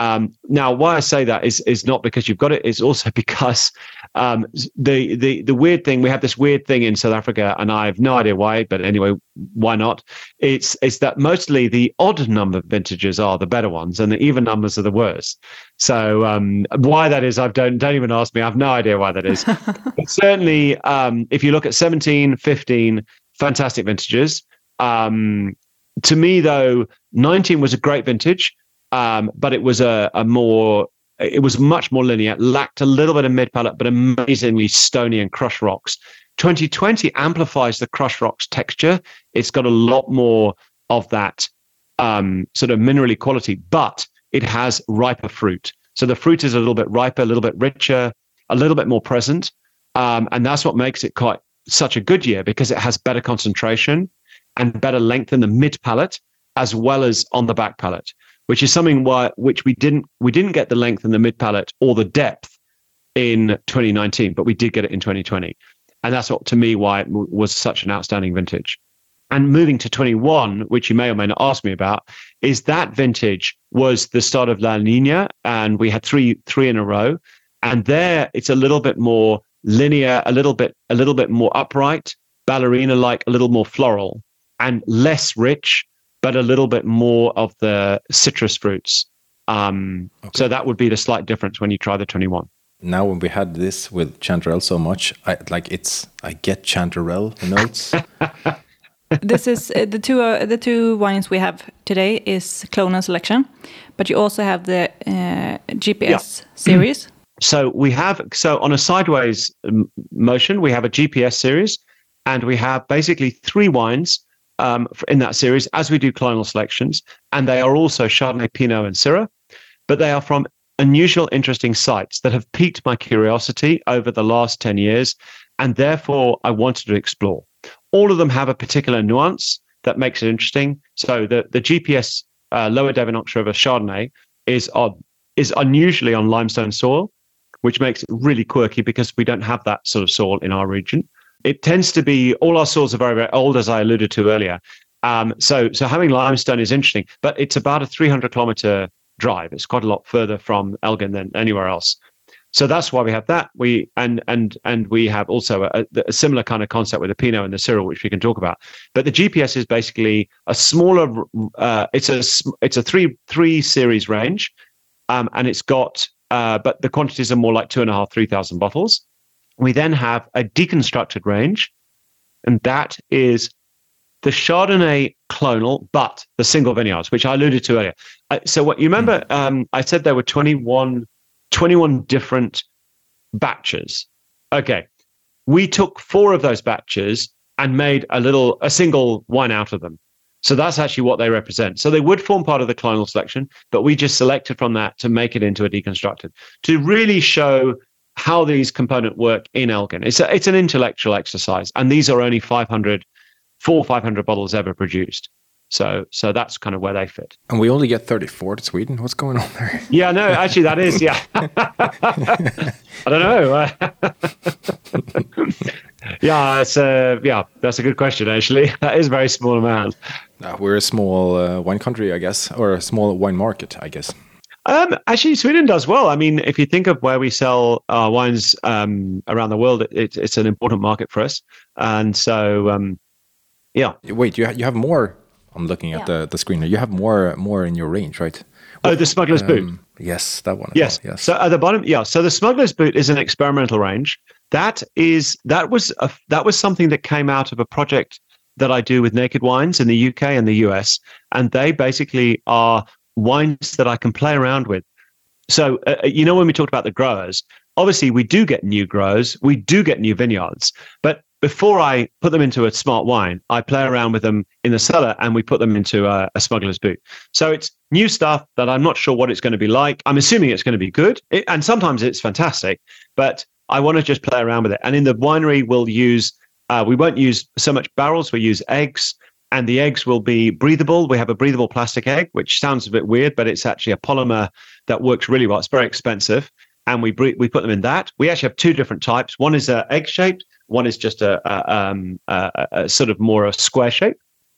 Um, now, why I say that is is not because you've got it; it's also because um, the the the weird thing we have this weird thing in South Africa, and I have no idea why, but anyway, why not? It's it's that mostly the odd number vintages are the better ones, and the even numbers are the worst. So um, why that is, I don't don't even ask me. I have no idea why that is. but certainly, um, if you look at 17, 15, fantastic vintages. Um, to me, though, 19 was a great vintage um, but it was a, a more it was much more linear, lacked a little bit of mid palate, but amazingly stony and crush rocks. 2020 amplifies the crush rocks texture. It's got a lot more of that um, sort of minerally quality, but it has riper fruit. So the fruit is a little bit riper, a little bit richer, a little bit more present. Um, and that's what makes it quite such a good year because it has better concentration and better length in the mid palate as well as on the back palate which is something why which we didn't we didn't get the length in the mid palate or the depth in 2019, but we did get it in 2020, and that's what to me why it was such an outstanding vintage. And moving to 21, which you may or may not ask me about, is that vintage was the start of La Nina, and we had three three in a row, and there it's a little bit more linear, a little bit a little bit more upright, ballerina like, a little more floral, and less rich but a little bit more of the citrus fruits. Um, okay. So that would be the slight difference when you try the 21. Now, when we had this with chanterelle so much, I like it's I get chanterelle notes. this is uh, the two uh, the two wines we have today is clone and selection, but you also have the uh, GPS yeah. series. So we have so on a sideways motion, we have a GPS series, and we have basically three wines um, in that series, as we do clonal selections, and they are also Chardonnay, Pinot, and Syrah, but they are from unusual, interesting sites that have piqued my curiosity over the last 10 years, and therefore I wanted to explore. All of them have a particular nuance that makes it interesting. So the, the GPS uh, Lower Duivenhoks River Chardonnay is, on, is unusually on limestone soil, which makes it really quirky because we don't have that sort of soil in our region it tends to be all our soils are very very old, as I alluded to earlier. Um, so so having limestone is interesting, but it's about a 300 kilometer drive. It's quite a lot further from Elgin than anywhere else. So that's why we have that. We and and and we have also a, a similar kind of concept with the Pinot and the Syrah, which we can talk about. But the GPS is basically a smaller. Uh, it's a it's a three three series range, um, and it's got uh, but the quantities are more like two and a half three thousand bottles. We then have a deconstructed range, and that is the Chardonnay clonal, but the single vineyards, which I alluded to earlier. Uh, so, what you remember, hmm. um, I said there were 21, 21 different batches. Okay. We took four of those batches and made a little, a single wine out of them. So that's actually what they represent. So they would form part of the clonal selection, but we just selected from that to make it into a deconstructed to really show how these components work in Elgin. It's a, it's an intellectual exercise, and these are only 500, four 500 bottles ever produced. So so that's kind of where they fit. And we only get 34 to Sweden. What's going on there? Yeah, no, actually that is yeah. I don't know. yeah, it's a yeah, that's a good question actually. That is a very small amount. Uh, we're a small uh, wine country, I guess, or a small wine market, I guess. Um, actually, Sweden does well. I mean, if you think of where we sell our wines um, around the world, it, it's an important market for us. And so, um, yeah. Wait, you ha- you have more. I'm looking at yeah. the the screen. You have more more in your range, right? Oh, the Smuggler's Boot. Um, yes, that one. Yes. Well. yes. So at the bottom, yeah. So the Smuggler's Boot is an experimental range. That is that was a, that was something that came out of a project that I do with Naked Wines in the UK and the US, and they basically are wines that I can play around with. So, uh, uh, you know, when we talked about the growers, obviously we do get new growers, we do get new vineyards, but before I put them into a smart wine, I play around with them in the cellar and we put them into a, a smuggler's boot. So it's new stuff that I'm not sure what it's going to be like. I'm assuming it's going to be good. It, and sometimes it's fantastic, but I want to just play around with it. And in the winery, we'll use, uh, we won't use so much barrels, we use eggs. And the eggs will be breathable. We have a breathable plastic egg, which sounds a bit weird, but it's actually a polymer that works really well. It's very expensive and we we put them in that. We actually have two different types. One is a egg shaped. One is just a, a, um, a, a, sort of more a square shape.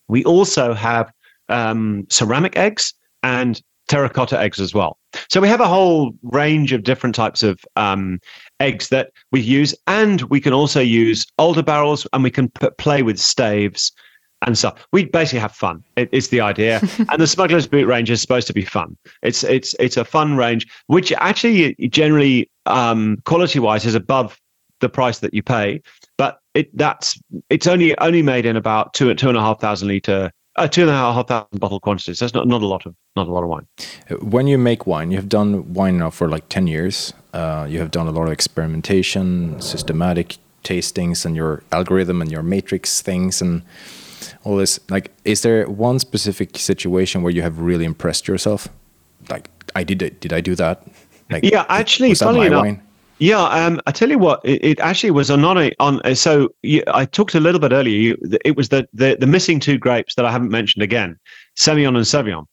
We also have um, ceramic eggs and terracotta eggs as well. So we have a whole range of different types of um, eggs that we use, and we can also use older barrels, and we can play with staves and so we basically have fun. It, it's the idea, and the Smuggler's Boot range is supposed to be fun. It's it's it's a fun range, which actually generally um, quality wise is above the price that you pay, but it that's it's only only made in about two two and a half thousand liter. Uh, two and a half thousand bottle quantities. That's not, not a lot of not a lot of wine. When you make wine, you have done wine now for like ten years. Uh, you have done a lot of experimentation, systematic tastings, and your algorithm and your matrix things, and all this like is there one specific situation where you have really impressed yourself? Like i did it did i do that? Like yeah actually funny enough wine? yeah um i tell you what it, it actually was on a, on uh, so you, i talked a little bit earlier you, it was the, the the missing two grapes that i haven't mentioned again semillon and sauvignon.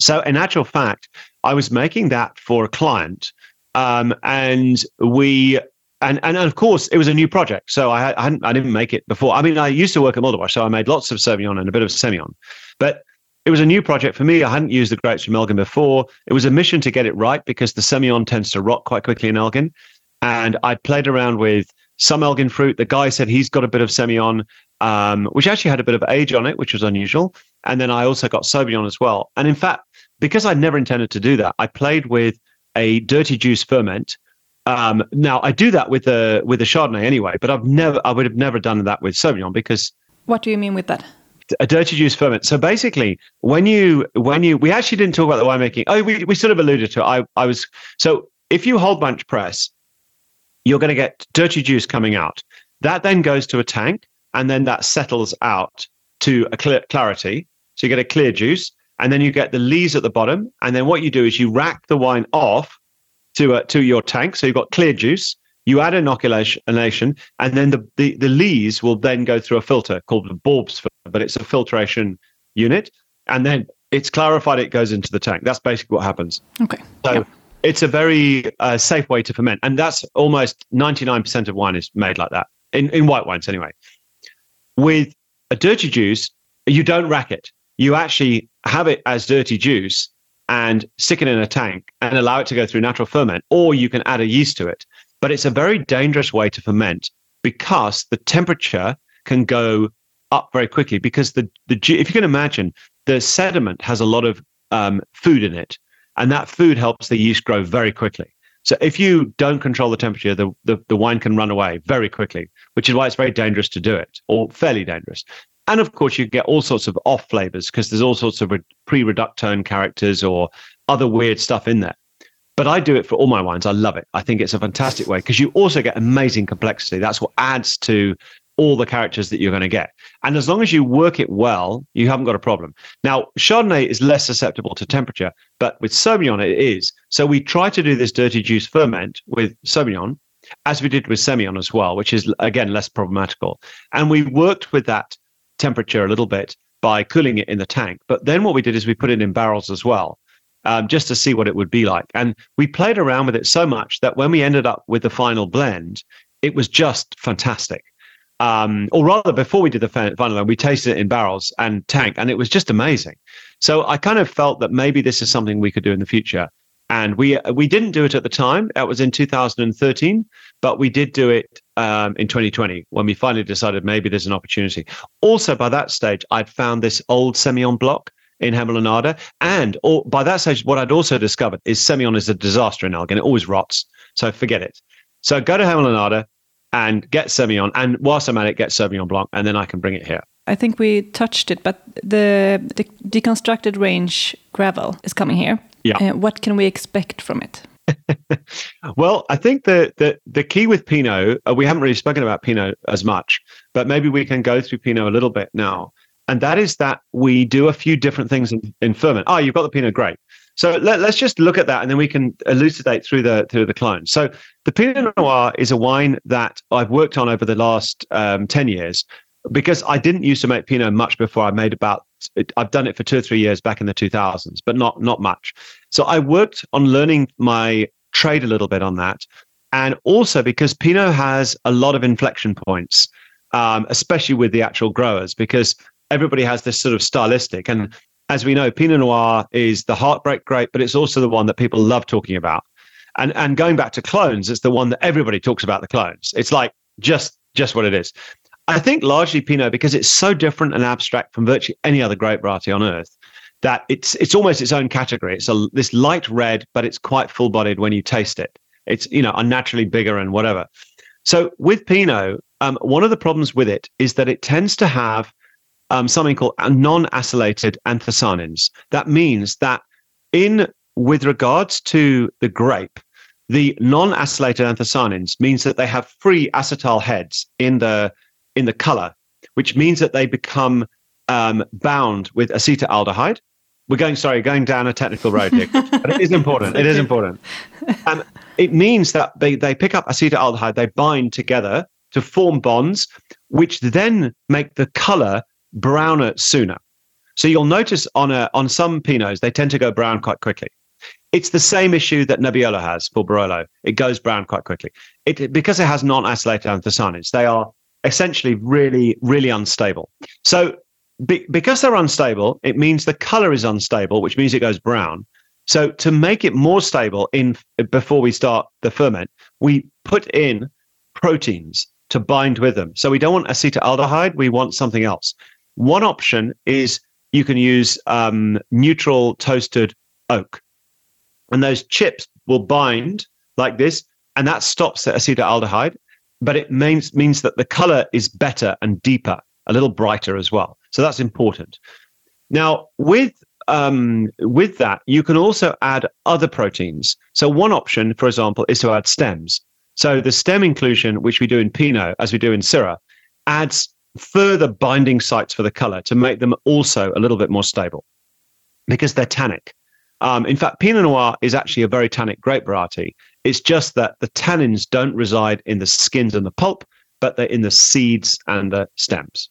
So in actual fact i was making that for a client um, and we and, and of course it was a new project so I, I hadn't I didn't make it before. I mean I used to work at Mulderbosch so I made lots of Sauvignon and a bit of Semillon but it was a new project for me. I hadn't used the grapes from Elgin before. It was a mission to get it right because the Semillon tends to rot quite quickly in Elgin. And I played around with some Elgin fruit. The guy said he's got a bit of Semillon um, which actually had a bit of age on it which was unusual. And then I also got Sauvignon as well. And in fact because I'd never intended to do that I played with a dirty juice ferment um, now I do that with the with the Chardonnay anyway, but I've never I would have never done that with Sauvignon because. What do you mean with that? A dirty juice ferment. So basically, when you when you we actually didn't talk about the winemaking. Oh, we we sort of alluded to. It. I I was so if you hold bunch press, you're going to get dirty juice coming out. That then goes to a tank, and then that settles out to a clear, clarity. So you get a clear juice, and then you get the lees at the bottom. And then what you do is you rack the wine off to uh, to your tank. So you've got clear juice. You add inoculation, and then the, the, the lees will then go through a filter called the Borbs, but it's a filtration unit. And then it's clarified, it goes into the tank. That's basically what happens. Okay. So yeah. it's a very uh, safe way to ferment. And that's almost 99% of wine is made like that, in, in white wines anyway. With a dirty juice, you don't rack it. You actually have it as dirty juice and stick it in a tank and allow it to go through natural ferment, or you can add a yeast to it. But it's a very dangerous way to ferment because the temperature can go up very quickly. Because the, the if you can imagine, the sediment has a lot of um, food in it, and that food helps the yeast grow very quickly. So if you don't control the temperature, the, the, the wine can run away very quickly, which is why it's very dangerous to do it, or fairly dangerous. And of course, you get all sorts of off flavors because there's all sorts of pre reductone characters or other weird stuff in there. But I do it for all my wines. I love it. I think it's a fantastic way because you also get amazing complexity. That's what adds to all the characters that you're going to get. And as long as you work it well, you haven't got a problem. Now, Chardonnay is less susceptible to temperature, but with Sauvignon it is. So we try to do this dirty juice ferment with Sauvignon, as we did with Semillon as well, which is again less problematical. And we worked with that temperature a little bit by cooling it in the tank. But then what we did is we put it in barrels as well, um, just to see what it would be like. And we played around with it so much that when we ended up with the final blend, it was just fantastic. Um, or rather, before we did the final blend, we tasted it in barrels and tank, and it was just amazing. So I kind of felt that maybe this is something we could do in the future. And we we didn't do it at the time. That was in 2013, but we did do it um, in 2020 when we finally decided maybe there's an opportunity. Also, by that stage, I'd found this old Semillon block in Hemel-en-Aarde. And or, by that stage, what I'd also discovered is Semillon is a disaster in Elgin. It always rots. So forget it. So go to Hemel-en-Aarde and get Semillon. And whilst I'm at it, get Sauvignon Blanc, and then I can bring it here. I think we touched it, but the, the deconstructed range gravel is coming here. Yeah. Uh, what can we expect from it? well, I think the, the the key with Pinot, uh, we haven't really spoken about Pinot as much, but maybe we can go through Pinot a little bit now. And that is that we do a few different things in, in ferment. Oh, you've got the Pinot, great. So let, us just look at that, and then we can elucidate through the through the clones. So the Pinot Noir is a wine that I've worked on over the last um, ten years because I didn't used to make Pinot much before. I made about I've done it for two or three years back in the 2000s, but not not much. So I worked on learning my trade a little bit on that, and also because Pinot has a lot of inflection points, um, especially with the actual growers, because everybody has this sort of stylistic and as we know, Pinot Noir is the heartbreak grape, but it's also the one that people love talking about. And and going back to clones, it's the one that everybody talks about the clones. It's like just just what it is. I think largely Pinot because it's so different and abstract from virtually any other grape variety on earth that it's it's almost its own category. It's a this light red, but it's quite full bodied when you taste it. It's you know unnaturally bigger and whatever. So with Pinot, um, one of the problems with it is that it tends to have um, something called non-acylated anthocyanins. That means that in with regards to the grape, the non-acylated anthocyanins means that they have free acetyl heads in the in the color, which means that they become um, bound with acetaldehyde. We're going, sorry, going down a technical road here, but it is important. It is important. Um, it means that they, they pick up acetaldehyde, they bind together to form bonds, which then make the color browner sooner. So you'll notice on a, on some Pinots, they tend to go brown quite quickly. It's the same issue that Nebbiolo has for Barolo. It goes brown quite quickly. It, because it has non-acylated anthocyanins, they are essentially really, really unstable. So be, because they're unstable, it means the color is unstable, which means it goes brown. So to make it more stable in before we start the ferment, we put in proteins to bind with them. So we don't want acetaldehyde, we want something else. One option is you can use um, neutral toasted oak, and those chips will bind like this, and that stops the acetaldehyde. But it means means that the color is better and deeper, a little brighter as well. So that's important. Now with um, with that, you can also add other proteins. So one option, for example, is to add stems. So the stem inclusion, which we do in Pinot, as we do in Syrah, adds further binding sites for the color to make them also a little bit more stable because they're tannic. Um, in fact, Pinot Noir is actually a very tannic grape variety. It's just that the tannins don't reside in the skins and the pulp, but they're in the seeds and the stems.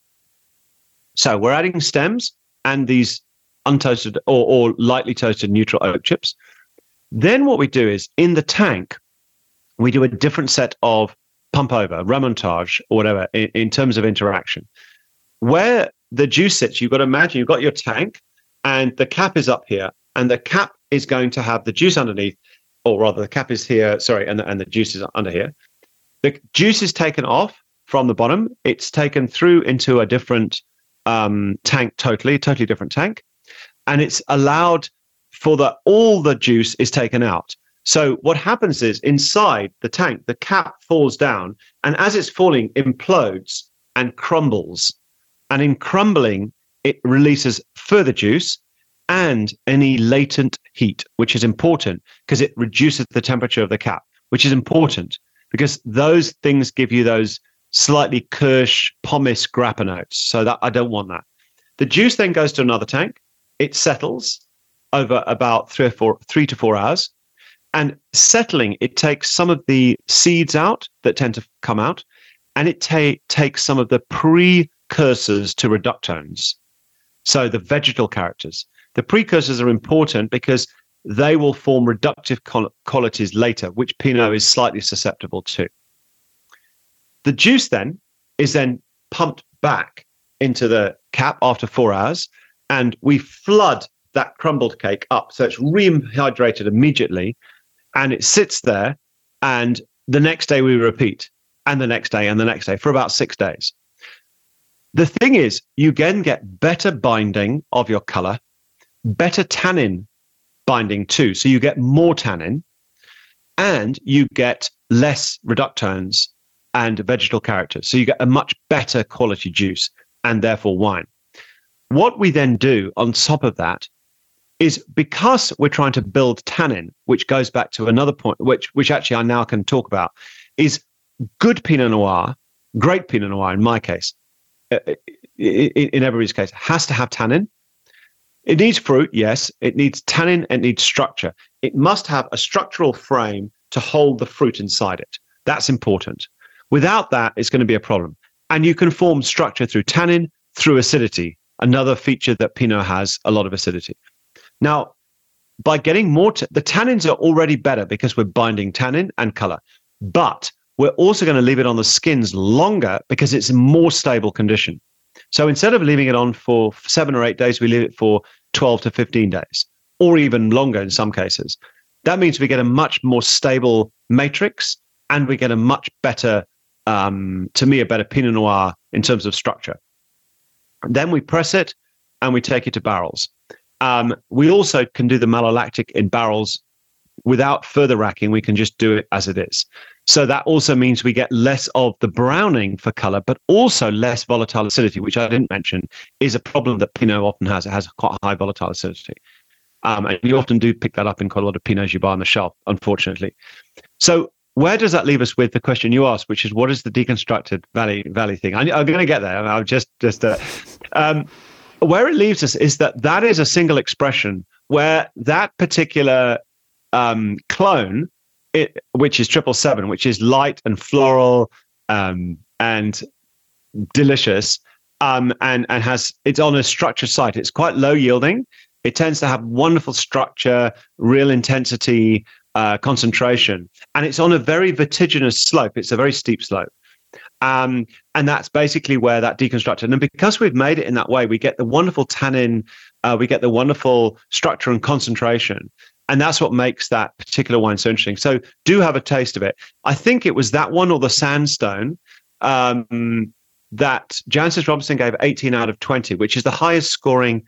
So we're adding stems and these untoasted or, or lightly toasted neutral oak chips. Then what we do is in the tank, we do a different set of pump over, remontage, or whatever, in, in terms of interaction. Where the juice sits, you've got to imagine you've got your tank and the cap is up here, and the cap is going to have the juice underneath, or rather, the cap is here, sorry, and the, and the juice is under here. The juice is taken off from the bottom, it's taken through into a different um, tank, totally, totally different tank, and it's allowed for the all the juice is taken out. So what happens is inside the tank, the cap falls down, and as it's falling, implodes and crumbles. And in crumbling, it releases further juice and any latent heat, which is important because it reduces the temperature of the cap, which is important because those things give you those slightly kirsch pomace grappa notes. So that I don't want that. The juice then goes to another tank. It settles over about three or four, three to four hours. And settling, it takes some of the seeds out that tend to come out, and it ta- takes some of the precursors to reductones. So the vegetal characters. The precursors are important because they will form reductive qualities later, which Pinot is slightly susceptible to. The juice then is then pumped back into the cap after four hours, and we flood that crumbled cake up. So it's rehydrated immediately and it sits there and the next day we repeat and the next day and the next day for about six days the thing is you again get better binding of your color better tannin binding too. So you get more tannin and you get less reductones and vegetal characters. So you get a much better quality juice and therefore wine. What we then do on top of that is because we're trying to build tannin, which goes back to another point, which which actually I now can talk about, is good Pinot Noir, great Pinot Noir in my case, uh, in, in everybody's case, has to have tannin. It needs fruit, yes. It needs tannin. It needs structure. It must have a structural frame to hold the fruit inside it. That's important. Without that, it's going to be a problem. And you can form structure through tannin, through acidity, another feature that Pinot has a lot of acidity. Now, by getting more, t- the tannins are already better because we're binding tannin and color. But we're also going to leave it on the skins longer because it's a more stable condition. So instead of leaving it on for seven or eight days, we leave it for 12 to 15 days, or even longer in some cases. That means we get a much more stable matrix and we get a much better, um, to me, a better Pinot Noir in terms of structure. Then we press it and we take it to barrels. Um, we also can do the malolactic in barrels without further racking. We can just do it as it is. So that also means we get less of the browning for color, but also less volatile acidity, which I didn't mention is a problem that Pinot often has. It has quite high volatile acidity. Um, and you often do pick that up in quite a lot of Pinots you buy on the shelf, unfortunately. So where does that leave us with the question you asked, which is what is the deconstructed valley valley thing? I, am going to get there. I'll just just uh, um, where it leaves us is that that is a single expression where that particular um, clone it, which is triple seven, which is light and floral um, and delicious, um, and and has it's on a structure site. It's quite low yielding. It tends to have wonderful structure, real intensity, uh, concentration, and it's on a very vertiginous slope. It's a very steep slope. Um, and that's basically where that deconstructed. And because we've made it in that way, we get the wonderful tannin, uh, we get the wonderful structure and concentration and that's what makes that particular wine so interesting. So do have a taste of it. I think it was that one or the sandstone um, that Jancis Robinson gave 18 out of 20, which is the highest scoring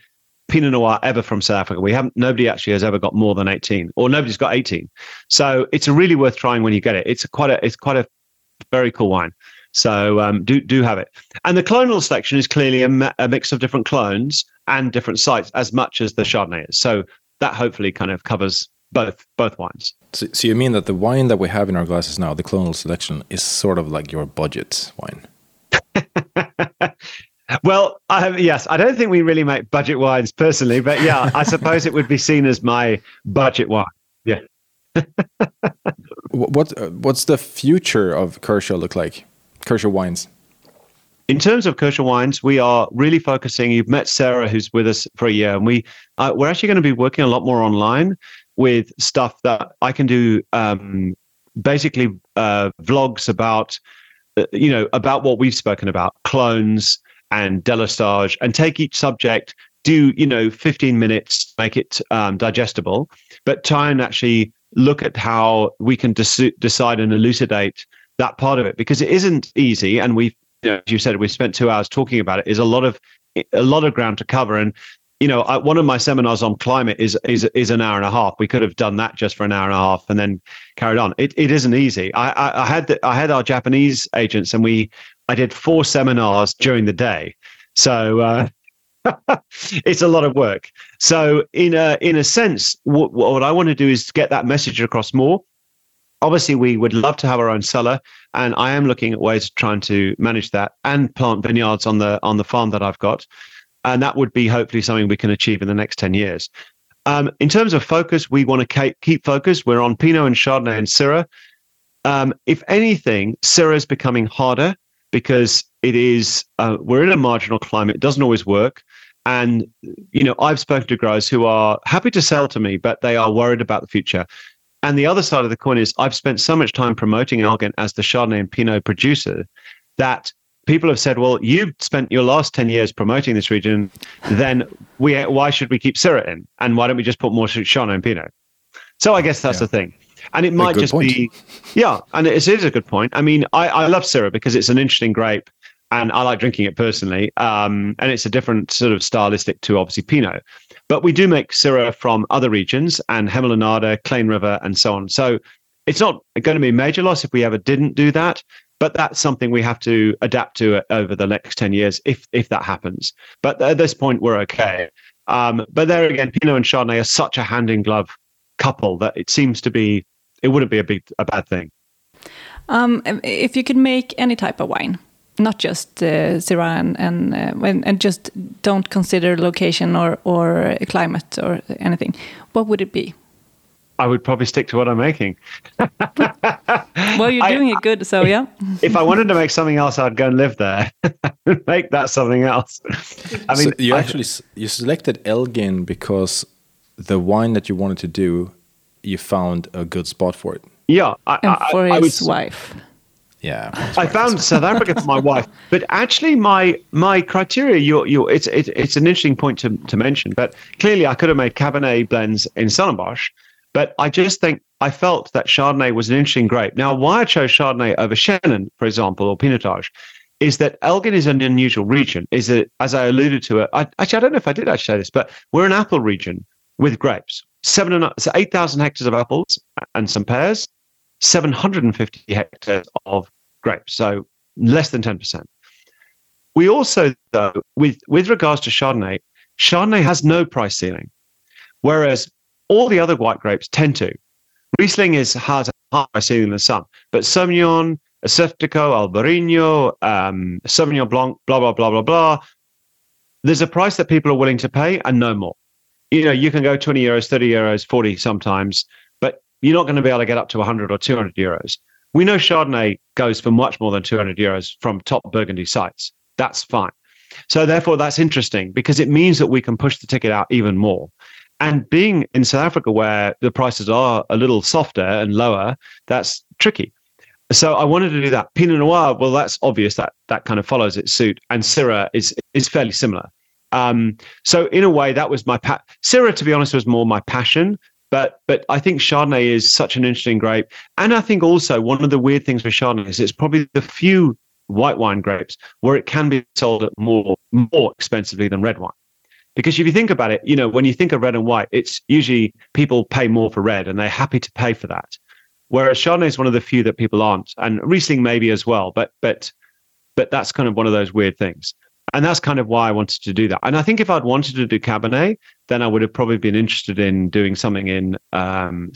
Pinot Noir ever from South Africa. We haven't nobody actually has ever got more than 18, or nobody's got 18. So it's really worth trying when you get it. It's a quite a it's quite a very cool wine. So um, do do have it. And the clonal selection is clearly a, a, mix of different clones and different sites, as much as the Chardonnay is. So that hopefully kind of covers both both wines. So, so you mean that the wine that we have in our glasses now, the clonal selection, is sort of like your budget wine? well, I, yes, I don't think we really make budget wines personally, but yeah, I suppose it would be seen as my budget wine. Yeah. what uh, what's the future of Kershaw look like? Kershaw wines. In terms of Kershaw wines, we are really focusing. You've met Sarah, who's with us for a year, and we uh, we're actually going to be working a lot more online with stuff that I can do. Um, basically, uh, vlogs about uh, you know about what we've spoken about, clones and delestage, and take each subject, do you know 15 minutes, make it um, digestible, but try and actually look at how we can decide and elucidate that part of it because it isn't easy and we've you know, as you said, we spent two hours talking about it. Is a lot of a lot of ground to cover, and you know, I, one of my seminars on climate is is is an hour and a half. We could have done that just for an hour and a half and then carried on. It it isn't easy. I I, I had the, I had our Japanese agents, and we I did four seminars during the day, so. Uh, it's a lot of work. So, in a in a sense, what, what I want to do is get that message across more obviously we would love to have our own cellar and i am looking at ways of trying to manage that and plant vineyards on the on the farm that i've got. And that would be hopefully something we can achieve in the next 10 years. Um, in terms of focus we want to keep focus. We're on pinot and chardonnay and syrah. Um, if anything syrah is becoming harder because it is uh, we're in a marginal climate. It doesn't always work. And you know i've spoken to growers who are happy to sell to me but they are worried about the future and the other side of the coin is I've spent so much time promoting Elgin as the Chardonnay and Pinot producer that people have said, well, you've spent your last 10 years promoting this region, then we why should we keep Syrah in? And why don't we just put more Chardonnay and Pinot? So I guess that's yeah. the thing. And it might just point. be, yeah, and it is a good point. I mean, I, I love Syrah because it's an interesting grape and I like drinking it personally. Um, and it's a different sort of stylistic to obviously Pinot. But we do make Syrah from other regions and Hemel-en-Aarde, Klein River, and so on. So it's not going to be a major loss if we ever didn't do that. But that's something we have to adapt to over the next 10 years if if that happens. But at this point, we're okay. Um, but there again, Pinot and Chardonnay are such a hand in glove couple that it seems to be it wouldn't be a big a bad thing. Um, if you could make any type of wine, not just uh, Syrah and and, uh, and just don't consider location or or climate or anything, what would it be? I would probably stick to what I'm making. well, you're doing I, it good, so yeah. if I wanted to make something else, I'd go and live there. make that something else. I mean, so you I, actually you selected Elgin because the wine that you wanted to do, you found a good spot for it. Yeah, I, and for I, his wife. Yeah, I found South Africa for my wife, but actually, my my criteria, you you it's it, it's an interesting point to to mention. But clearly, I could have made Cabernet blends in Stellenbosch, but I just think I felt that Chardonnay was an interesting grape. Now, why I chose Chardonnay over Chenin, for example, or Pinotage, is that Elgin is an unusual region. Is that, as I alluded to it, I, actually, I don't know if I did actually say this, but we're an apple region with grapes. Seven and so 8,000 hectares of apples and some pears, 750 hectares of grapes. So less than 10%. We also, though, with, with regards to Chardonnay, Chardonnay has no price ceiling, whereas all the other white grapes tend to. Riesling is has a higher ceiling than some, but Sauvignon, Assyrtiko, Albarino, um, Sauvignon Blanc, blah blah blah blah blah. There's a price that people are willing to pay and no more. You know, you can go 20 euros, 30 euros, 40 sometimes, but you're not going to be able to get up to 100 or 200 euros. We know Chardonnay goes for much more than 200 euros from top Burgundy sites. That's fine. So therefore, that's interesting because it means that we can push the ticket out even more. And being in South Africa, where the prices are a little softer and lower, that's tricky. So I wanted to do that. Pinot Noir, well, that's obvious that that kind of follows its suit, and Syrah is is fairly similar. Um, so in a way, that was my pa- Syrah, to be honest, was more my passion. But but I think Chardonnay is such an interesting grape, and I think also one of the weird things with Chardonnay is it's probably the few white wine grapes where it can be sold at more more expensively than red wine. Because if you think about it, you know, when you think of red and white, it's usually people pay more for red and they're happy to pay for that. Whereas Chardonnay is one of the few that people aren't, and Riesling maybe as well. But but but that's kind of one of those weird things, and that's kind of why I wanted to do that. And I think if I'd wanted to do Cabernet, then I would have probably been interested in doing something in um.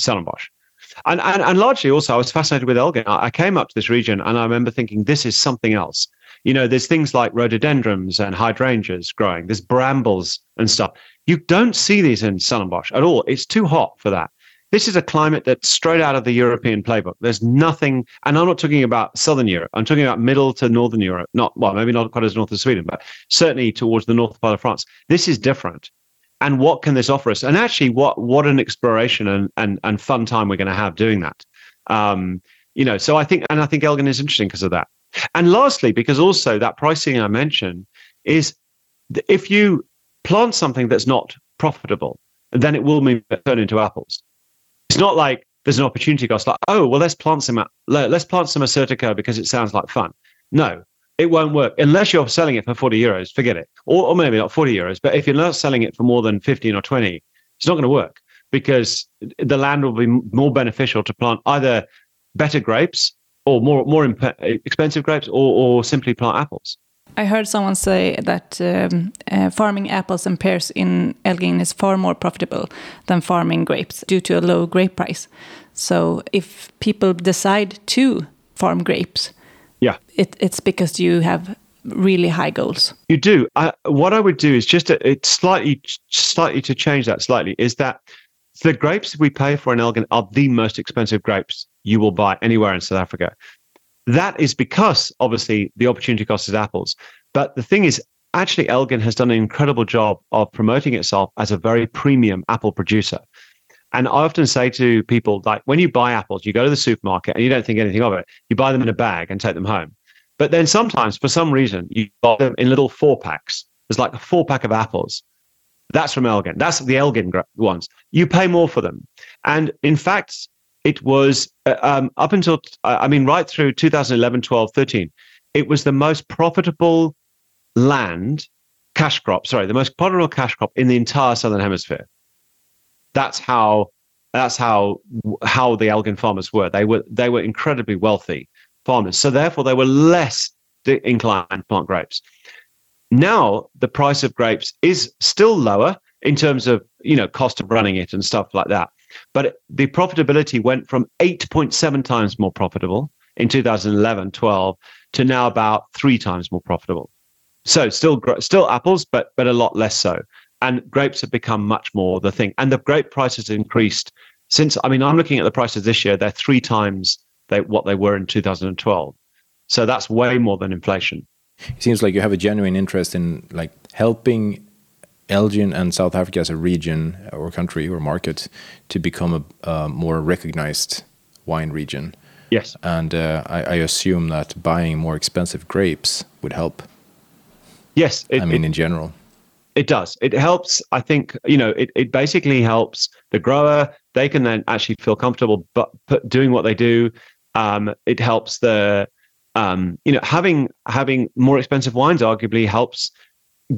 And, and and largely also, I was fascinated with Elgin. I came up to this region, and I remember thinking, this is something else. You know, there's things like rhododendrons and hydrangeas growing. There's brambles and stuff. You don't see these in Stellenbosch at all. It's too hot for that. This is a climate that's straight out of the European playbook. There's nothing, and I'm not talking about Southern Europe. I'm talking about middle to Northern Europe. Not well, maybe not quite as north as Sweden, but certainly towards the north part of France. This is different. And what can this offer us? And actually, what what an exploration and and, and fun time we're going to have doing that. Um, you know, so I think, and I think Elgin is interesting because of that. And lastly, because also that pricing I mentioned is if you plant something that's not profitable, then it will turn into apples. It's not like there's an opportunity cost, like, oh, well, let's plant some, let's plant some Assyrtiko because it sounds like fun. No, it won't work unless you're selling it for 40 euros. Forget it. Or, or maybe not 40 euros, but if you're not selling it for more than 15 or 20, it's not going to work because the land will be more beneficial to plant either better grapes or more more imp- expensive grapes, or, or simply plant apples. I heard someone say that um, uh, farming apples and pears in Elgin is far more profitable than farming grapes due to a low grape price. So if people decide to farm grapes, yeah, it, it's because you have really high goals. You do. Uh, what I would do is just to, it's slightly slightly to change that slightly is that the grapes we pay for in Elgin are the most expensive grapes you will buy anywhere in South Africa. That is because obviously the opportunity cost is apples. But the thing is, actually, Elgin has done an incredible job of promoting itself as a very premium apple producer. And I often say to people, like, when you buy apples, you go to the supermarket and you don't think anything of it. You buy them in a bag and take them home. But then sometimes, for some reason, you buy them in little four packs. There's like a four pack of apples. That's from Elgin. That's the Elgin ones. You pay more for them. And in fact, it was uh, um, up until, I mean, right through 2011, 12, 13, it was the most profitable land cash crop, sorry, the most profitable cash crop in the entire Southern Hemisphere. That's how that's how how the Elgin farmers were. They were they were incredibly wealthy farmers. So therefore they were less inclined to plant grapes. Now the price of grapes is still lower, in terms of you know cost of running it and stuff like that. But the profitability went from 8.7 times more profitable in 2011 12 to now about three times more profitable. So still still apples, but but a lot less so. And grapes have become much more the thing. And the grape prices increased since. I mean, I'm looking at the prices this year; they're three times they, what they were in 2012. So that's way more than inflation. It seems like you have a genuine interest in like helping Elgin and South Africa as a region or country or market to become a, a more recognized wine region. Yes. And uh, I, I, assume that buying more expensive grapes would help. Yes. It, I mean, it, in general. It does. It helps. I think, you know, it, it basically helps the grower. They can then actually feel comfortable but, but doing what they do. Um, it helps the, um, you know, having having more expensive wines arguably helps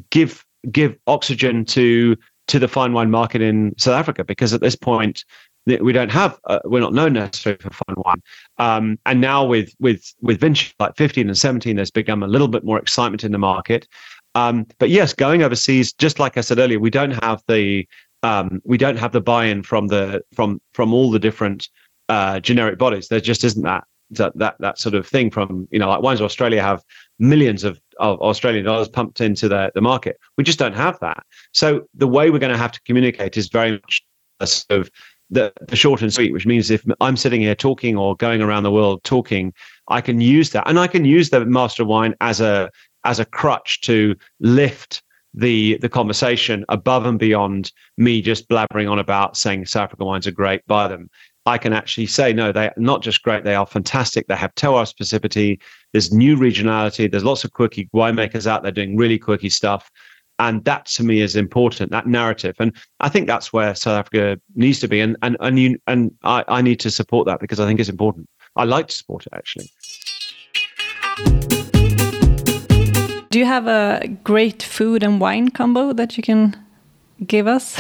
give give oxygen to to the fine wine market in South Africa because at this point we don't have uh, we're not known necessarily for fine wine. Um, and now with with with vintage like 15 and 17 there's become a little bit more excitement in the market. Um, but yes going overseas just like i said earlier we don't have the um, we don't have the buy-in from the from from all the different uh, generic bodies. There just isn't that that that that sort of thing from you know like wines of australia have millions of, of australian dollars pumped into the, the market. We just don't have that. So the way we're going to have to communicate is very much a sort of the, the short and sweet, which means if I'm sitting here talking or going around the world talking, I can use that, and I can use the master wine as a as a crutch to lift the the conversation above and beyond me just blabbering on about saying South African wines are great, buy them. I can actually say no, they're not just great; they are fantastic. They have terroir specificity. There's new regionality. There's lots of quirky winemakers out there doing really quirky stuff and that to me is important that narrative and i think that's where south africa needs to be and and and, you, and I, I need to support that because i think it's important i like to support it actually do you have a great food and wine combo that you can give us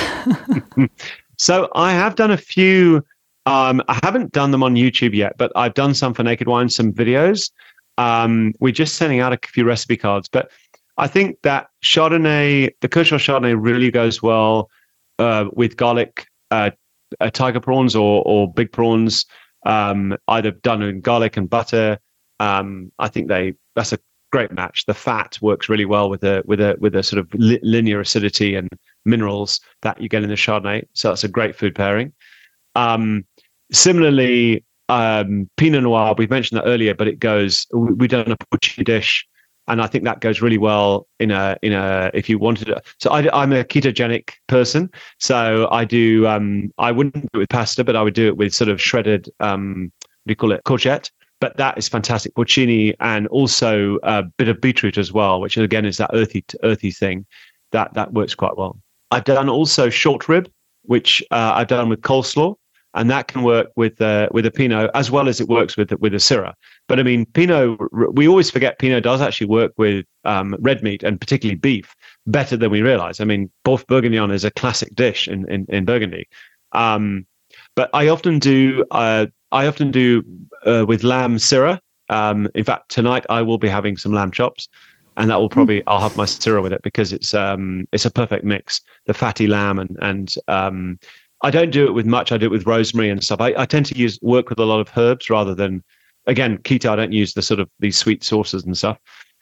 so i have done a few um, i haven't done them on youtube yet but i've done some for naked wine some videos um, we're just sending out a few recipe cards but I think that Chardonnay, the Kershaw Chardonnay, really goes well uh, with garlic, uh, uh, tiger prawns or or big prawns, um, either done in garlic and butter. Um, I think they that's a great match. The fat works really well with a with a with a sort of li- linear acidity and minerals that you get in the Chardonnay. So that's a great food pairing. Um, similarly, um, Pinot Noir, we've mentioned that earlier, but it goes. We've done a porcini dish and I think that goes really well in a in a if you wanted. So I, am a ketogenic person, so I do um, I wouldn't do it with pasta, but I would do it with sort of shredded um, what do you call it courgette. But that is fantastic porcini and also a bit of beetroot as well, which again is that earthy earthy thing that that works quite well. I've done also short rib, which uh, I've done with coleslaw and that can work with uh, with a Pinot as well as it works with with a Syrah. But I mean, Pinot. We always forget Pinot does actually work with um, red meat and particularly beef better than we realize. I mean, Boeuf Bourguignon is a classic dish in in, in Burgundy. Um, but I often do uh, I often do uh, with lamb Syrah. Um, in fact, tonight I will be having some lamb chops, and that will hmm. probably I'll have my Syrah with it because it's um, it's a perfect mix. The fatty lamb and and um, I don't do it with much. I do it with rosemary and stuff. I, I tend to use work with a lot of herbs rather than again keto. I don't use the sort of these sweet sauces and stuff.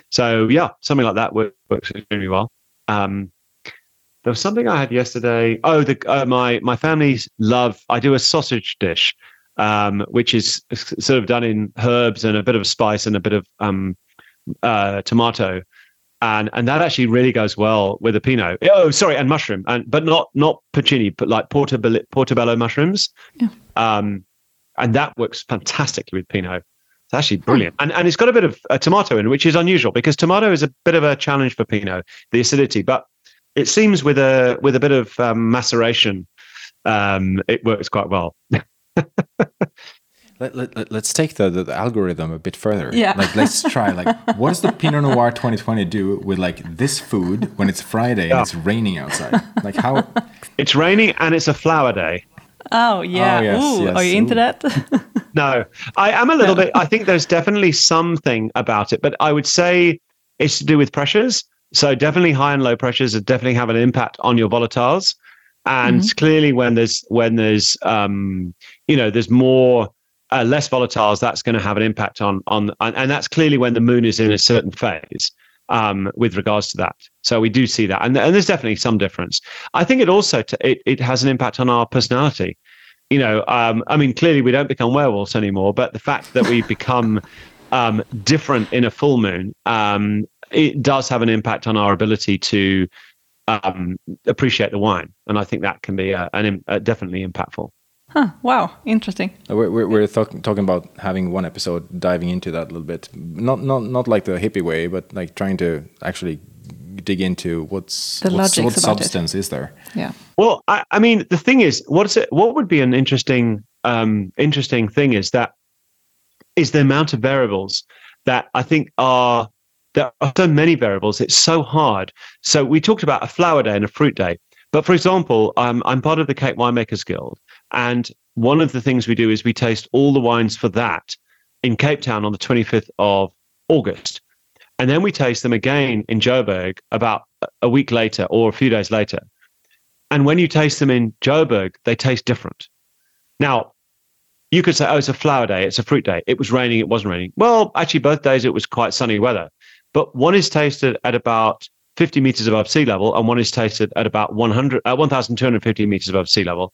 So yeah, something like that works, works extremely well. Um, there was something I had yesterday. Oh, the uh, my my family's love. I do a sausage dish, um, which is sort of done in herbs and a bit of spice and a bit of um, uh, tomato and and that actually really goes well with a pinot. Oh, sorry, and mushroom, and but not not porcini, but like portobello, portobello mushrooms. Yeah. Um, and that works fantastically with pinot. It's actually brilliant, and and it's got a bit of a tomato in, which is unusual because tomato is a bit of a challenge for pinot, the acidity. But it seems with a with a bit of um, maceration, um, it works quite well. Let, let, let's take the, the, the, algorithm a bit further. Yeah. Like, let's try, like, what does the Pinot Noir 2020 do with, like, this food when it's Friday yeah. and it's raining outside? Like, how? It's raining and it's a flower day. Oh, yeah. Oh, yes, Ooh, yes. Are you into Ooh. that? no, I am a little bit. I think there's definitely something about it, but I would say it's to do with pressures. So definitely high and low pressures definitely have an impact on your volatiles. And mm-hmm. clearly, when there's when there's um, you know there's more uh, less volatiles, that's going to have an impact on on and that's clearly when the moon is in a certain phase um, with regards to that. So we do see that, and, and there's definitely some difference. I think it also t- it it has an impact on our personality. You know, um, I mean, clearly we don't become werewolves anymore, but the fact that we become um, different in a full moon, um, it does have an impact on our ability to um, appreciate the wine, and I think that can be uh, an, uh, definitely impactful. Huh, wow, interesting. Uh, we're, we're, we're talk, talking about having one episode diving into that a little bit, not not not like the hippie way, but like trying to actually dig into what's the what's, what substance it. is there. Yeah. Well, I, I mean, the thing is, what's it? What would be an interesting um, interesting thing is that is the amount of variables that I think are there are so many variables. It's so hard. So we talked about a flower day and a fruit day. But for example, um, I'm part of the Cape Winemakers Guild, and one of the things we do is we taste all the wines for that in Cape Town on the 25th of August. And then we taste them again in Joburg about a week later or a few days later. And when you taste them in Joburg, they taste different. Now, you could say, oh, it's a flower day, it's a fruit day. It was raining, it wasn't raining. Well, actually, both days it was quite sunny weather. But one is tasted at about 50 meters above sea level, and one is tasted at about 100, uh, 1,250 meters above sea level.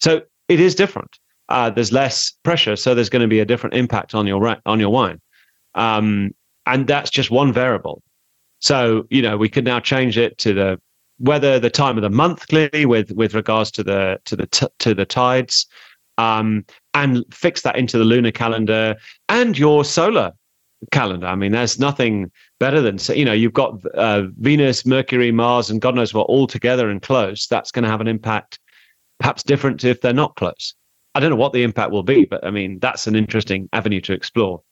So it is different. Uh, there's less pressure, so there's going to be a different impact on your on your wine, um, and that's just one variable. So you know we could now change it to the weather, the time of the month, clearly with with regards to the to the t- to the tides, um, and fix that into the lunar calendar and your solar calendar. I mean, there's nothing better than you know you've got uh, Venus, Mercury, Mars, and God knows what all together and close. That's going to have an impact perhaps different if they're not close. I don't know what the impact will be, but I mean that's an interesting avenue to explore.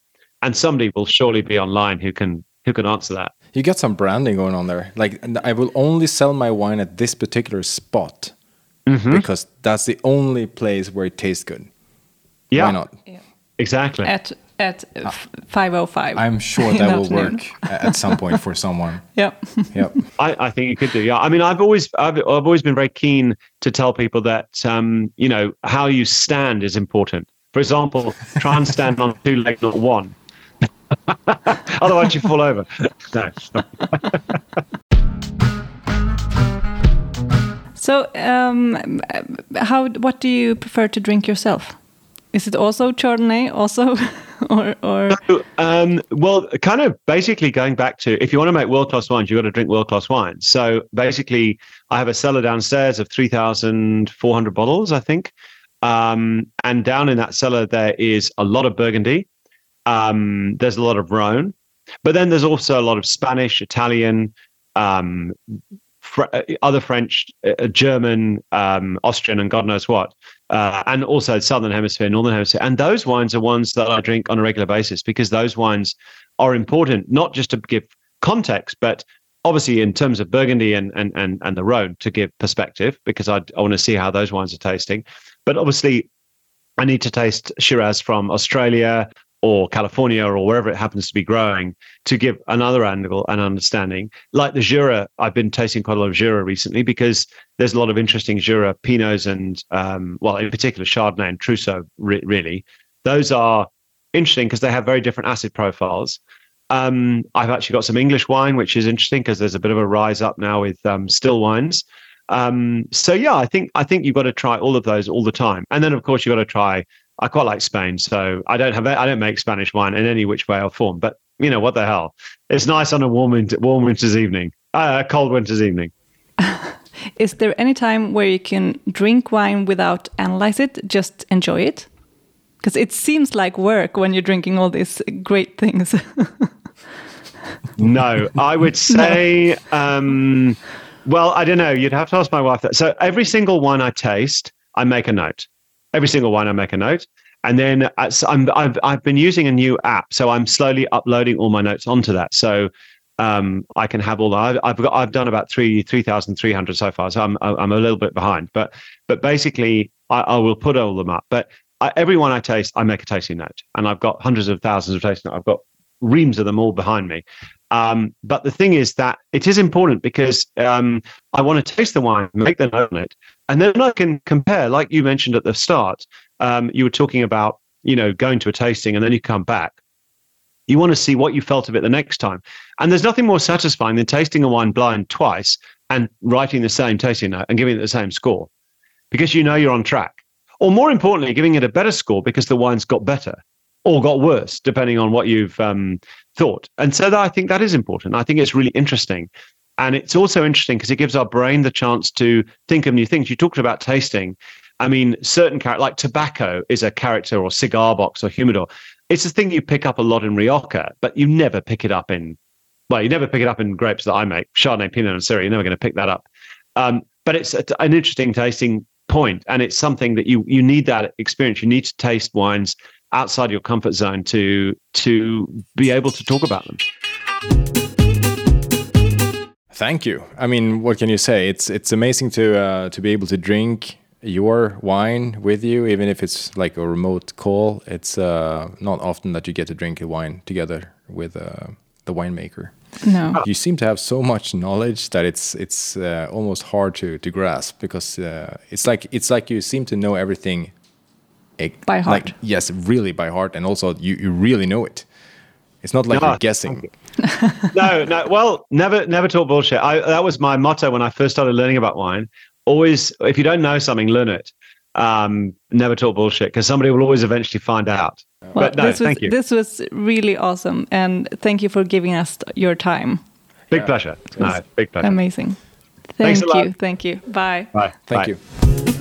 And somebody will surely be online who can who can answer that. You got some branding going on there. Like I will only sell my wine at this particular spot mm-hmm. because that's the only place where it tastes good. Yeah. Why not? Yeah. Exactly. At at uh, 505 i'm sure that will work at some point for someone. Yep. Yep. I, I think you could do yeah. I mean i've always I've, I've always been very keen to tell people that um, you know how you stand is important. For example try and stand on two legs not one. Otherwise you fall over. No so um, how what do you prefer to drink yourself is it also Chardonnay? Also, or or? So, um, well, kind of basically going back to if you want to make world class wines, you have got to drink world class wines. So basically, I have a cellar downstairs of three thousand four hundred bottles, I think, um, and down in that cellar there is a lot of Burgundy. Um, there's a lot of Rhone, but then there's also a lot of Spanish, Italian, um, fr- uh, other French, uh, German, um, Austrian, and God knows what uh, and also southern hemisphere, northern hemisphere. And those wines are ones that I drink on a regular basis because those wines are important, not just to give context, but obviously in terms of Burgundy and and and, and the Rhone to give perspective because I, I want to see how those wines are tasting. But obviously, I need to taste Shiraz from Australia or California or wherever it happens to be growing to give another angle and understanding. Like the Jura, I've been tasting quite a lot of Jura recently because there's a lot of interesting Jura Pinots and, um, well, in particular Chardonnay and Trousseau, re- really. Those are interesting because they have very different acid profiles. Um, I've actually got some English wine, which is interesting because there's a bit of a rise up now with um, still wines. Um, so yeah, I think I think you've got to try all of those all the time, and then of course you've got to try I quite like Spain, so I don't have I don't make Spanish wine in any which way or form. But you know what the hell? It's nice on a warm winter, warm winter's evening, uh, a cold winter's evening. Is there any time where you can drink wine without analyze it, just enjoy it? Because it seems like work when you're drinking all these great things. no, I would say, no. um, well, I don't know. You'd have to ask my wife that. So every single wine I taste, I make a note every single one I make a note. And then uh, I'm, I've, I've been using a new app, so I'm slowly uploading all my notes onto that. So um, I can have all that. I've, got, I've done about three, 3,300 so far. So I'm, I'm a little bit behind, but, but basically I, I will put all them up. But I, every one I taste, I make a tasting note and I've got hundreds of thousands of tasting notes. I've got reams of them all behind me. Um, but the thing is that it is important because um, I want to taste the wine, make the note on it, and then I can compare. Like you mentioned at the start, um, you were talking about you know going to a tasting and then you come back. You want to see what you felt of it the next time, and there's nothing more satisfying than tasting a wine blind twice and writing the same tasting note and giving it the same score, because you know you're on track. Or more importantly, giving it a better score because the wine's got better or got worse, depending on what you've um, thought. And so that, I think that is important. I think it's really interesting. And it's also interesting because it gives our brain the chance to think of new things. You talked about tasting. I mean, certain character like tobacco is a character or cigar box or humidor. It's a thing you pick up a lot in Rioja, but you never pick it up in, well, you never pick it up in grapes that I make, Chardonnay, Pinot, and Syrah. You're never going to pick that up. Um, but it's a, an interesting tasting point, and it's something that you you need that experience. You need to taste wines outside your comfort zone to to be able to talk about them. Thank you. I mean, what can you say? It's it's amazing to uh, to be able to drink your wine with you, even if it's like a remote call. It's uh, not often that you get to drink a wine together with uh, the winemaker. No, you seem to have so much knowledge that it's it's uh, almost hard to to grasp because uh, it's like it's like you seem to know everything by heart. Like, yes, really by heart, and also you, you really know it. It's not like no, you're guessing. no, no. Well, never, never talk bullshit. I, that was my motto when I first started learning about wine. Always, if you don't know something, learn it. Um, never talk bullshit because somebody will always eventually find out. Well, but no, this was, thank you. This was really awesome, and thank you for giving us your time. Big yeah. pleasure. No, big pleasure. Amazing. Thank you. Thank you. Bye. Bye. Thank Bye. you.